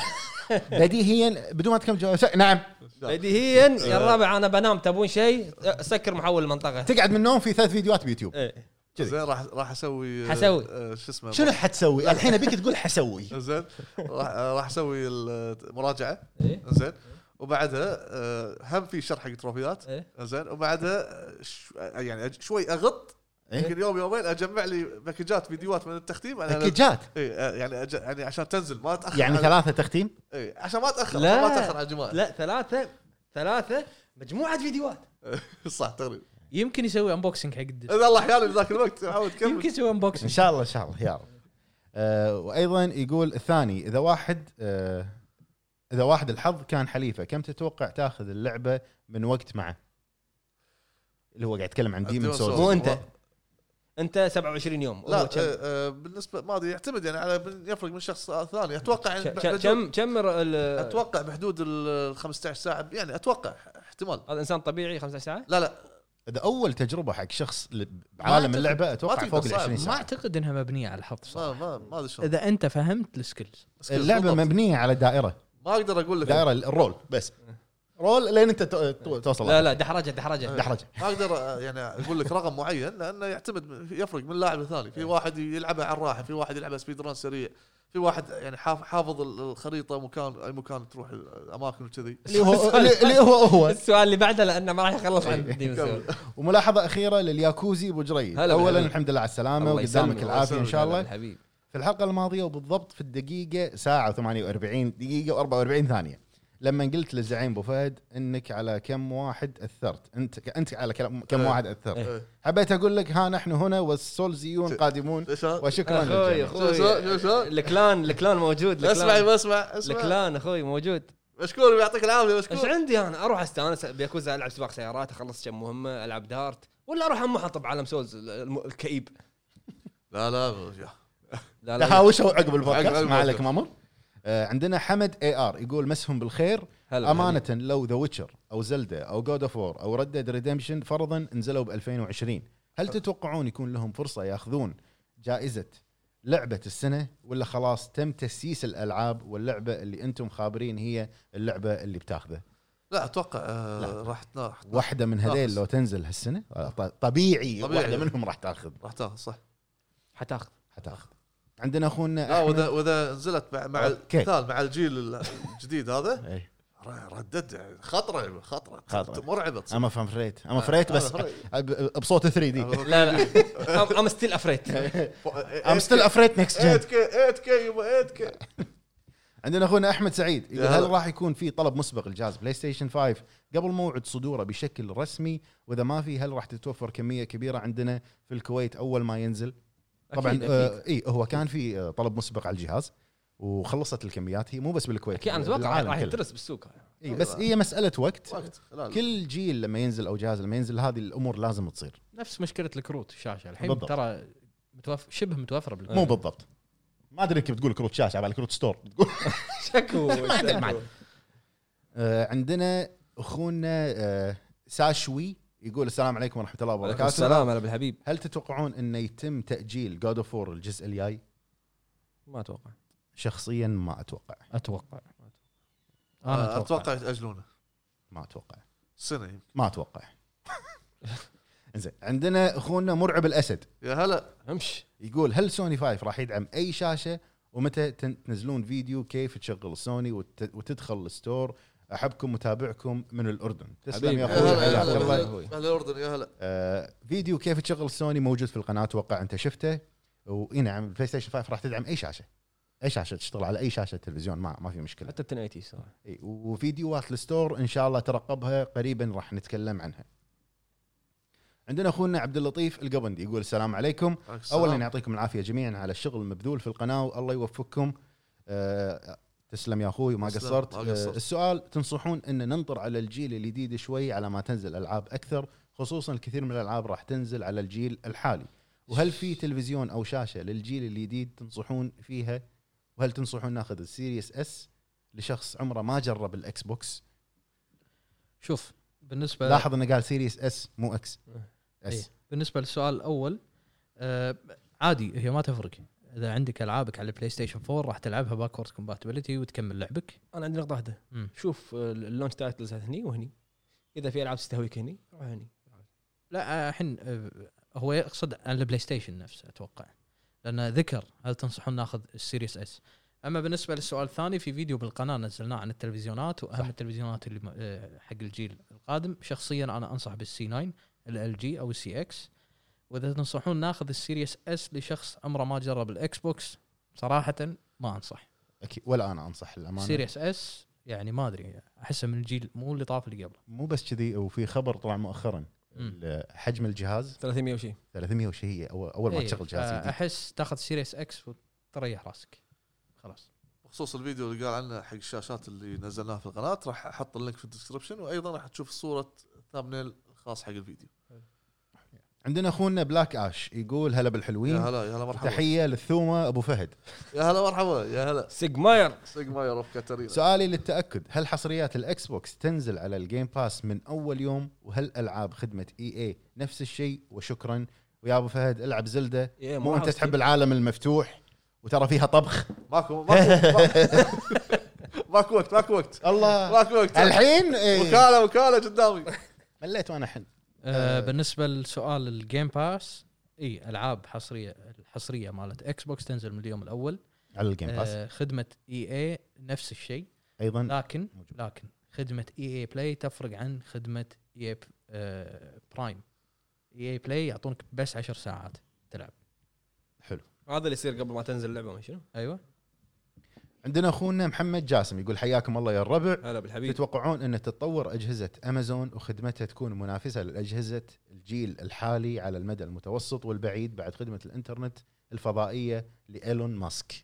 بديهيا بدون ما تكمل جواب نعم بديهيا يا الرابع أنا بنام تبون شيء سكر محول المنطقة تقعد من النوم في ثلاث فيديوهات بيوتيوب إيه. زين راح راح أسوي آه، حسوي. آه، شو اسمه شنو حتسوي؟ الحين أبيك تقول حسوي زين راح آه، راح أسوي المراجعه إيه. زين وبعدها آه، هم في شرح حق trophy ات إيه. زين وبعدها آه، ش- يعني شوي أغط. يمكن يوم يومين اجمع لي package ات فيديوهات من التختيم. أنا- package ات؟ إيه، يعني أج- يعني عشان تنزل ما تأخر يعني على- ثلاثة تختيم؟ إيه، عشان ما تأخر لا. ما تأخر على الجماعة. لا ثلاثة ثلاثة مجموعة فيديوهات. صح تقريبا يمكن يسوي unboxing حق الدش اذا الله أحيانا ذاك الوقت محمد كمل. يمكن يسوي إن unboxing شاء الله إن شاء الله يا رب آه وأيضا يقول الثاني إذا واحد آه إذا واحد الحظ كان حليفة كم تتوقع تأخذ اللعبة من وقت معه؟ اللي هو قاعد يتكلم عن Demon Souls. مو أنت. انت 27 يوم لا كم؟ آه، آه، بالنسبة ما أدري يعتمد يعني على يفرق من شخص ثاني. أتوقع يعني كم كم ال- أتوقع بحدود ال 15 ساعة يعني أتوقع احتمال. هذا إنسان طبيعي 15 ساعة؟ لا لا. إذا أول تجربة حق شخص بعالم اللعبة أتوقع فوق ال صعب. 20 ما ساعة. أعتقد إنها مبنية على الحظ ما صراحة ما ما إذا أنت فهمت ال skills اللعبة. مبنية على دائرة. ما أقدر أقول لك. دائرة ال roll بس. رول لين انت تو- تو- توصل. لا لا دحرجة دحرجة. دحرجة. ما أقدر آه، يعني أقول لك رقم معين لأنه يعتمد يفرق من لاعب لثاني. في واحد يلعبها على الراحة في واحد يلعبها speed run سريع في واحد يعني حاف- حافظ الخريطة مكان أي مكان تروح الأماكن وكذي. اللي هو اللي هو هو. السؤال اللي بعده لأنه ما راح يخلص عن. Souls. وملاحظة أخيرة للياكوزي أبو جريد اولا. الحمد لله على السلامة وقدامك العافية إن شاء الله. في الحلقة الماضية وبالضبط في الدقيقة ساعة و48 دقيقة و44 ثانية. لما قلت للزعيم أبو فهد إنك على كم واحد أثرت. أنت أنت على كم كم إيه. واحد أثرت. إيه. حبيت أقول لك ها نحن هنا والسولزيون قادمون؟ وشكرا أخوي للجميع. شو- شو- شو- شو؟ أخوي ال clan ال clan موجود اسمع ال clan اسمع اسمع. ال clan أخوي موجود. مشكور يعطيك العافية إيش مشكور عندي أنا؟ أروح أستأنس بياكوزا ألعب سباق سيارات أخلص كم مهمة ألعب dart. ولا أروح امحط بعالم Souls الكئيب. لا لا يا. لا تهاوشوا عقب عقب البودكاست. ما. عليك مامور. آه، عندنا حمد AR يقول مسهم بالخير. هلا أمانة لو The Witcher أو Zelda أو God of War أو Red Dead Redemption فرضا نزلوا ب 2020 هل تتوقعون يكون لهم فرصة يأخذون جائزة لعبة السنة ولا خلاص تم تسييس الألعاب واللعبة اللي أنتم خابرين هي اللعبة اللي بتاخذه؟ لا أتوقع آه، لا. راح راح واحدة من هذيل. لو تنزل هالسنة آه، ط- طبيعي, طبيعي. واحدة منهم راح تأخذ. راح تأخذ صح. حتأخذ. حتأخذ. عندنا أخونا لا أحمد. واذا واذا نزلت مع مع. مثال مع الجيل الجديد هذا إيه. ردد يعني خطرة خطرة خطرة. مرعبة تصير. اما فام فريت اما فريت بس بصوت 3 دي لا لا ام ستيل افريت ام ستيل افريت نكست 8 جن كي 8 كي يبا 8 كي عندنا أخونا أحمد سعيد يقول هل. راح يكون في طلب مسبق لجهاز بلاي ستيشن 5 قبل موعد صدوره بشكل رسمي وإذا ما في هل راح تتوفر كمية كبيرة عندنا في الكويت أول ما ينزل طبعا أكيد، آه إي هو كان في آه، طلب مسبق على الجهاز وخلصت الكميات هي مو بس بالكويت أكيد أنا أتوقع راح. يدرس بالسوق. إي بس هي مسألة وقت. وقت. كل جيل لما ينزل أو جهاز لما ينزل هذه الأمور لازم تصير. نفس مشكلة الكروت الشاشة. الحين بالضبط. ترى متوفر شبه متوفرة بالكروت. مو بالضبط. ما أدري انك بتقول كروت شاشة على كروت store. بتقول شكو آه عندنا أخونا ساشوي. يقول السلام عليكم ورحمة الله وعليكم وبركاته. السلام هلا بالحبيب هل تتوقعون انه يتم تأجيل God of الجزء الجاي؟ ما أتوقع. شخصيا ما أتوقع. أتوقع. أنا أتوقع. يتأجلونه. ما أتوقع. سنه يمكن ما أتوقع. زين عندنا أخونا مرعب الأسد. يا هلا. امش يقول هل سوني 5 راح يدعم أي شاشة ومتى تن- تنزلون فيديو كيف تشغل سوني وت- وتدخل ال store أحبكم متابعكم من الأردن. تسلم يا أخوي هلا حياك الله. أهل الاردن يا هلا. آه، فيديو كيف تشغل سوني موجود في القناة أتوقع أنت شفته. واي نعم ال PlayStation 5 راح تدعم أي شاشة. أي شاشة تشتغل على أي شاشة تلفزيون ما ما في مشكلة. حتى ال 1080 صراحة. إي، وفيديوهات ال store إن شاء الله ترقبها قريبا راح نتكلم عنها. عندنا أخونا عبد اللطيف القبندي يقول السلام عليكم. السلام. اولا يعطيكم العافية جميعا على الشغل المبذول في القناة والله يوفقكم. آه، تسلم يا أخوي ما تسلم، قصرت. ما قصرت. آه، السؤال تنصحون إن ننطر على الجيل الجديد شوي على ما تنزل ألعاب أكثر؟ خصوصا الكثير من الألعاب راح تنزل على الجيل الحالي. وهل في تلفزيون أو شاشة للجيل الجديد تنصحون فيها؟ وهل تنصحون ناخذ ال Series S لشخص عمره ما جرب ال Xbox؟ شوف بالنسبة لاحظ إنه قال Series S مو X. إيه. S. بالنسبة للسؤال الأول آه عادي هي ما تفرق. إذا عندك ألعابك على ال PlayStation 4 راح تلعبها backward compatibility وتكمل لعبك. أنا عندي نقطة واحدة. شوف ال launch titles هني وهني. إذا في ألعاب تستهويك هني روح هني. لا آه، الحين آه، هو يقصد على ال PlayStation نفسه أتوقع. لأن ذكر هل تنصحون ناخذ ال Series S. أما بالنسبة للسؤال الثاني في فيديو بالقناة نزلناه عن التلفزيونات وأهم صح. التلفزيونات اللي آه، حق الجيل القادم. شخصيا أنا أنصح بال C9 LG أو ال CX وإذا تنصحون ناخذ ال Series S لشخص عمره ما جرب ال Xbox صراحة ما أنصح. أكيد ولا أنا أنصح الامانه Series S يعني ما أدري أحسه من الجيل مو اللي طاف اللي قبله. مو بس كذي وفي خبر طلع مؤخرا حجم الجهاز. 300 وشي. 300 وشيء اول أول ما إيه، تشغل جهاز جديد احس تاخذ Series X وتريح راسك. خلاص. بخصوص الفيديو اللي قال عنه حق الشاشات اللي نزلناها في القناة راح أحط ال link في ال description وأيضا راح تشوف صورة thumbnail الخاص حق الفيديو. عندنا أخونا Black Ash يقول هلا يا بالحلوين هلا يا هلا مرحبا. تحية للثومة أبو فهد. يا هلا مرحبا يا هلا. Siegmeyer Siegmeyer of Catarina. سؤالي للتأكد هل حصريات ال Xbox تنزل على ال Game Pass من أول يوم؟ وهل ألعاب خدمة EA نفس الشيء؟ وشكرا. ويا أبو فهد العب Zelda. مو أنت تحب. العالم المفتوح؟ وترى فيها طبخ. ماكو ماكو ماكو. وقت ماكو وقت. الله. ماكو وقت. الحين. وكالة وكالة قدامي. مليت وأنا حن. آه آه. بالنسبة لسؤال ال Game Pass إي ألعاب حصريه الحصرية مالت Xbox تنزل من اليوم الأول. على ال Game Pass آه خدمة EA نفس الشيء. أيضا. لكن موجود. لكن خدمة EA Play تفرق عن خدمة E آه Prime EA Play يعطونك بس 10 ساعات تلعب. حلو. هذا اللي يصير قبل ما تنزل اللعبة ما شنو أيوه. عندنا أخونا محمد جاسم يقول حياكم الله يا الربع. هلا بالحبيب. تتوقعون أن تتطور أجهزة أمازون وخدمتها تكون منافسة لأجهزة الجيل الحالي على المدى المتوسط والبعيد بعد خدمة الإنترنت الفضائية لإيلون ماسك؟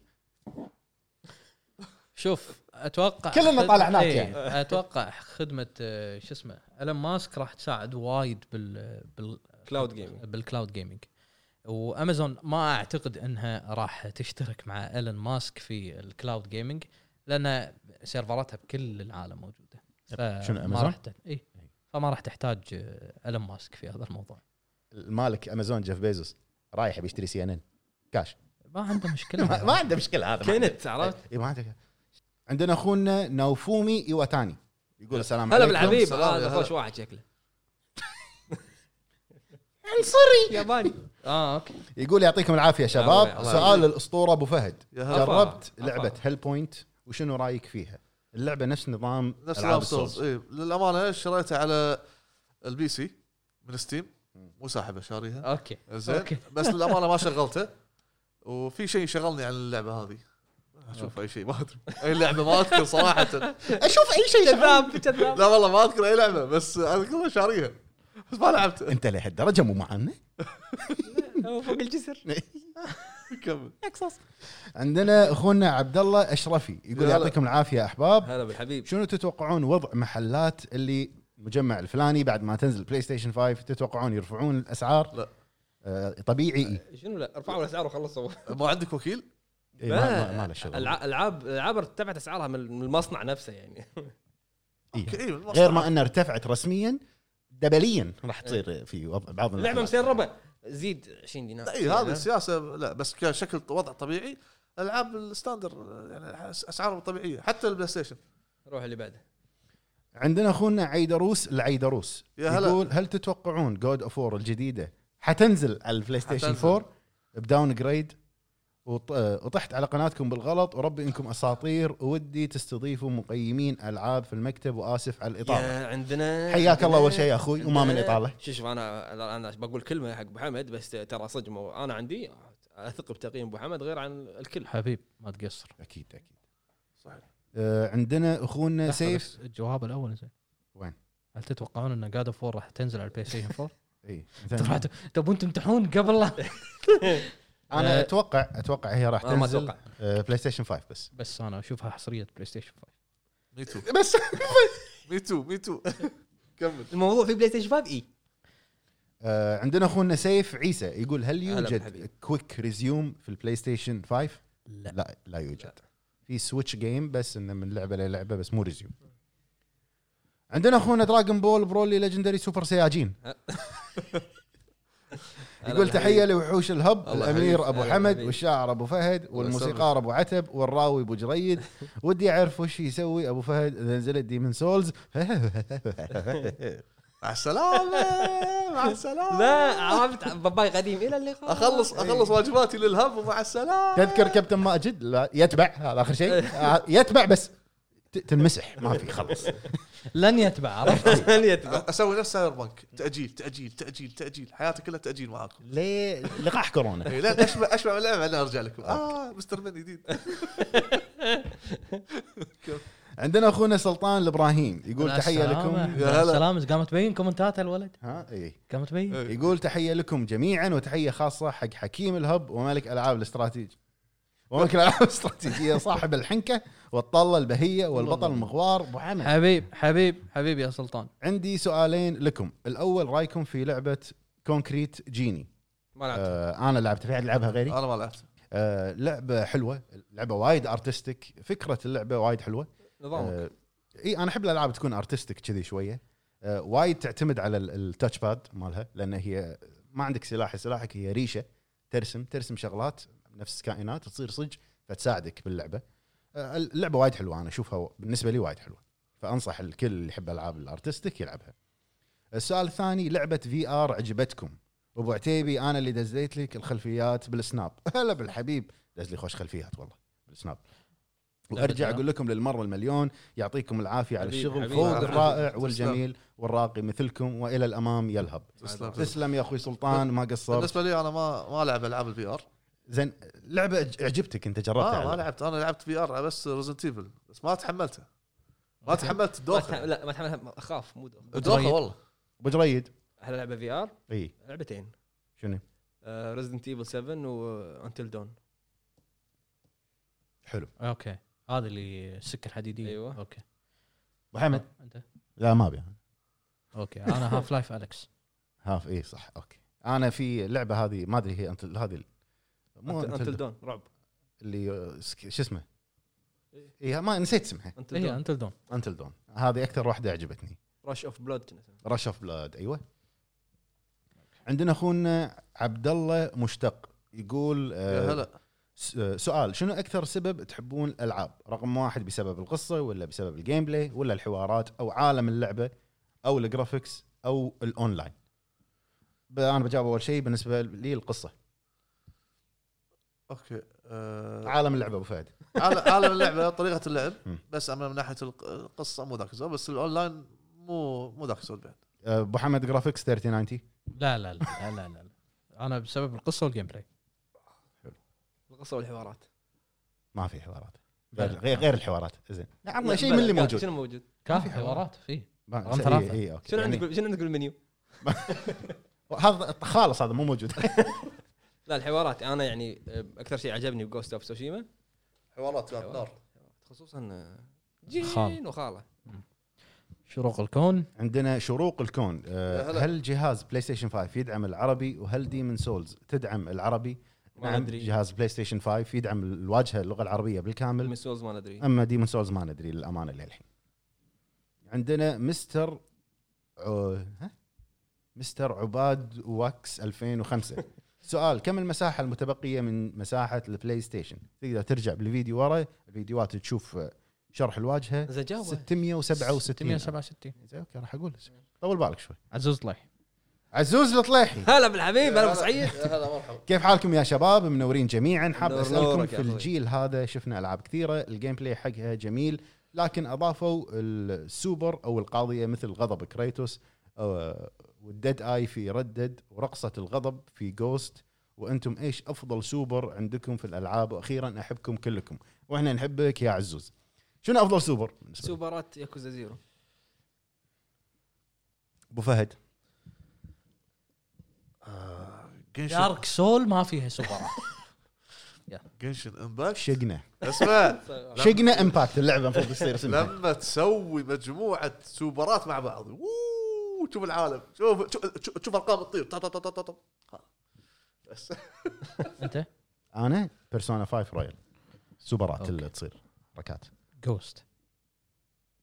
شوف أتوقع كلنا خد- طالع هناك إيه، يعني. أتوقع خدمة آه، شو اسمه الون ماسك راح تساعد وايد بال بال cloud gaming بال cloud gaming و Amazon ما أعتقد إنها راح تشترك مع إيلون ماسك في ال cloud gaming لأن سيرفراتها بكل العالم موجودة. شنو ما أمازون؟ راح ت... اي فما راح تحتاج إيلون ماسك في هذا الموضوع. المالك أمازون جيف بيزوس رايح بيشتري CNN. cash. ما عنده مشكلة. ما, ما عنده مشكلة هذا. كنت عرفت؟ إيه، ما عنده عندنا أخونا نوفومي إيواتاني. يقول السلام هلا عليكم. بالحبيب. سلام يا هذا هلا. خوش واحد شكله. عنصري ياباني. آه أوكي. يقول يعطيكم العافية شباب. سؤال الاسطوره أبو فهد. جربت. لعبة Hellpoint وشنو رأيك فيها؟ اللعبة نفس نظام نفس العاب Souls اي للأمانة شريتها على ال PC من Steam مو ساحبه شاريها. أوكي. زين. بس للأمانة ما شغلته. وفي شيء شغلني عن اللعبة هذه. أشوف أي شيء ما أدري. أي لعبة ما أذكر صراحة. أشوف أي شيء كذاب كذاب لا والله ما أذكر أي لعبة بس أذكر شاريها. بس ما لعبت انت لهالدرجه مو معنا هو فوق الجسر كمل عندنا أخونا عبد الله أشرفي يقول. يعطيكم العافية يا أحباب هلا بالحبيب شنو تتوقعون وضع محلات اللي مجمع الفلاني بعد ما تنزل PlayStation 5 تتوقعون يرفعون الأسعار؟ لا. آه طبيعي إيه. شنو لا ارفعوا الأسعار وخلصوا ما عندك وكيل؟ إيه ما, ما, ما له شغل الع- العاب العاب ارتفعت أسعارها من من المصنع نفسه يعني إيه. إيه، غير ما أنها ارتفعت رسميا دبليا. راح تصير في وضع بعض اللعبه المحلات. مسربه زيد 20 دينار. اي هذه السياسة لا بس كشكل وضع طبيعي. ألعاب ال standard يعني أسعارهم طبيعية حتى ال PlayStation. روح اللي بعده. عندنا أخونا عيدروس العيدروس. يقول هل تتوقعون God of War الجديدة حتنزل على ال PlayStation حتنزل. 4 ب downgrade وطحت على قناتكم بالغلط وربي إنكم أساطير ودي تستضيفوا مقيمين ألعاب في المكتب وآسف على الإطالة. يا عندنا حياك الله أول شيء يا أخوي وما من إطالة. شوف أنا أنا بقول كلمة حق أبو حمد بس ترى صدق مو- أنا عندي أثق بتقييم أبو حمد غير عن الكل. حبيب ما تقصر. أكيد أكيد. صحيح. آه عندنا أخونا سيف. الجواب الأول زين وين؟ هل تتوقعون إن God of راح تنزل على ال PlayStation 4؟ اي تبون تمتحون قبل لا؟ أنا آه. أتوقع أتوقع هي راح أنا ما تنزل أتوقع. آه PlayStation 5 بس. بس أنا أشوفها حصرية PlayStation 5 me too بس. me too me too كمل. الموضوع في PlayStation 5 اي آه عندنا أخونا سيف عيسى يقول هل هلا يوجد. quick resume في ال PlayStation 5 لا. لا لا يوجد. في switch game بس إنه من لعبة للعبة بس مو resume عندنا أخونا Dragon Ball Broly Legendary Super Saiyan يقول تحية لوحوش ال Hub الأمير. أبو هلا حمد. والشاعر أبو فهد والموسيقار أبو عتب والراوي أبو جريد. ودي أعرف وش يسوي أبو فهد إذا نزلت Demon's Souls مع السلامة مع السلامة. لا عرفت؟ bye bye قديم. إلى اللقاء. أخلص أخلص واجباتي لل Hub ومع السلامة. تذكر كابتن ماجد؟ لا يتبع هذا آخر شيء. يتبع بس. تنمسح ما في خلص لن يتبع عرفت؟ اللي يتبع. أسوي نفس Cyberpunk تأجيل تأجيل تأجيل تأجيل. حياتي كلها تأجيل معاكم. ليه؟ لقاح كورونا. إيه، لا اشبع أشبع اللعبه بعدين أرجع لكم. آه. مستر من جديد. عندنا أخونا سلطان الإبراهيم. يقول تحية. لكم. يا مع هلا. السلامة. قامت تبين كومنتات الولد؟ ها اي قامت تبين؟ يقول تحية لكم جميعا وتحية خاصة حق حكيم ال Hub وملك ألعاب الاستراتيجي. وملك الألعاب الاستراتيجية صاحب الحنكة والطلة البهية والبطل المغوار أبو حمد حبيب حبيب حبيب يا سلطان. عندي سؤالين لكم. الأول رأيكم في لعبة Concrete Genie؟ ما لعبت آه أنا لعبت في احد لعبها غيري. أنا ما لعبت آه لعبة حلوة لعبة وايد artistic فكرة اللعبة وايد حلوة. نظامك. آه إي أنا أحب الألعاب تكون artistic كذي شوية. آه وايد تعتمد على ال- ال touchpad مالها لأن هي ما عندك سلاح سلاحك هي ريشة ترسم ترسم شغلات. نفس كائنات تصير صج فتساعدك باللعبة. آه اللعبة وايد حلوة أنا أشوفها بالنسبة لي وايد حلوة. فأنصح الكل اللي يحب ألعاب ال artistic يلعبها. السؤال الثاني لعبة VR عجبتكم؟ أبو عتيبي أنا اللي دزيت لك الخلفيات بالسناب. هلا بالحبيب دز لي خوش خلفيات والله بالسناب. وأرجع أقول لكم للمرة المليون يعطيكم العافية على الشغل. فوق. الرائع. والجميل والراقي مثلكم وإلى الأمام يال Hub. تسلم. تسلم يا أخوي سلطان ما قصرت. بالنسبة لي أنا ما ما ألعب ألعاب ال VR. زين لعبة عج- عجبتك انت جربتها ما, ما لعبت أنا لعبت VR بس Resident Evil بس ما تحملتها ما تحملت الدوخه لا ما تحملها أخاف مو دوخ. الدوخه والله. أبو جريد؟ أحلى لعبة VR؟ إي. لعبتين. شنو؟ Resident Evil 7 و Until Dawn حلو. okay. هذا اللي السكه الحديدية. أيوة. okay. أبو حمد؟ أنت؟ لا ما أبي okay. أنا Half-Life Alyx Half إي صح. okay. أنا في اللعبه هذه ما أدري هي انت هذه مو Until Dawn رعب. اللي شو اسمه؟ اي ما نسيت اسمها. Until هي Dawn. Until Dawn. Until Dawn. هذه أكثر واحدة عجبتني. Rush of Blood Rush of Blood أيوه. عندنا أخونا عبد الله مشتق يقول يا آه هلا. س- آه، سؤال شنو أكثر سبب تحبون الألعاب؟ رقم واحد بسبب القصة ولا بسبب ال gameplay ولا الحوارات أو عالم اللعبة أو ال graphics أو الاونلاين؟ ب- أنا بجاوب أول شيء بالنسبة لي القصة. okay آه، عالم اللعبة أبو فهد. عالم اللعبة طريقة اللعب. بس أما من ناحية الق- القصة مو ذاك الزود بس الأونلاين مو مو ذاك الزود بعد. آه، أبو حمد graphics 3090 لا لا لا لا لا, لا. أنا بسبب القصة وال gameplay القصة والحوارات. ما في حوارات. غير غير, غير الحوارات. زين. عطنا شيء من اللي موجود شنو موجود؟ كافي حوارات. فيه ما- رقم إيه، ثلاثة. إيه، okay. شنو يعني عندك شنو عندك بالمنيو؟ هذا خالص هذا مو موجود. لا الحوارات. أنا يعني آه، أكثر شيء عجبني ب Ghost of Tsushima حوارات كانت نار خصوصا آه، خال. جين وخالة. شروق الكون. عندنا شروق الكون. آه، هلا. هل جهاز PlayStation 5 يدعم العربي وهل Demon's Souls تدعم العربي؟ ما نعم ندري. جهاز PlayStation 5 يدعم الواجهة اللغة العربية بالكامل. Demon's Souls ما ندري أما Demon's Souls ما ندري للأمانة للحين. عندنا مستر ع- ها؟ مستر عباد واكس 2005 سؤال كم المساحة المتبقية من مساحة ال PlayStation؟ تقدر ترجع بالفيديو ورا الفيديوهات تشوف شرح الواجهة. زين جاوب 667 667 زين okay راح أقول طول بالك شوي. عزوز طليح عزوز الطليحي. هلا بالحبيب هلا سعيد يا هلا مرحبا. كيف حالكم يا شباب؟ منورين جميعا. حاب أسألكم في. الجيل هذا شفنا ألعاب كثيرة ال gameplay حقها جميل لكن أضافوا السوبر أو القاضية مثل غضب كريتوس و ال Dead Eye في Red Dead ورقصة الغضب في Ghost وأنتم إيش أفضل سوبر عندكم في الألعاب؟ وأخيرا أحبكم كلكم. وإحنا نحبك يا عزوز. شنو أفضل سوبر؟ سوبرات Yakuza Zero. أبو فهد. Dark Souls ما فيها سوبرات. جنشن امباكت شقنا اسمع. شقنا امباكت اللعبة المفروض تصير لما تسوي مجموعة سوبرات مع بعض. شوف العالم. شوف شوف, شوف أرقام تطير. بس. أنت؟ أنا بيرسونا 5 رويال سوبرات. اللي تصير. ركات. جوست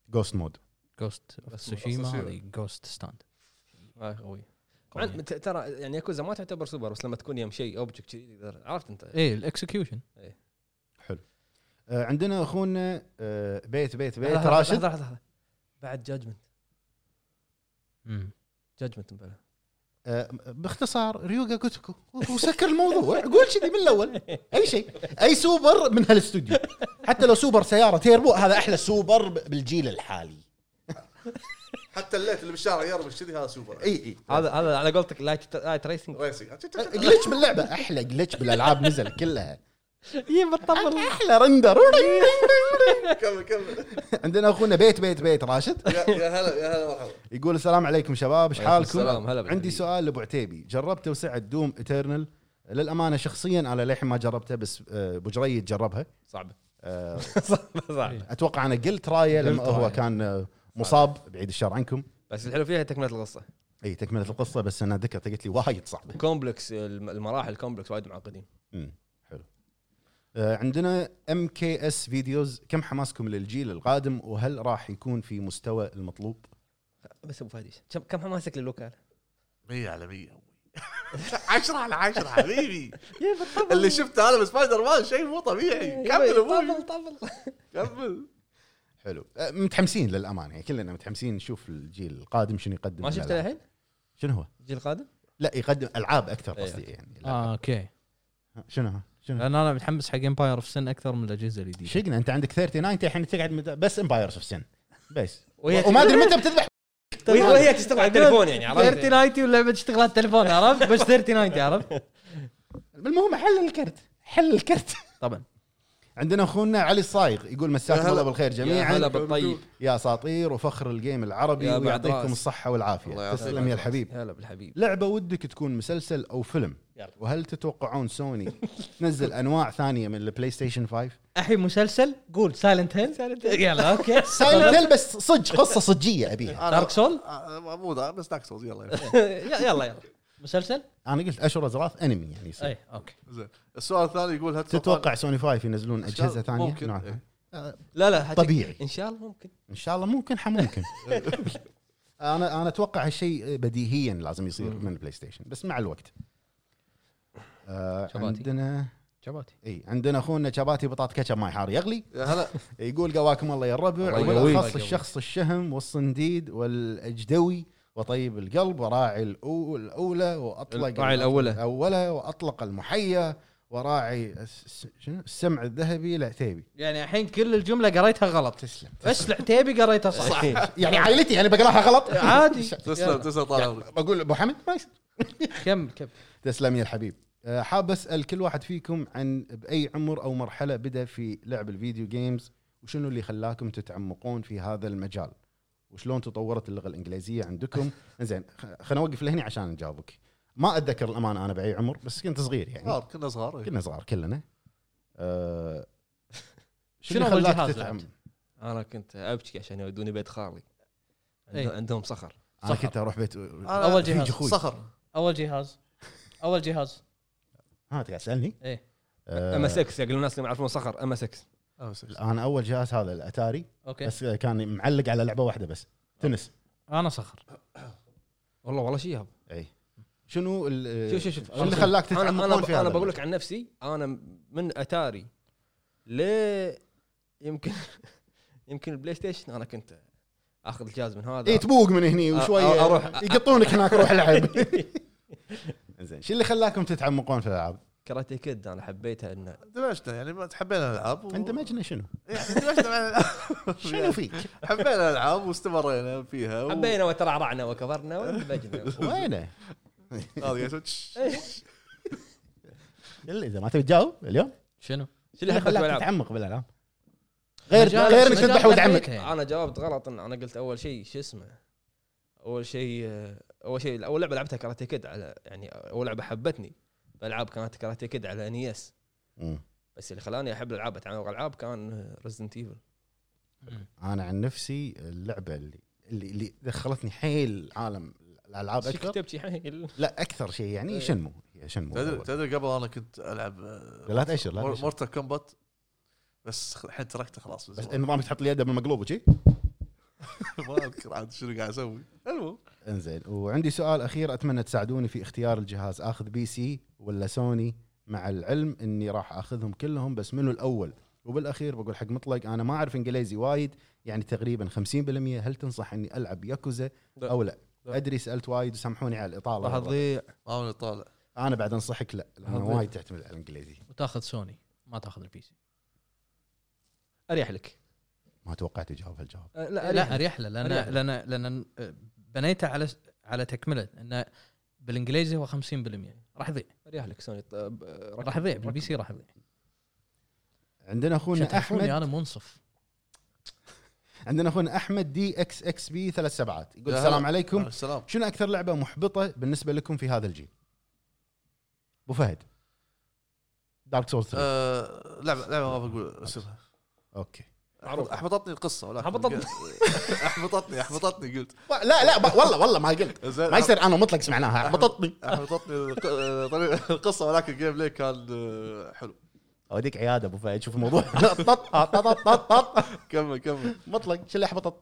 جوست مود جوست سوشيما. هذه جوست ستاند قوي. ترى يعني ياكوزا ما تعتبر سوبر بس لما تكون يم شيء object تقدر. عرفت أنت؟ إيه ال execution حلو. آه عندنا أخونا آه بيت بيت بيت راشد. لحظة، لحظة. بعد Judgment Judgment بلا. آه، باختصار Ryu Ga Gotoku. وسكر الموضوع. قول كذي من الأول. أي شيء. أي سوبر من هالاستوديو. حتى لو سوبر سيارة تيربو هذا أحلى سوبر بالجيل الحالي. حتى الليت اللي بالشارع يرمش كذي هذا سوبر. إي إي. هذا هذا على قولتك light light tracing tracing glitch باللعبة. أحلى glitch بالألعاب نزل كلها. يبا طبل أحلى. render كمل كمل. عندنا أخونا بيت بيت بيت راشد. يا هلا يا هلا مرحبا يقول السلام عليكم شباب إيش حالكم؟ السلام، هلا عندي. سؤال لأبو عتيبي. جربت توسعه Doom Eternal للأمانة شخصيا أنا للحين ما جربتها بس آه، أبو جريد جربها. صعبه آه، صعبه أتوقع أنا قلت رايه لما هو. كان مصاب بعيد الشر عنكم. بس الحلو فيها تكملة القصة. إي تكملة القصة بس أنا ذكرت قلت لي وايد صعبة. complex الم- المراحل complex وايد معقدين. عندنا MKS Videos كم حماسكم للجيل القادم وهل راح يكون في مستوى المطلوب؟ بس أبو فادي كم كم حماسك للوكاله؟ 100 على 100 10 على 10 حبيبي اللي شفته أنا بسبايدر مان شيء مو طبيعي كمل أبوي طبل طبل كمل حلو آه، متحمسين للامانه يعني كلنا متحمسين نشوف الجيل القادم شنو يقدم ما شفته. الحين؟ شنو هو؟ الجيل القادم؟ لا يقدم ألعاب أكثر إيه، قصدي. يعني آه okay شنو؟ شنو؟ لأن أنا متحمس حق Empire of Sin أكثر من الأجهزة الجديدة. شقنا أنت عندك 39 انت الحين تقعد بس Empires of Sin بس. وما أدري متى بتذبح. وهي, وهي تشتغل على التليفون يعني عرفت؟ 3090 واللعبه تشتغل على التليفون عرفت؟ بس 3090 عرفت؟ المهم حل الكرت. حل الكرت. طبعا. عندنا أخونا علي الصايغ يقول مساكم. الله بالخير يا هلا جميعا بالطيب. يا اساطير وفخر ال game العربي ويعطيكم. الصحة والعافية. تسلم يا الحبيب. هلا بالحبيب. لعبة ودك تكون مسلسل أو فيلم. وهل تتوقعون سوني تنزل أنواع ثانية من ال PlayStation 5 الحين مسلسل. قول. Silent Hill يلا okay. Silent Hill بس صج قصة صجية أبيها. Dark Souls آه، مو بس Dark Souls يلا. يلا يلا. مسلسل؟ أنا قلت Asura's Wrath أنمي يعني يصير. اي okay. زين. السؤال الثاني يقول هل تتوقع سوني 5 ينزلون أجهزة ثانية؟ ممكن. نوع إيه. ثاني؟ آه، لا لا حتى- طبيعي. إن شاء الله ممكن. إن شاء الله ممكن حممكن أنا أنا أتوقع هالشيء بديهيا لازم يصير. من ال PlayStation بس مع الوقت. آه شباتي. عندنا شباتي. إي عندنا أخونا شباتي بطاط كاتشب ماي حار يغلي. هلا. يقول قواكم الله يا الربع الله وبالأخص. الشخص الشهم والصنديد والأجدوي. وطيب القلب وراعي الأو- الأولى وأطلق راعي الأولى. الأولى وأطلق المحيا وراعي الس- شنو؟ السمع الذهبي العتيبي يعني الحين كل الجملة قريتها غلط. تسلم بس العتيبي قريتها صح. يعني عائلتي أنا بقراها غلط؟ عادي. تسلم تسلم طال عمرك. بقول أبو حمد ما يصير. كم كم؟ تسلم يا الحبيب أه، حاب أسأل كل واحد فيكم عن بأي عمر أو مرحلة بدأ في لعب الفيديو جيمز وشنو اللي خلاكم تتعمقون في هذا المجال؟ وشلون تطورت اللغة الإنجليزية عندكم زين خ- خلينا نوقف لهني عشان نجاوبك ما أتذكر الامانه أنا بأي عمر بس كنت صغير يعني صغار كنا صغار إيه. كنا صغار كلنا أه شنو خلاك جهاز تتعم-؟ أنا كنت أبكي عشان يودوني بيت خالي إيه. عندهم- عندهم صخر أنا صخر. كنت أروح بيت أنا أول جهاز. صخر أول جهاز أول جهاز ها انت قاعد تسألني؟ إيه أه MS X يقولون الناس اللي ما يعرفون صخر MSX آه، سكس. أنا أول جهاز هذا ال Atari okay. بس كان معلق على لعبة واحدة بس. تنس. أنا صخر. والله والله شيء إي. شنو ال- شوف شوف شوف شنو اللي خلاك أنا تتعمقون أنا, في أنا هذا؟ بقول لك عن نفسي أنا من أتاري ليه يمكن يمكن ال PlayStation أنا كنت آخذ الجهاز من هذا. إي تبوق من هني وشويه أ- أروح- يقطونك هناك روح العب زين. شو اللي خلاكم تتعمقون في الألعاب؟ كاراتي كيد أنا حبيتها انه اندمجنا يعني ما حبينا الألعاب و... اندمجنا شنو؟ يعني اندمجنا مع الألعاب شنو فيك؟ حبينا الألعاب واستمرينا فيها و- حبينا وترعرعنا وكبرنا واندمجنا وينه؟ هذا. يلا إذا ما تبي تجاوب اليوم شنو؟ شو اللي حبك خلاك بالالعاب؟ تتعمق بالألعاب غير غير إنك تذبح لعبتها. أنا جاوبت غلط إن أنا قلت أول شيء شو اسمه أول شيء أول شيء أول لعبة لعبتها Karate Kid على يعني أول لعبة حبتني بالالعاب كانت Karate Kid على NES مم. بس اللي خلاني أحب الألعاب اتعمق الألعاب كان Resident Evil أنا عن نفسي اللعبة اللي اللي, اللي دخلتني حيل عالم الألعاب أكثر. تبكي حيل؟ لا أكثر شيء يعني إيه. Shenmue. هي Shenmue. تدري قبل أنا كنت ألعب آه، لا تأشر، لا. Mortal Kombat بس الحين تركته خلاص بس النظام تحط لي يده بالمقلوب وشي؟ ما أذكر عاد شنو قاعد أسوي. المهم. انزين وعندي سؤال أخير أتمنى تساعدوني في اختيار الجهاز. آخذ PC ولا سوني مع العلم إني راح آخذهم كلهم بس منو الأول؟ وبالأخير بقول حق مطلق أنا ما أعرف إنجليزي وايد يعني تقريبا 50% هل تنصح اني ألعب ياكوزا. أو لا؟ لا. أدري سألت وايد وسامحوني على الإطالة راح تضيع. ما طالع أنا بعد أنصحك لا لأنه وايد تعتمد على الإنجليزي. وتاخذ سوني ما تاخذ ال PC. أريح لك. ما توقعت يجاوب هالجواب. أه، لا لا اريح له لأن أريح له. لأن لأن بنيته على على تكملة إنه بالإنجليزي هو 50% راح يضيع. أريح لك سوني. طب، أه، راح يضيع بال PC راح يضيع. عندنا أخونا أحمد. أنا منصف. عندنا أخونا أحمد دي إكس إكس بي ثلاث سبعات. يقول السلام. عليكم. السلام. شنو أكثر لعبة محبطة بالنسبة لكم في هذا الجيل؟ أبو فهد. Dark Souls 3 آه، لعبه لعبة ما بقول اسمها okay. معروف. أحبطتني القصة ولكن أحبطتني. أحبطتني أحبطتني قلت. لا لا ب- والله والله ما قلت. ما يصير أنا مطلق سمعناها. أحبطتني. أحبطتني الق- آه، طريق- القصة ولكن ال game play كان آه، حلو. أوديك عيادة أبو فهد شوف الموضوع. طط طط طط طط طط. كمل كمل. مطلق شو اللي أحبطت؟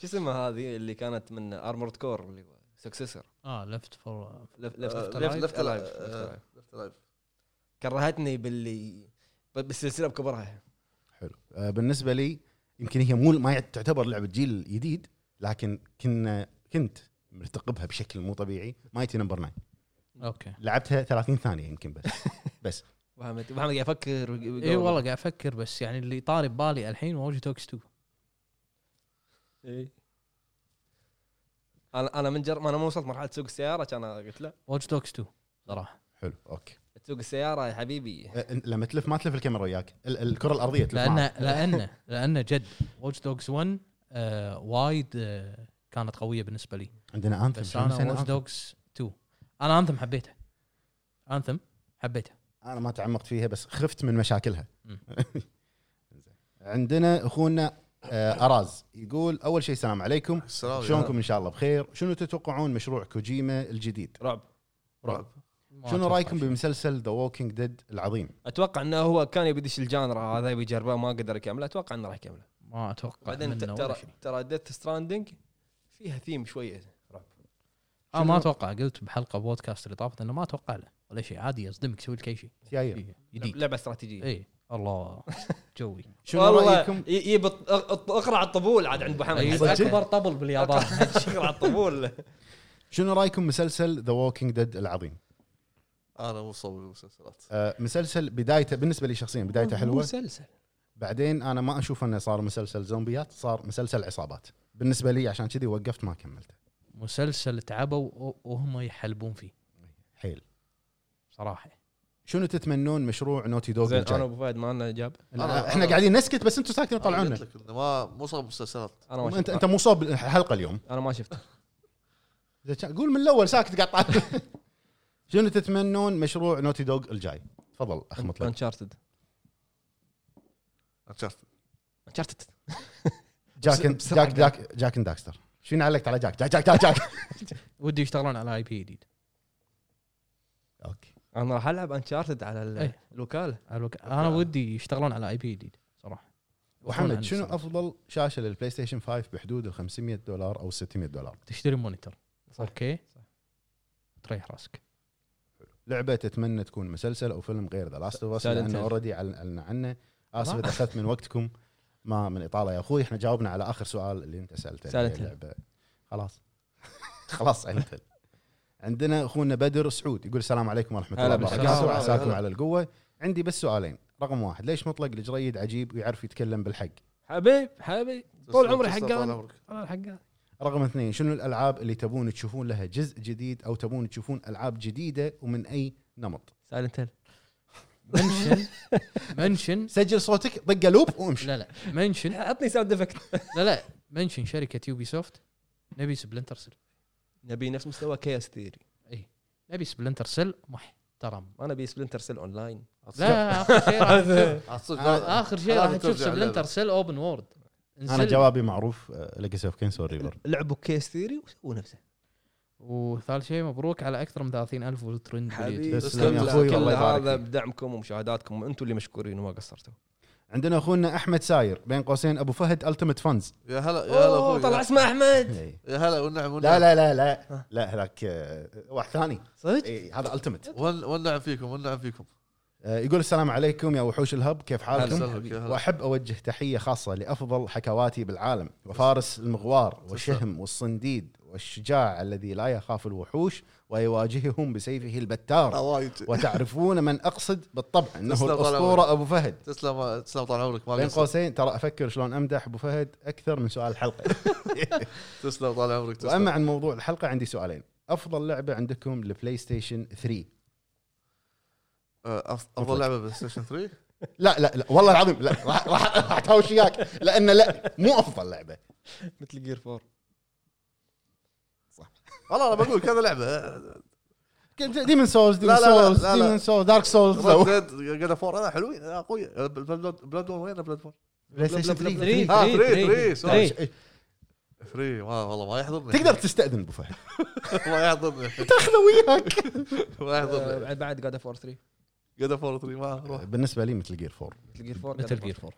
شو اسمها هذه اللي كانت من Armored Core اللي هو successor آه Left 4 Left Left Alive Left Alive كرهتني باللي بالسلسلة بكبرها. حلو. آه، بالنسبة لي يمكن هي مو ما تعتبر لعبة جيل جديد لكن كنا كنت مرتقبها بشكل مو طبيعي. Mighty Number 9 okay. لعبتها 30 ثانية يمكن بس. بس. فهمت فهمت قاعد أفكر إي والله قاعد أفكر بس يعني اللي طاري ببالي الحين Watch Dogs 2 إيه. أنا أنا من جر ما أنا ما وصلت مرحلة سوق السيارة كان قلت لا. Watch Dogs 2 صراحة. حلو okay. تسوق السيارة يا حبيبي. لما تلف ما تلف الكاميرا وياك. ال- الكرة الأرضية تلف لأن. لأن لأن جد Watch Dogs 1 آه وايد آه كانت قوية بالنسبة لي. عندنا Anthem بس أنا Watch Dogs 2 أنا Anthem حبيته Anthem حبيته أنا ما تعمقت فيها بس خفت من مشاكلها. عندنا أخونا آه، أراز. يقول أول شيء السلام عليكم. السلام شلونكم إن شاء الله بخير؟ شنو تتوقعون مشروع كوجيما الجديد؟ رعب. رعب. شنو رأيكم. بمسلسل The Walking Dead العظيم؟ أتوقع إنه هو كان يبي يدش ال genre هذا يبي يجربه ما قدر يكمله. أتوقع إنه راح يكمله. ما أتوقع بعدين ترى ترى Death Stranding فيها ثيم شوية رعب. أنا ما أتوقع. قلت بحلقة بودكاست اللي طافت إنه ما أتوقع له. ولا شيء عادي يصدمك يسوي لك أي شيء. جديد لعبة استراتيجية. اي الله جوي. شنو رأيكم؟ يجيب اقرع الطبول عاد عند أبو حمد. أي صدق؟ أكبر طبل باليابان. اقرع الطبول شنو رأيكم مسلسل The Walking Dead العظيم؟ أنا مو صوب المسلسلات. آه، مسلسل بدايته بالنسبة لي شخصيا بدايته حلوة. مسلسل. بعدين أنا ما أشوف إنه صار مسلسل زومبيات صار مسلسل عصابات. بالنسبة لي عشان كذي وقفت ما كملته. مسلسل تعبوا وهم يحلبون فيه. حيل. صراحة. شنو تتمنون مشروع Naughty Dog زين الجاي؟ أنا ابو فهد ما لنا إجابة. أنا- إحنا أنا- قاعدين نسكت بس أنتم ساكتين طلعونا قلت لك إنه ما مو صوب مسلسلات أنا ما انت شفت أنت مو صوب الحلقة اليوم. أنا ما شفت قول من الأول ساكت قاعد طالع. شنو تتمنون مشروع Naughty Dog الجاي؟ تفضل اخ مطلق Uncharted Uncharted Uncharted Jak Jak Jak Jak Daxter شنو علقت على Jak Jak Jak Jak, Jak. ودي يشتغلون على IP جديد. okay. أنا راح ألعب Uncharted على ال- إيه. الوكالة. الوك- أنا ودي يشتغلون على IP جديد صراحة. وحمد شنو. أفضل شاشة لل PlayStation 5 بحدود ال 500 دولار أو 600 دولار؟ تشتري monitor. صح. 4K تريح راسك. لعبة تتمنى تكون مسلسل أو فيلم غير The Last of Us لأنه. already اعلنا عنه آسف. إذا أخذت من وقتكم ما من إطالة يا أخوي إحنا جاوبنا على آخر سؤال اللي أنت سألته اللي هي Silent Hill. لعبة خلاص خلاص انت عندنا أخونا بدر سعود يقول السلام عليكم ورحمة الله. وبركاته هلا. على القوة عندي بس سؤالين رقم واحد ليش مطلق الجريد عجيب ويعرف يتكلم بالحق حبيب حبيب طول عمري حقان. طول عمرك. أنا الحقان رقم اثنين شنو الألعاب اللي تبون تشوفون لها جزء جديد أو تبون تشوفون ألعاب جديدة ومن أي نمط؟ Silent Hill mention mention سجل صوتك طق loop وامشي. لا لا. mention عطني sound effect لا لا. mention شركة Ubisoft نبي Splinter Cell نبي نفس مستوى Chaos Theory اي نبي Splinter Cell محترم. ما نبي Splinter Cell online لا آخر شيء راح آخر شيء راح تشوف Splinter. Cell open world أنا جوابي معروف Legacy of Kain Soul Reaver لعبوا Chaos Theory وسووا نفسه وثالث شيء مبروك على أكثر من 30000 والترند حبيبي. تسلم يا والله يبارك هذا. بدعمكم ومشاهداتكم وأنتم اللي مشكورين وما قصرتوا. عندنا أخونا أحمد ساير بين قوسين أبو فهد Ultimate Fans يا هلا يا هلا أوه أخوي طلع اسمه أحمد. يا هلا والنعم لا والنعم لا لا لا لا هذاك آه، واحد ثاني. صدق؟ إي، هذا Ultimate ون- والنعم فيكم والنعم فيكم؟ يقول السلام عليكم يا وحوش ال Hub كيف حالكم؟ وأحب أوجه تحية خاصة لأفضل حكواتي بالعالم وفارس المغوار. والشهم والصنديد والشجاع الذي لا يخاف الوحوش ويواجههم بسيفه البتار. وايد. وتعرفون من أقصد؟ بالطبع إنه الأسطورة أبو فهد. تسلم تسلم طال عمرك بين. قوسين ترى أفكر شلون أمدح أبو فهد أكثر من سؤال الحلقة. تسلم طال عمرك وأما عن موضوع الحلقة عندي سؤالين. أفضل لعبة عندكم ال PlayStation 3 آه، أف- أفضل لعبة PlayStation 3 لا لا لا والله العظيم لا راح راح راح أتهاوش وياك. لأن لا مو أفضل لعبة. Metal Gear 4 والله أنا بقول كذا لعبة. Demon's Souls Demon's لا، لا، لا، Souls لا، لا. Demon's Souls Dark Souls God of War هذا حلوين. قوية. Blood Blood وين Bloodborne PlayStation 3 3 آه، 3 3 3 sorry. 3 3 ما والله ما يحضرني. تقدر تستأذن أبو فهد. ما يحضرني. تاخذه وياك. ما يحضرني. آه، بعد بعد God of War 3 God of War 3 ما أروح. بالنسبة لي Metal Gear 4 Metal Gear 4 Metal Gear 4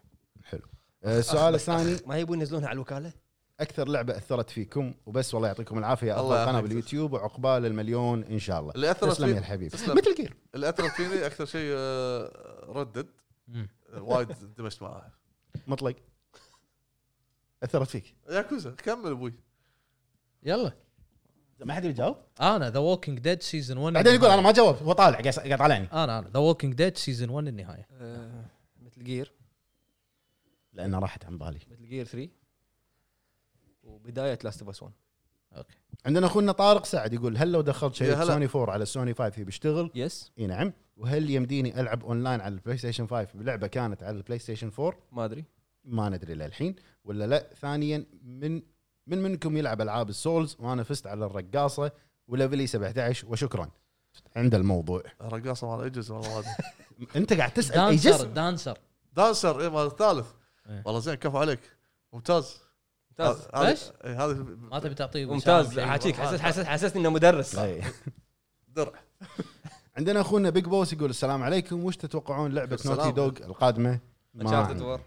آه، السؤال الثاني. ما يبون ينزلونها على الوكالة؟ أكثر لعبة أثرت فيكم وبس والله يعطيكم العافية. افضل قناه. باليوتيوب وعقبال المليون إن شاء الله. اللي أثرت تسلم يا فيني الحبيب. Metal Gear اللي أثرت فيني أكثر شيء آه، Red Dead. آه، وايد اندمجت معاه. مطلق. أثرت فيك. ياكوزا كمل أبوي. يلا. ما حد يجاوب؟ أنا The Walking Dead Season 1 بعدين يقول أنا ما جاوب هو طالع قاعد طالعني أنا أنا. The Walking Dead Season 1 النهاية. آه، Metal Gear لأنه راحت عن بالي. Metal Gear 3 وبداية Last of Us 1 Okay. عندنا أخونا طارق سعد يقول هل لو دخلت شيء. سوني 4 على السوني 5 بيشتغل؟ yes إي نعم. وهل يمديني ألعب اونلاين على ال PlayStation 5 بلعبه كانت على ال PlayStation 4 ما أدري. ما ندري للحين. ولا لا؟ ثانيا من من منكم يلعب ألعاب ال Souls وأنا فزت على الرقاصة و level ي 17 وشكرا. عند الموضوع. رقاصه مال إيجز والله أنت قاعد تسأل dancer جزء dancer. dancer إي مال الثالث. إيه. والله زين كفو عليك. ممتاز. ممتاز. ليش؟ إيه، هذا ما تبي تعطيه ممتاز؟ حاجيك حسست حسست حسستني إنه مدرس. درع. عندنا أخونا Big Boss يقول السلام عليكم. وش تتوقعون لعبة. Naughty Dog القادمة؟ ما Uncharted عندي- 4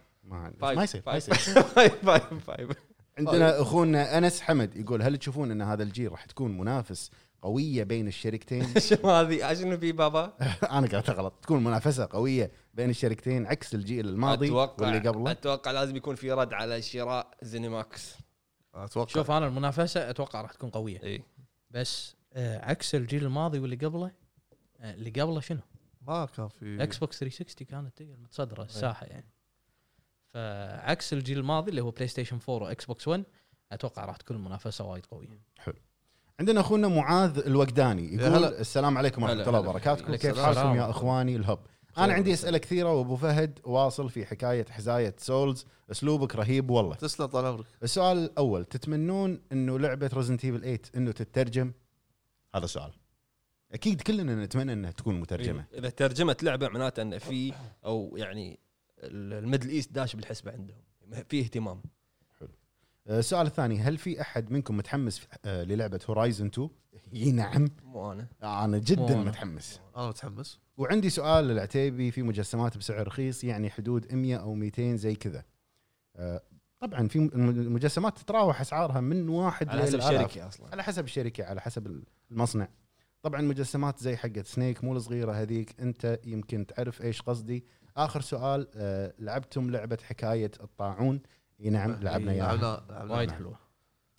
ما يصير ما. يصير. five five five عندنا أخونا أنس حمد يقول هل تشوفون أن هذا الجيل راح تكون منافس قوية بين الشركتين؟ شو هذه؟ شنو في بابا؟ أنا قلت غلط تكون منافسة قوية بين الشركتين عكس الجيل الماضي أتوقع واللي قبله؟ أتوقع لازم يكون في رد على شراء ZeniMax. أتوقع. شوف أنا المنافسة أتوقع راح تكون قوية. إي. بس آه عكس الجيل الماضي واللي قبله آه اللي قبله شنو؟ ما كان في Xbox 360 كانت هي المتصدره الساحه يعني. فعكس الجيل الماضي اللي هو PlayStation 4 و Xbox 1 أتوقع راح تكون المنافسة وايد قوية. عندنا أخونا معاذ الوقداني يا يقول هلا. السلام عليكم ورحمة الله. وبركاته. كيف. حالكم يا أخواني الهب؟ أنا عندي أسئلة كثيرة وأبو فهد واصل في حكاية حزاية Souls. أسلوبك رهيب والله. تسلم طال عمرك. السؤال الأول تتمنون إنه لعبة Resident Evil 8 إنه تترجم؟ هذا سؤال. أكيد كلنا نتمنى إنها تكون مترجمة. إذا ترجمت لعبة معناته إن في أو يعني ال Middle East داش بالحسبة عندهم. في اهتمام. آه، السؤال الثاني هل في أحد منكم متحمس آه، للعبة Horizon 2 إي نعم. مو أنا. أنا جدا مو أنا. متحمس. أنا متحمس. وعندي سؤال للعتيبي في مجسمات بسعر رخيص يعني حدود 100 أو 200 زي كذا. آه، طبعا في المجسمات تتراوح أسعارها من واحد على حسب. الشركة أصلا. على حسب الشركة على حسب المصنع. طبعا مجسمات زي حقت Snake مو الصغيرة هذيك أنت يمكن تعرف إيش قصدي. آخر سؤال آه لعبتم لعبة حكاية الطاعون؟ إي نعم لعبنا إياها. لعبنا لعبنا وايد حلوة.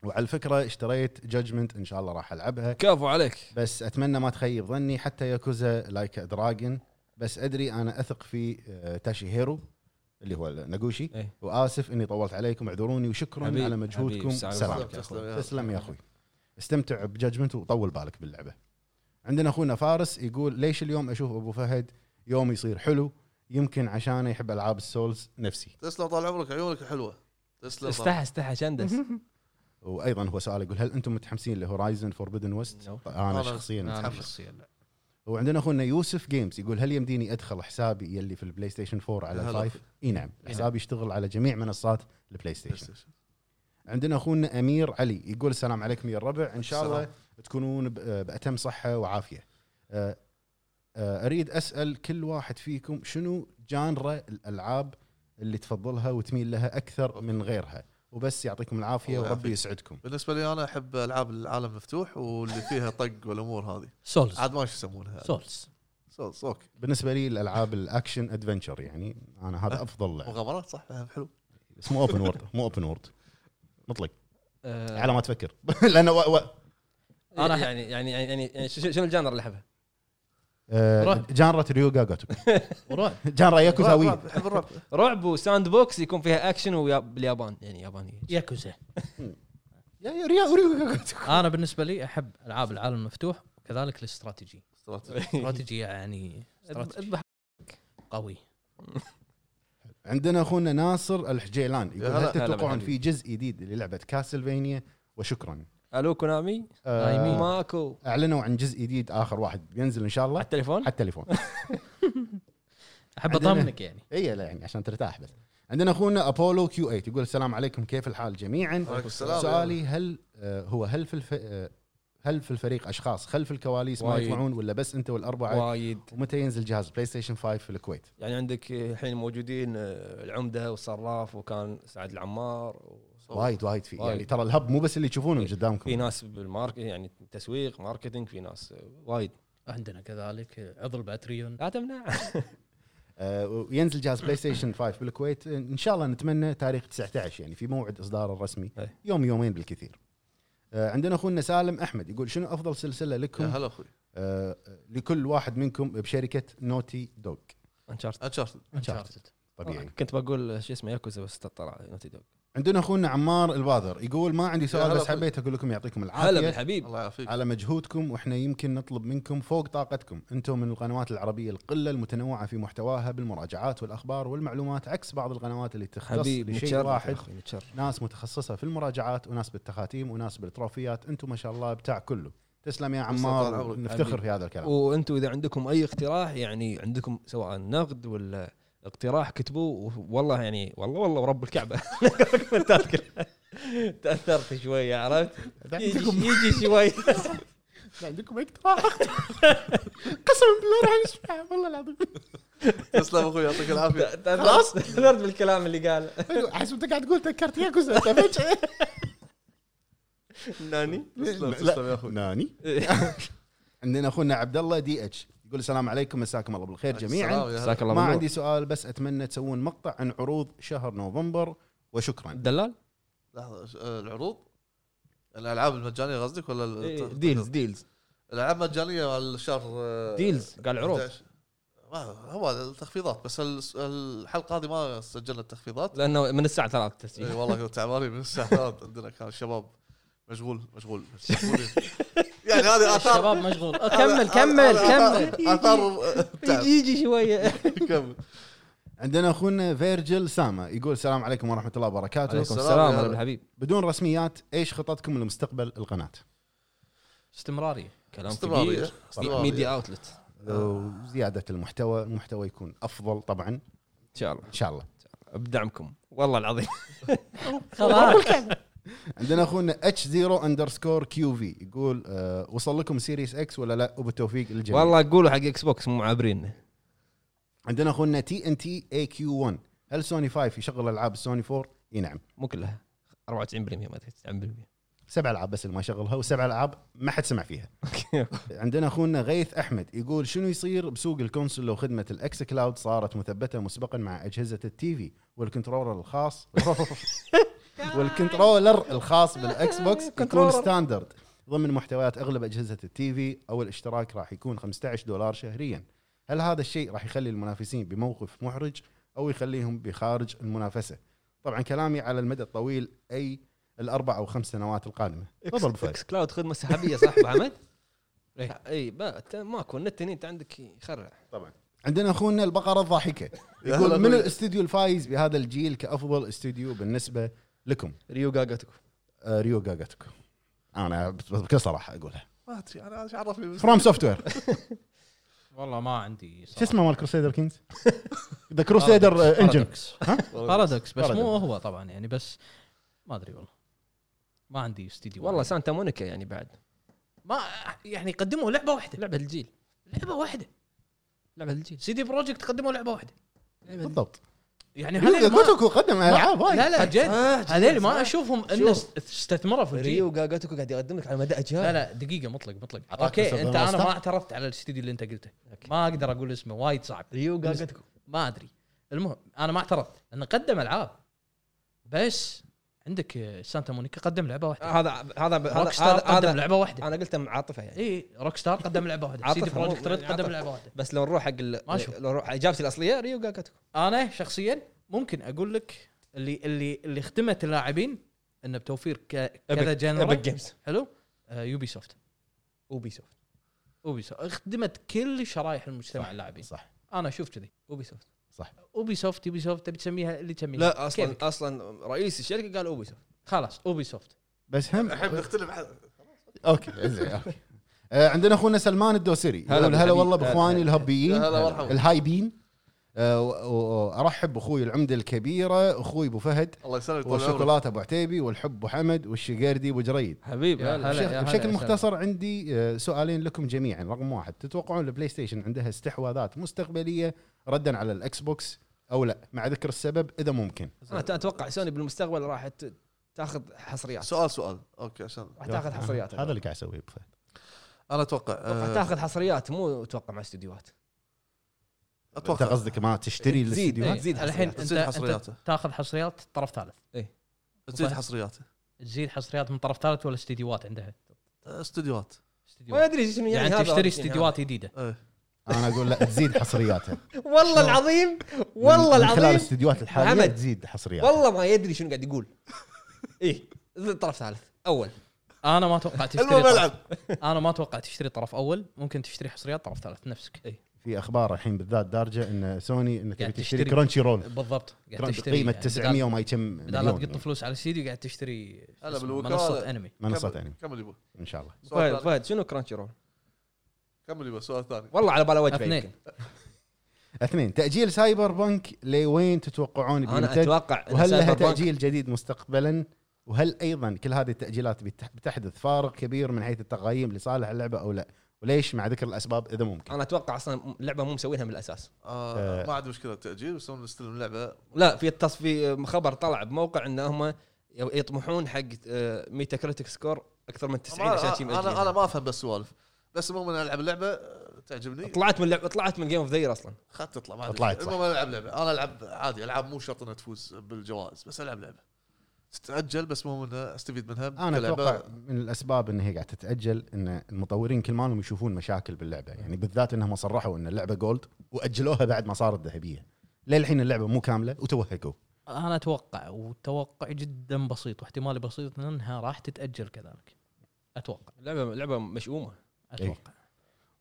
وعلى الفكرة اشتريت Judgment إن شاء الله راح ألعبها. كفو عليك. بس أتمنى ما تخيب ظني حتى Yakuza Like a Dragon بس أدري أنا أثق في آه، توشيهيرو اللي هو ناغوشي إيه. وآسف إني طولت عليكم اعذروني وشكرا حبيب- على مجهودكم. سلام. تسلم يا أخوي. استمتع ب Judgment وطول بالك باللعبة. عندنا أخونا فارس يقول ليش اليوم أشوف أبو فهد؟ يوم يصير حلو. يمكن عشانه يحب ألعاب ال Souls نفسي. تسلم طال عمرك عيونك حلوة. تسلم استحى استحى شندس وأيضا هو سؤال يقول هل أنتم متحمسين ل Horizon Forbidden West؟ أنا أنا- شخصيا متحمس. وعندنا أخونا يوسف Games يقول هل يمديني أدخل حسابي يلي في ال PlayStation 4 على. ال five؟ إي نعم حسابي يشتغل على جميع منصات ال Play PlayStation. عندنا أخونا أمير علي يقول السلام عليكم يا الربع. إن شاء الله. تكونون ب- بأتم صحة وعافية. أه، أريد أسأل كل واحد فيكم شنو genre الألعاب اللي تفضلها وتميل لها أكثر من غيرها؟ وبس يعطيكم العافية وربي. يسعدكم. بالنسبة لي أنا أحب ألعاب العالم مفتوح واللي فيها طق والأمور هذه. Souls عاد ما شو يسمونها. Souls سو- سوك بالنسبة لي الألعاب الأكشن أدفنشر يعني أنا هذا أفضل لعب. مغامرات صح؟ حلو. بس مو اوبن وورد مو اوبن وورد مطلق. آه، على ما تفكر. لأنه و... و... أنا أنا- يعني يعني يعني يعني شنو الجانر اللي أحبه؟ آه رعب. جانرا ريو جاجوتو ورعب جانرا ياكوزاوي رعب، احب الرعب. رعب وساند بوكس يكون فيها اكشن وباليابان يعني يابانية. ياكوزا. أنا بالنسبة لي أحب ألعاب العالم المفتوح وكذلك الاستراتيجي. استراتيجي. يعني استراتيجي. قوي. عندنا أخونا ناصر الحجيلان يقول. هل تتوقعون. في جزء جديد للعبة Castlevania وشكرا. ألو Konami؟ آه نايمين. ماكو. أعلنوا عن جزء جديد آخر واحد. بينزل إن شاء على الله التليفون؟ على التليفون. أحب أطمنك يعني. اي لا يعني عشان ترتاح بس. عندنا أخونا Apollo Q8 يقول السلام عليكم كيف الحال؟ جميعا. وعليكم السلام. سؤالي هل آه، هو هل في الف... آه، هل في الفريق أشخاص خلف الكواليس ما وايد. يطلعون ولا بس أنت والأربعة؟ وايد. ومتى ينزل جهاز؟ PlayStation 5 في الكويت. يعني عندك الحين موجودين العمدة والصراف وكان سعد العمار و- وايد وايد في وايد. يعني ترى ال Hub مو بس اللي تشوفونه في قدامكم. ناس بال market يعني تسويق marketing في ناس آه، وايد. عندنا كذلك عضل Patreon. لا تمنع آه، وينزل جهاز PlayStation 5 بالكويت. إن شاء الله نتمنى تاريخ 19 يعني في موعد إصداره الرسمي أي. يوم يومين بالكثير. آه، عندنا أخونا سالم أحمد يقول شنو أفضل سلسلة يا لكم هلا أخوي. آه، لكل واحد منكم بشركة نوتي دوغ انشارت انشارتد انشارتد طبيعي. كنت بقول شو اسمه ياكوزا بس طلع Naughty Dog عندنا أخونا عمار الباذر يقول ما عندي سؤال هلا بس. حبيت أقول لكم يعطيكم هلا العافيه بالحبيب. الله يعافيك. على مجهودكم وإحنا يمكن نطلب منكم فوق طاقتكم. أنتم من القنوات العربية القلة المتنوعة في محتواها بالمراجعات والأخبار والمعلومات عكس بعض القنوات اللي تختص بشيء واحد. ناس متخصصة في المراجعات وناس بالتخاتيم وناس بالتروفيات. أنتم ما شاء الله بتاع كله. تسلم يا عمار. نفتخر. في هذا الكلام. وأنتم إذا عندكم أي اقتراح يعني عندكم سواء نقد ولا اقتراح كتبوه والله يعني والله والله ورب الكعبة. تأثرت شوية عرفت؟ يجي, عندكم يجي شوي. عندكم اقتراح؟ قسما بالله راح نسمع والله العظيم. تسلم أخوي يعطيك العافية. خلاص. تأثرت بالكلام اللي قاله احس أنت قاعد تقول تذكرت ياكوزا فجاه なに؟ تسلم. تسلم يا أخوي. なに؟ عندنا أخونا عبد الله DH يقول السلام عليكم مساكم الله بالخير جميعا. مساك الله ما بالنور. عندي سؤال بس أتمنى تسوون مقطع عن عروض شهر نوفمبر وشكرا. الدلال لحظة آه، العروض؟ الألعاب المجانية قصدك ولا ال- إيه، deals deals الألعاب مجانيه على الشهر آه، deals قال عروض. 11. ما هو التخفيضات بس ال- الحلقة هذه ما سجلنا التخفيضات. لأنه من الساعة 3 التسجيل إي والله تعبانين من الساعة 3 عندنا كان الشباب مشغول مشغول مشغولين. يعني هذه اثار الشباب مشغول. كمل كمل كمل. أثار. يجي يجي شوية. كمل. عندنا أخونا Vergil Sama يقول السلام عليكم ورحمة الله وبركاته. عليكم السلام يا هلا. بالحبيب بدون رسميات إيش خططكم لمستقبل القناة؟ استمرارية. كلام استمرارية. كبير. استمرارية. media outlet وزياده المحتوى المحتوى يكون أفضل طبعا. إن شاء الله. إن شاء الله. بدعمكم والله العظيم. خلاص. عندنا أخونا H 0 underscore QV يقول أه وصل لكم Series X ولا لا؟ وبالتوفيق للجميع والله قولوا حق Xbox مو معابرين. عندنا أخونا TNT IQ 1 هل سوني 5 يشغل ألعاب السوني 4 إي نعم. مو كلها. 94% ما أدري 90% سبع ألعاب بس اللي ما يشغلها وسبع ألعاب ما حد سمع فيها. عندنا أخونا غيث أحمد يقول شنو يصير بسوق ال console لو خدمة ال xCloud صارت مثبتة مسبقا مع أجهزة ال TV وال controller الخاص؟ وال controller الخاص بال Xbox يكون. standard ضمن محتويات أغلب أجهزة ال TV أو الاشتراك راح يكون 15 دولار شهريا هل هذا الشيء راح يخلي المنافسين بموقف محرج أو يخليهم بخارج المنافسة طبعا كلامي على المدى الطويل أي الأربع أو خمس سنوات القادمة تفضل. xCloud خدمة سحابية صح أبو حمد؟ إيه. اي با- أنت ماكو النت أنت عندك يخرع طبعا عندنا أخونا البقرة الضاحكة يقول من. الاستوديو الفايز بهذا الجيل كأفضل استوديو بالنسبة لكم. Ryu Ga Gotoku آه Ryu Ga Gotoku أنا بكل صراحة أقولها. ما أدري أنا إيش عرفني FromSoftware والله ما عندي شو اسمه مال Crusader Kings the Crusader engine Paradox بس مو. هو طبعا يعني بس ما أدري والله. ما عندي استديو والله Santa Monica يعني بعد. ما يعني قدموا لعبة واحدة. لعبة الجيل لعبة واحدة. لعبة الجيل CD Projekt قدموا لعبة واحدة. بالضبط. يعني Ryu هذول ما Gotoku قدم ألعاب وايد. لا لا جد. آه، هذول ما أشوفهم إنه. استثمروا في الجيل Ryu Ga Gotoku قاعد يقدم لك على مدى أجيال. لا لا دقيقة مطلق مطلق. أوكي أنت أنا؟ ما اعترفت على الاستديو اللي أنت قلته. ما أقدر أقول اسمه وايد صعب. Ryu Ga Gotoku ما أدري. المهم أنا ما اعترفت. لأنه قدم ألعاب. بس عندك Santa Monica قدم لعبة واحدة. هذا هذا روك هذا قدم لعبة واحدة. أنا قلته مع عاطفه يعني. اي Rockstar قدم لعبة واحدة. CD Projekt Red قدم. لعبة واحدة. بس لو نروح حق. لو نروح إجابتي الأصلية Ryu Ga Gotoku أنا شخصيا ممكن أقول لك اللي اللي اللي خدمت اللاعبين انه بتوفير كذا epic genre games حلو؟ يوبي سوفت اوبي سوفت اوبي سوفت خدمت كل شرائح المجتمع. اللاعبين. صح. أنا أشوف كذي. اوبي سوفت اوبي سوفت يوبي سوفت تبي تسميها اللي تسميها. لا أصلا كيفك. أصلا رئيس الشركة قال Ubisoft خلاص Ubisoft بس هم الحين بنختلف عن- أوكي زين أوكي. آه، عندنا أخونا سلمان الدوسري. هلا يقول هلا. والله بأخواني. الهبيين الهايبين. آه، و- و- أرحب بأخوي العمدة الكبيرة أخوي أبو فهد الله يسلمك والشوكولاتة أبو عتيبي والحب أبو حمد والشقيردي أبو جريد. حبيبي. بشكل- مختصر عندي آه، سؤالين لكم جميعا. رقم واحد تتوقعون ال PlayStation عندها استحواذات مستقبلية ردا على ال Xbox أو لا مع ذكر السبب إذا ممكن. أنا أتوقع سوني بالمستقبل راح تاخذ حصريات. سؤال سؤال. أوكي عشان. راح تاخذ حصريات. هذا اللي قاعد اسويه ابو فهد أنا أتوقع راح آه، تاخذ حصريات مو أتوقع مع استديوهات. أنت أتوقع قصدك ما تشتري تزيد. الاستديوهات؟ إيه. تزيد الحين حصريات. انت تزيد أنت حصرياته. تاخذ حصريات طرف ثالث. تزيد حصرياته تزيد حصريات من طرف ثالث ولا استديوهات عندها؟ آه، استديوهات. ما استديوهات ادري شنو يعني, يعني تشتري يعني استديوهات جديدة. إيه. أنا أقول لا تزيد حصرياتها. والله العظيم والله من خلال العظيم الاستديوهات الحالية محمد. تزيد حصريات والله ما يدري شنو قاعد يقول إيه طرف ثالث أول أنا ما أتوقع تشتري طرف أنا ما أتوقع تشتري طرف أول ممكن تشتري حصريات طرف ثالث نفسك في أخبار الحين بالذات دارجة إن سوني ان تبي تشتري. Crunchyroll بالضبط قاعد تشتري قيمة يعني 900 وما يكم بدال لا تقط يعني. فلوس على الاستديو قاعد تشتري هلا. منصة أنمي منصة ثانية كمل يبا إن شاء الله. فهد شنو Crunchyroll؟ كمل يبا سؤال ثاني. والله على باله وجهه اثنين. اثنين. تأجيل Cyberpunk لوين تتوقعون أنا أتوقع وهل لها تأجيل جديد مستقبلا؟ وهل أيضا كل هذه التأجيلات بتح- بتحدث فارق كبير من حيث التقييم لصالح اللعبة أو لا؟ وليش مع ذكر الأسباب إذا ممكن؟ أنا أتوقع أصلا اللعبة مو مسوينها من الأساس. آه آه. ما عندي مشكلة تاجيل بس هم نستلم اللعبه لا في التصفي خبر طلع بموقع إن هم يطمحون حق Metacritic score أكثر من 90 عشان أنا أنا. ما أفهم بس سوالف بس المهم أنا ألعب اللعبة آه، تعجبني. طلعت من لعبه طلعت من game of the أصلا. خدت تطلع ما طلعت. المهم أنا ألعب لعبة. أنا ألعب عادي ألعاب مو شرط إنها تفوز بالجوائز بس ألعب لعبة. تتأجل بس المهم انه أستفيد منها أنا. أتوقع من الأسباب إن هي قاعدة تتأجل إن المطورين كل مالهم يشوفون مشاكل باللعبة. يعني بالذات إنهم صرحوا إن اللعبة gold وأجلوها بعد ما صارت ذهبية. للحين اللعبة مو كاملة وتوهقوا أنا أتوقع وتوقع جدا بسيط واحتمالي بسيط إنها راح تتأجل كذلك. أتوقع. لعبه لعبه مشؤومة. أتوقع.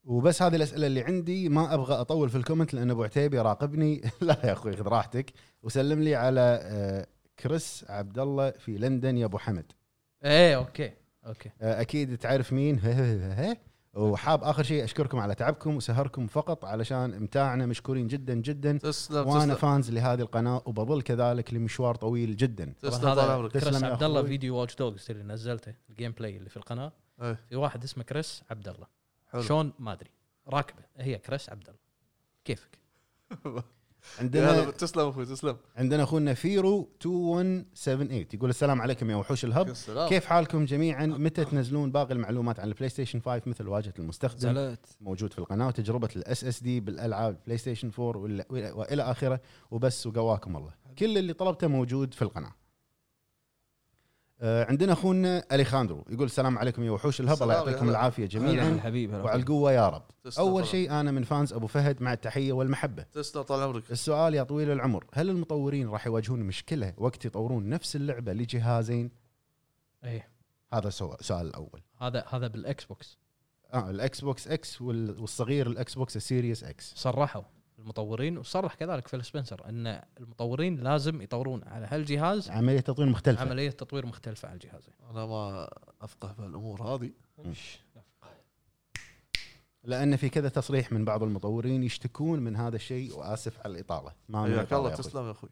وبس هذه الأسئلة اللي عندي ما أبغى أطول في ال comment لأن أبو عتيبي راقبني لا يا أخوي خذ راحتك. وسلم لي على آه، كريس عبد الله في لندن يا أبو حمد. إيه okay okay. آه، أكيد تعرف مين. وحاب آخر شيء أشكركم على تعبكم وسهركم فقط علشان امتاعنا مشكورين جدا جدا. تسلم وأنا تسلم. fans لهذه القناة وبظل كذلك لمشوار طويل جدا. تسلم هذا تسلم كريس عبد الله. فيديو Watch Dogs اللي نزلته ال gameplay اللي في القناة. إيه. في واحد اسمه كريس عبد الله حلو. شلون ما أدري. راكبه. هي كريس عبد الله كيفك؟ عندنا تسلم أخوي تسلم. عندنا أخونا فيرو 2178 يقول السلام عليكم يا وحوش ال Hub. السلام. كيف حالكم جميعا؟ متى تنزلون باقي المعلومات عن البلاي ستيشن 5 مثل واجهة المستخدم؟ زعلت موجود في القناة. وتجربة ال SSD بالألعاب البلاي ستيشن 4 وال- وإلى آخره. وبس وقواكم الله. كل اللي طلبته موجود في القناة. عندنا أخونا أليخاندرو يقول السلام عليكم يا وحوش ال Hub الله يعطيكم. العافية جميعا. وعلى القوة يا رب. أول شيء أنا من fans أبو فهد مع التحية والمحبة. تسلم طال عمرك السؤال يا طويل العمر هل المطورين راح يواجهون مشكلة وقت يطورون نفس اللعبة لجهازين؟ إيه. هذا سو- السؤال الأول. هذا هذا بالإكس بوكس. آه الإكس بوكس X وال- والصغير الإكس بوكس ال Series X. صرحوا. المطورين وصرح كذلك فيل سبنسر إن المطورين لازم يطورون على هالجهاز. عملية تطوير مختلفة. عملية تطوير مختلفة على الجهازين أنا ما أفقه بهالامور هذه. لأن في كذا تصريح من بعض المطورين يشتكون من هذا الشيء وآسف على الإطالة. ما حياك الله. تسلم يا أخوي.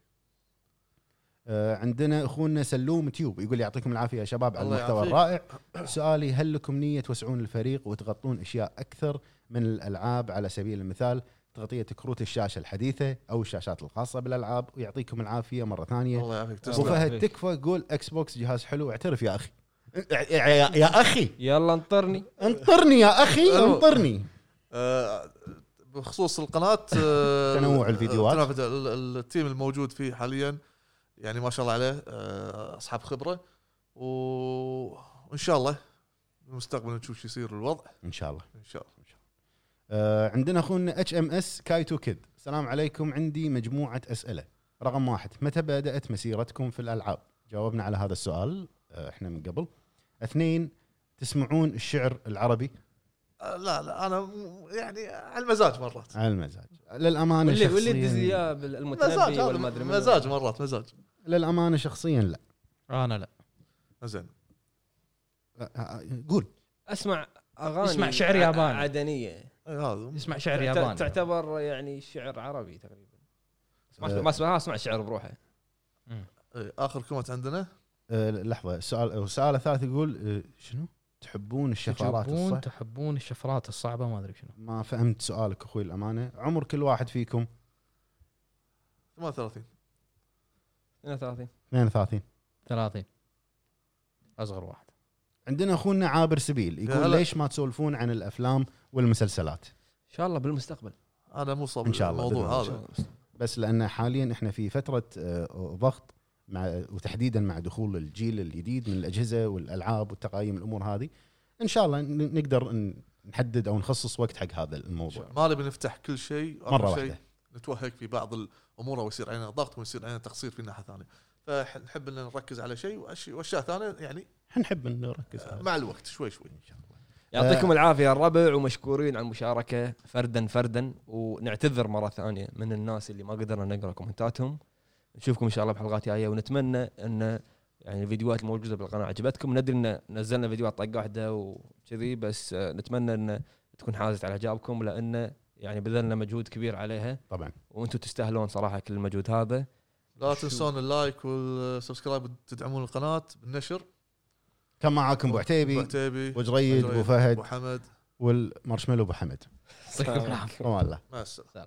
آه عندنا أخونا سلوم Tube يقول يعطيكم العافية يا شباب على المحتوى. الرائع. سؤالي هل لكم نية توسعون الفريق وتغطون أشياء أكثر من الألعاب على سبيل المثال تغطية كروت الشاشة الحديثة أو الشاشات الخاصة بالألعاب ويعطيكم العافية مرة ثانية. الله يعافيك أبو تسلم فهد تكفى قول إكس بوكس جهاز حلو اعترف يا أخي. يا, أخي. يلا انطرني. انطرني يا أخي حلو. انطرني. آه، بخصوص القناة آه، تنوع الفيديوهات. ال team الموجود فيه حاليا يعني ما شاء الله عليه أصحاب خبرة. وان شاء الله بالمستقبل نشوف شو يصير الوضع. إن شاء الله. إن شاء الله. آه عندنا أخونا HMS Kaito Kid السلام عليكم. عندي مجموعة أسئلة. رقم واحد متى بدأت مسيرتكم في الألعاب؟ جاوبنا على هذا السؤال آه إحنا من قبل. اثنين تسمعون الشعر العربي؟ آه، لا لا أنا يعني على المزاج مرات. على المزاج. للأمانة واللي واللي تدز شخصيا إياه هذا والما ادري. مزاج مرات مزاج. للأمانة شخصيا لا. أنا لا. زين. قول. أسمع أغاني اسمع شعر ياباني. عدنية. هذا يسمع شعر ياباني. تعتبر يعني شعر عربي تقريبا. ما. اسمع ما اسمع اسمع شعر بروحه. إي، آخر comment عندنا؟ آه لحظة. السؤال السؤال الثالث يقول آه شنو؟ تحبون الشفرات تحبون الصح تحبون الشفرات الصعبة؟ ما أدري شنو. ما فهمت سؤالك أخوي الامانه عمر كل واحد فيكم. 38 32 32 30 أصغر واحد. عندنا أخونا عابر سبيل يقول هلا. ليش ما تسولفون عن الأفلام والمسلسلات؟ إن شاء الله بالمستقبل. أنا مو صاب إن شاء الله، الموضوع هذا الله. بس لأن حاليا إحنا في فترة آه، ضغط مع وتحديدا مع دخول الجيل الجديد من الأجهزة والألعاب والتقايم الأمور هذه. إن شاء الله نقدر نحدد أو نخصص وقت حق هذا الموضوع. ما نبي نفتح كل شيء مرة شيء واحدة. نتوهق في بعض الأمور أو يصير علينا ضغط ويصير علينا تقصير في ناحية ثانية. فنحب إن نركز على شيء وأشي- وأشياء ثانية يعني نحب نركز آه، مع الوقت شوي شوي إن شاء الله. يعطيكم آه. العافيه الربع ومشكورين على المشاركة فردا فردا ونعتذر مرة ثانية من الناس اللي ما قدرنا نقرأ comment اتهم. نشوفكم إن شاء الله بحلقات جاية ونتمنى إن يعني الفيديوهات الموجودة بالقناة عجبتكم. ندري إن نزلنا فيديوهات طقه واحدة وكذي بس نتمنى إن تكون حازت على إعجابكم لأن يعني بذلنا مجهود كبير عليها. طبعا. وأنتم تستاهلون صراحة كل المجهود هذا. لا تنسون ال like وال subscribe تدعمون القناة. بالنشر. كان معاكم أبو أبو عتيبي عتيبي أبو جريد أبو أبو فهد حمد. والمارشميلو أبو حمد. يعطيكم العافيه والله مع السلامة. سلام.